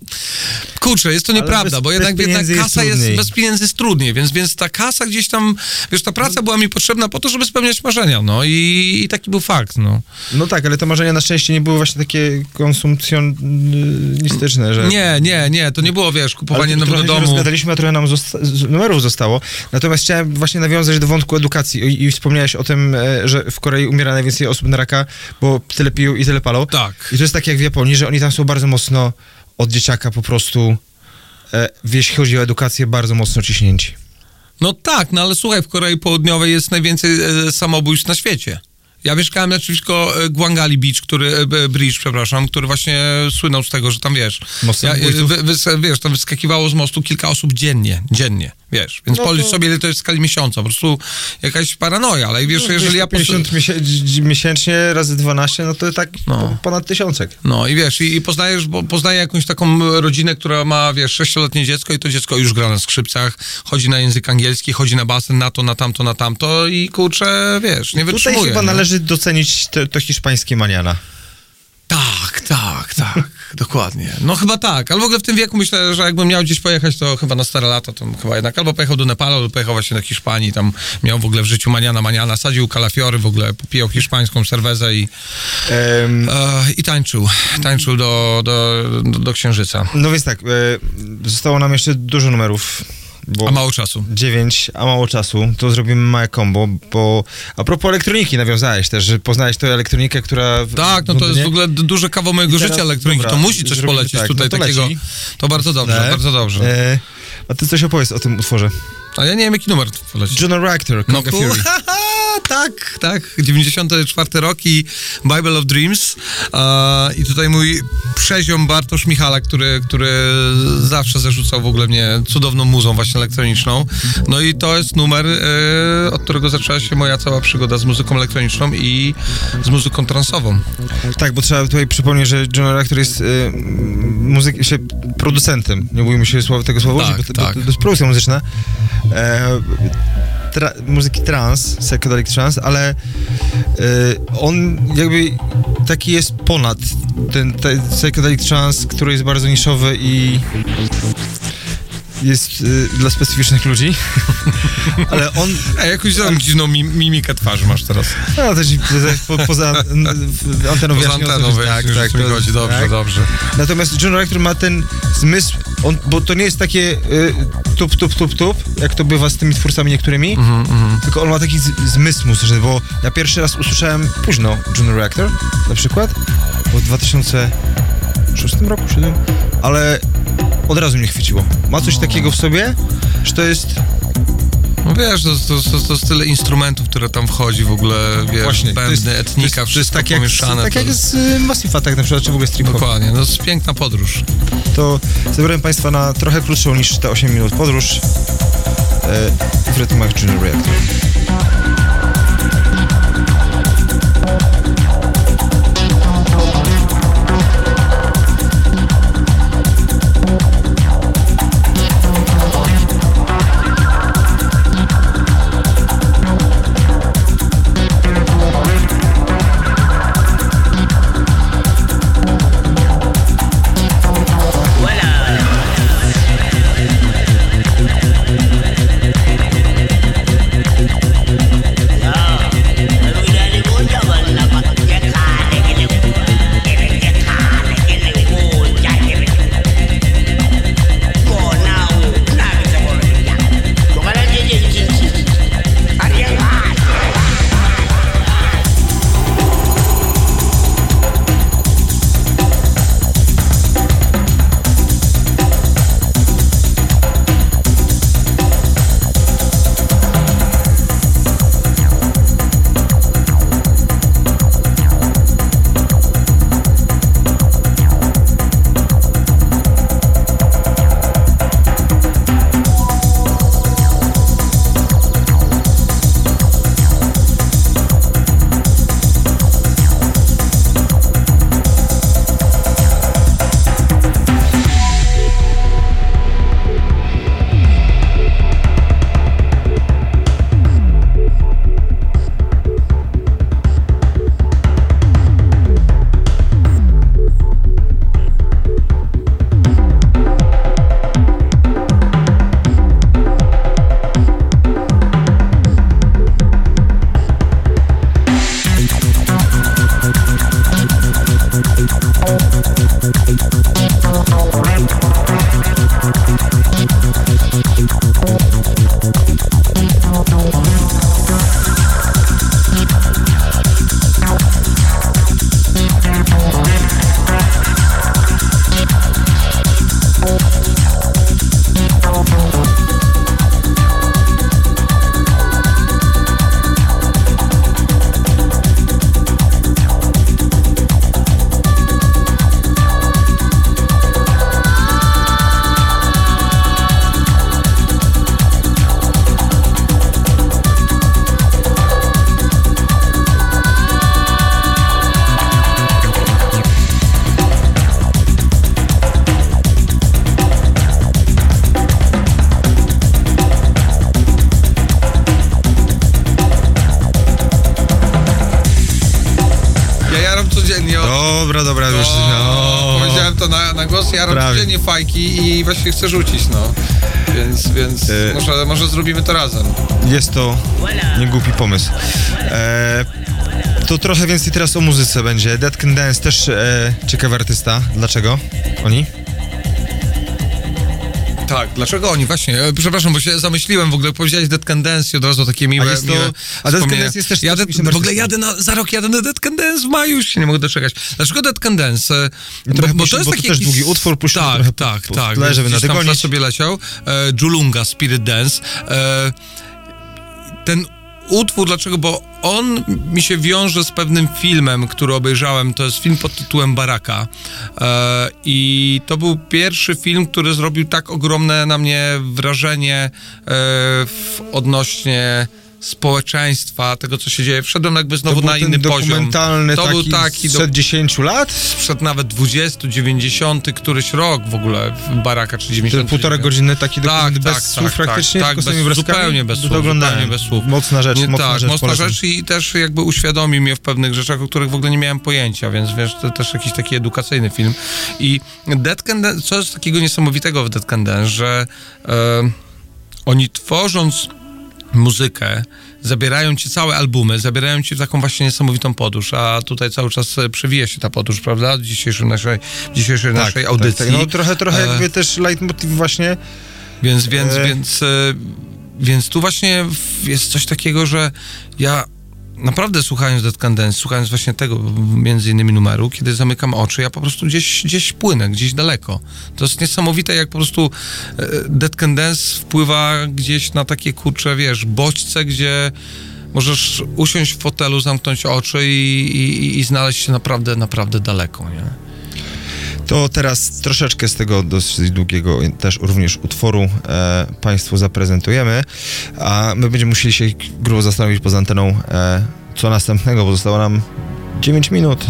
kurczę, jest to nieprawda, bez- bo jednak, jednak jest kasa jest, trudniej. bez pieniędzy jest trudniej, więc, więc ta kasa gdzieś tam, wiesz, ta praca była mi potrzebna po to, żeby spełniać marzenia, no i, i taki był fakt, no. No tak, ale te marzenia na szczęście nie były właśnie takie konsumpcjonistyczne, że... Nie, nie, nie, to nie było, wiesz, kupowanie nowego domu. rozgadaliśmy, a trochę nam zosta- numerów zostało. Natomiast chciałem właśnie nawiązać do wątku edukacji i, i wspomniałeś o tym, e, że w Korei umiera najwięcej osób na raka, bo tyle piją i tyle palą. Tak. I to jest tak jak w Japonii, że oni tam są bardzo mocno od dzieciaka po prostu, e, jeśli chodzi o edukację, bardzo mocno ciśnięci. No tak, no ale słuchaj, w Korei Południowej jest najwięcej e, samobójstw na świecie. Ja mieszkałem naprzeciwko e, Gwangali Beach, który, e, Bridge, przepraszam, który właśnie słynął z tego, że tam wiesz, ja, e, wy, wiesz, tam wyskakiwało z mostu kilka osób dziennie, dziennie, wiesz, więc No policz to- sobie, ile to jest w skali miesiąca, po prostu jakaś paranoja, ale wiesz, jeżeli ja... pos- 50 miesię- miesięcznie razy 12, no to tak No. po- ponad tysiącek. No i wiesz, i, i poznajesz, bo poznaję jakąś taką rodzinę, która ma, wiesz, sześcioletnie dziecko i to dziecko już gra na skrzypcach, chodzi na język angielski, chodzi na basen, na to, na tamto, na tamto i kurczę, wiesz, nie Tutaj wytrzymuje. chyba nie? należy docenić to, to hiszpańskie maniana. Tak, tak, tak, dokładnie. No chyba tak, ale w ogóle w tym wieku myślę, że jakbym miał gdzieś pojechać, to chyba na stare lata, to chyba jednak albo pojechał do Nepalu, albo pojechał właśnie do Hiszpanii, tam miał w ogóle w życiu maniana, maniana, sadził kalafiory, w ogóle popijał hiszpańską serwezę i, Em, e, i tańczył, tańczył do, do, do, do księżyca. no więc tak, e, zostało nam jeszcze dużo numerów. Bo A mało czasu. 9, a mało czasu, to zrobimy małe combo, bo a propos elektroniki nawiązałeś też, że poznałeś tę elektronikę, która... W, Tak, no to jest w ogóle duże kawał mojego teraz, życia elektroniki. dobra, to musi coś polecieć tak, tutaj no to takiego. leci. To bardzo dobrze, bardzo dobrze. E, a ty coś opowiedz o tym utworze. A ja nie wiem, jaki numer poleci. John Reactor, No Conga Fury. [LAUGHS] tak, tak. 94 rok i Bible of Dreams. I tutaj mój przeziom Bartosz Michalak, który, który zawsze zarzucał w ogóle mnie cudowną muzą właśnie elektroniczną. No i to jest numer, e, od którego zaczęła się moja cała przygoda z muzyką elektroniczną i z muzyką transową. Tak, bo trzeba tutaj przypomnieć, że John Reactor jest y, muzyk, się, producentem, nie bójmy się słowa, tego słowa Tak, użyć, bo, to- tak. bo to jest produkcja muzyczna. E, tra, muzyki trans, psychedelic trans, ale y, on jakby taki jest ponad ten, ten psychedelic trans, który jest bardzo niszowy i jest y, dla specyficznych ludzi, [LAUGHS] ale on A jakąś tam dziwną mi- mimikę twarzy masz teraz. no, też po, poza anteną Poza anteną, chodzi. tak, tak, to- chodzi. Dobrze, tak. dobrze. Natomiast John Reactor ma ten zmysł, on, bo to nie jest takie y, tup, tup, tup, tup, jak to bywa z tymi twórcami niektórymi, Mhm, tylko on ma taki z, zmysł muzyczny, bo ja pierwszy raz usłyszałem późno John Reactor, na przykład, bo w 2006 roku, 7, ale od razu mnie chwyciło. Ma coś takiego w sobie, że to jest No wiesz, to, to, to, to jest tyle instrumentów, które tam wchodzi w ogóle, wiesz, Właśnie, to bębny, jest- etnika, to jest, wszystko tak jak, pomieszane. tak to jak z y, Massive Attack na przykład, czy w ogóle Strip. Dokładnie, no to jest piękna podróż. to zabiorę Państwa na trochę krótszą niż te 8 minut podróż e, w rytmach Junior Reactor. Właśnie chcę rzucić, no. Więc, więc E. może, może zrobimy to razem. Jest to niegłupi pomysł. E, to trochę więcej teraz o muzyce będzie. Dead Can Dance też e, ciekawy artysta. Dlaczego? Oni? Tak, dlaczego oni? Właśnie, e, przepraszam, bo się zamyśliłem w ogóle, powiedziałeś Dead Can Dance i od razu takie miłe, A jest to- miłe a Dead wspomnienia. Dance jest też Jadę, w ogóle jadę na, za rok jadę na Dead Can Dance w maju, już się nie mogę doczekać. Dlaczego Dead Can Dance? E, trochę puścimy, bo to też długi utwór, puścimy Tak, trochę tak, po- tak. tle, żeby gdzieś tam nadgonić. sobie leciał. E, Julunga, Spirit Dance. E, ten utwór, dlaczego? Bo on mi się wiąże z pewnym filmem, który obejrzałem. To jest film pod tytułem Baraka. E, I to był pierwszy film, który zrobił tak ogromne na mnie wrażenie e, odnośnie społeczeństwa, tego co się dzieje. Wszedłem jakby znowu na inny poziom. To taki, był taki do, sprzed 10 lat? sprzed nawet 20, 90, któryś rok w ogóle w Baraka, czy 90. Ten półtora godziny taki Tak, dokument bez tak, słów tak, praktycznie, tak, tak, bez, zupełnie bez słów, zupełnie bez słów. Mocna rzecz, Nie, mocna tak, rzecz, mocna polecam. rzecz i też jakby uświadomił mnie w pewnych rzeczach, o których w ogóle nie miałem pojęcia, więc wiesz, to też jakiś taki edukacyjny film. I Dead Can Dance, co jest takiego niesamowitego w Dead Can Dance, że e, oni tworząc muzykę, zabierają ci całe albumy, zabierają ci w taką właśnie niesamowitą podróż, a tutaj cały czas e, przewija się ta podróż, prawda, w dzisiejszej naszej, dzisiejszej naszej audycji. Tak, tak. No trochę, trochę E, jakby też leitmotiv właśnie więc, więc, E. więc, e, więc tu właśnie jest coś takiego, że ja naprawdę słuchając Dead Dance, słuchając właśnie tego między innymi numeru, kiedy zamykam oczy, ja po prostu gdzieś, gdzieś płynę, gdzieś daleko. To jest niesamowite, jak po prostu e, Dead Dance wpływa gdzieś na takie kurcze, wiesz, bodźce, gdzie możesz usiąść w fotelu, zamknąć oczy i, i, i znaleźć się naprawdę, naprawdę daleko, nie? To teraz troszeczkę z tego dosyć długiego też również utworu e, Państwu zaprezentujemy, a my będziemy musieli się grubo zastanowić poza anteną, e, co następnego, bo zostało nam 9 minut.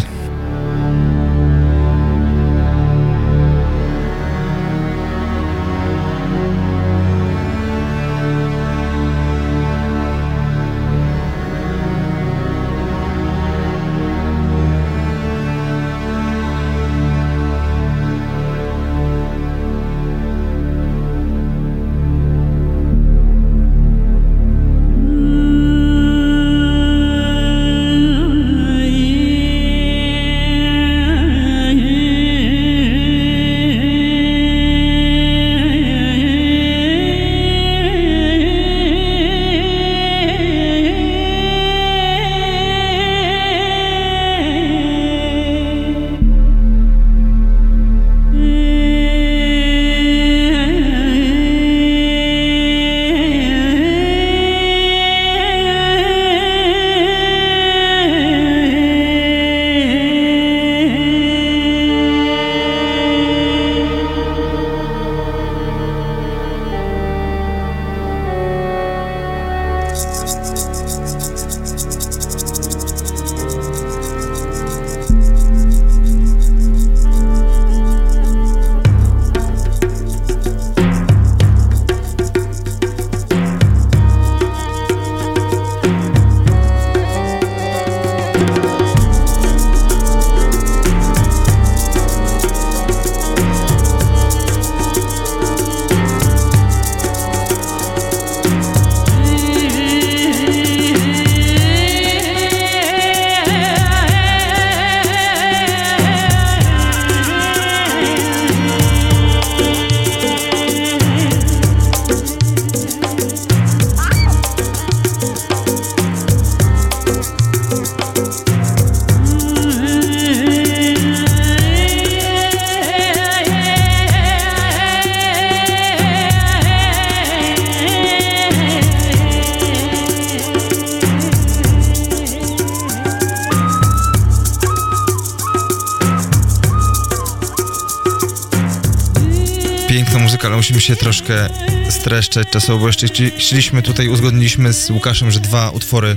Troszkę streszczać czasowo, bo jeszcze chci- chcieliśmy tutaj, uzgodniliśmy z Łukaszem, że dwa utwory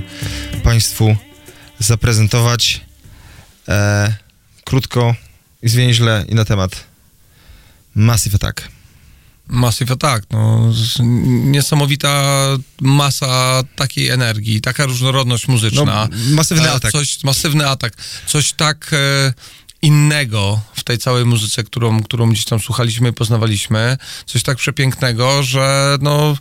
Państwu zaprezentować e, krótko i zwięźle i na temat Massive Attack. Massive Attack, no, niesamowita masa takiej energii, taka różnorodność muzyczna. No, masywny E, atak. Coś, masywny atak, coś tak e, innego w tej całej muzyce, którą, którą gdzieś tam słuchaliśmy i poznawaliśmy, coś tak przepięknego, że no,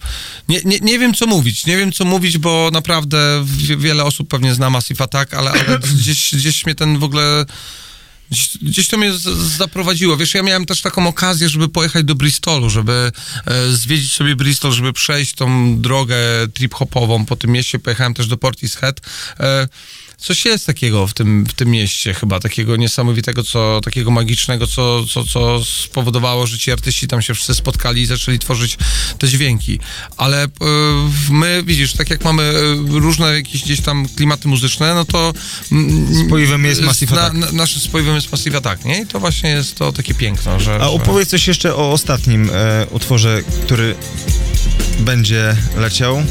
nie, nie, nie wiem co mówić, nie wiem co mówić, bo naprawdę wie- wiele osób pewnie zna Massive Attack, ale, ale [COUGHS] gdzieś, gdzieś mnie ten w ogóle Gdzieś, gdzieś to mnie z- zaprowadziło. Wiesz, ja miałem też taką okazję, żeby pojechać do Bristolu, żeby e, zwiedzić sobie Bristol, żeby przejść tą drogę trip-hopową po tym mieście. Pojechałem też do Portishead. E, coś jest takiego w tym, w tym mieście chyba, takiego niesamowitego, co, takiego magicznego, co, co, co spowodowało, że ci artyści tam się wszyscy spotkali i zaczęli tworzyć te dźwięki. Ale e, my, widzisz, tak jak mamy e, różne jakieś gdzieś tam klimaty muzyczne, no to... mm, Spoiwem jest Massive na, Attack. na, naszym spoiwem jest Massive Attack, nie? I to właśnie jest to takie piękno, że... A opowiedz coś jeszcze o ostatnim e, utworze, który będzie leciał,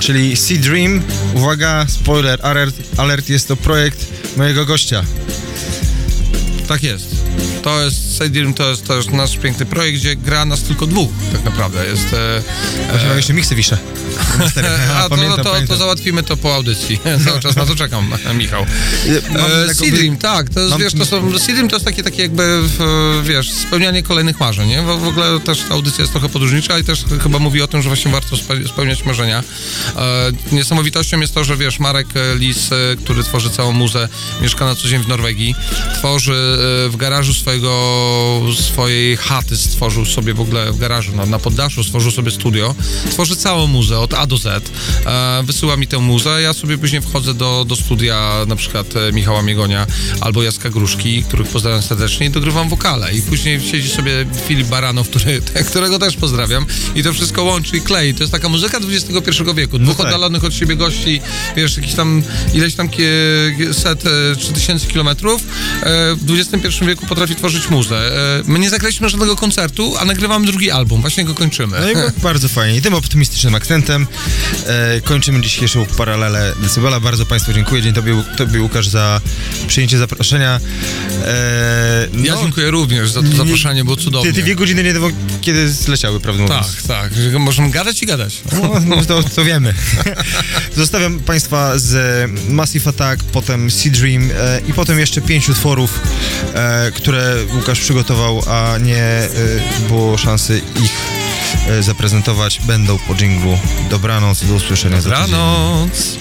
czyli Sea Dream. Uwaga, spoiler alert, alert jest to projekt mojego gościa. Tak jest. To jest to jest też nasz piękny projekt, gdzie gra nas tylko dwóch, tak naprawdę. Jest... E, mam jeszcze miksy wiszę. [LAUGHS] a to, pamiętam, to, to pamiętam. załatwimy to po audycji. [LAUGHS] Cały czas na to czekam, [LAUGHS] Michał. E, Seedream, tak, to jest, wiesz, to są, Seedream to jest takie, takie jakby, wiesz, spełnianie kolejnych marzeń, nie? W, w ogóle też ta audycja jest trochę podróżnicza i też chyba mówi o tym, że właśnie warto spe, spełniać marzenia. E, niesamowitością jest to, że wiesz, Marek e, Lis, e, który tworzy całą muzę, mieszka na co dzień w Norwegii, tworzy e, w garażu swojego, swojej chaty, stworzył sobie w ogóle w garażu, na, na poddaszu stworzył sobie studio, tworzy całą muzę od A do Z, e, wysyła mi tę muzę, ja sobie później wchodzę do, do studia na przykład e, Michała Miegonia albo Jacka Gruszki, których pozdrawiam serdecznie i dogrywam wokale. I później siedzi sobie Filip Baranow, który, [LAUGHS] którego też pozdrawiam. I to wszystko łączy i klei. To jest taka muzyka XXI wieku, dwóch tak. oddalonych od siebie gości, wiesz, jakiś tam ileś tam set, e, 3000 kilometrów. E, w XXI wieku potrafi tworzyć muzę. E, My nie zagraliśmy żadnego koncertu, a nagrywamy drugi album, właśnie go kończymy. No i [LAUGHS] bardzo fajnie. I tym optymistycznym akcentem e, kończymy dzisiejszą paralelę Decybela. Bardzo Państwu dziękuję. Dzień Tobie, tobie Łukasz, za przyjęcie zaproszenia. E, Ja no, dziękuję również za to zaproszenie, było cudownie. Te dwie godziny nie kiedy zleciały, prawdę mówiąc. Tak, tak, że możemy gadać i gadać. No, no to, to wiemy. [LAUGHS] Zostawiam Państwa z Massive Attack, potem Sea Dream e, i potem jeszcze pięć utworów, e, które Łukasz przygotował, a nie e, było szansy ich e, zaprezentować. Będą po dżinglu. Dobranoc, do usłyszenia. Dobranoc.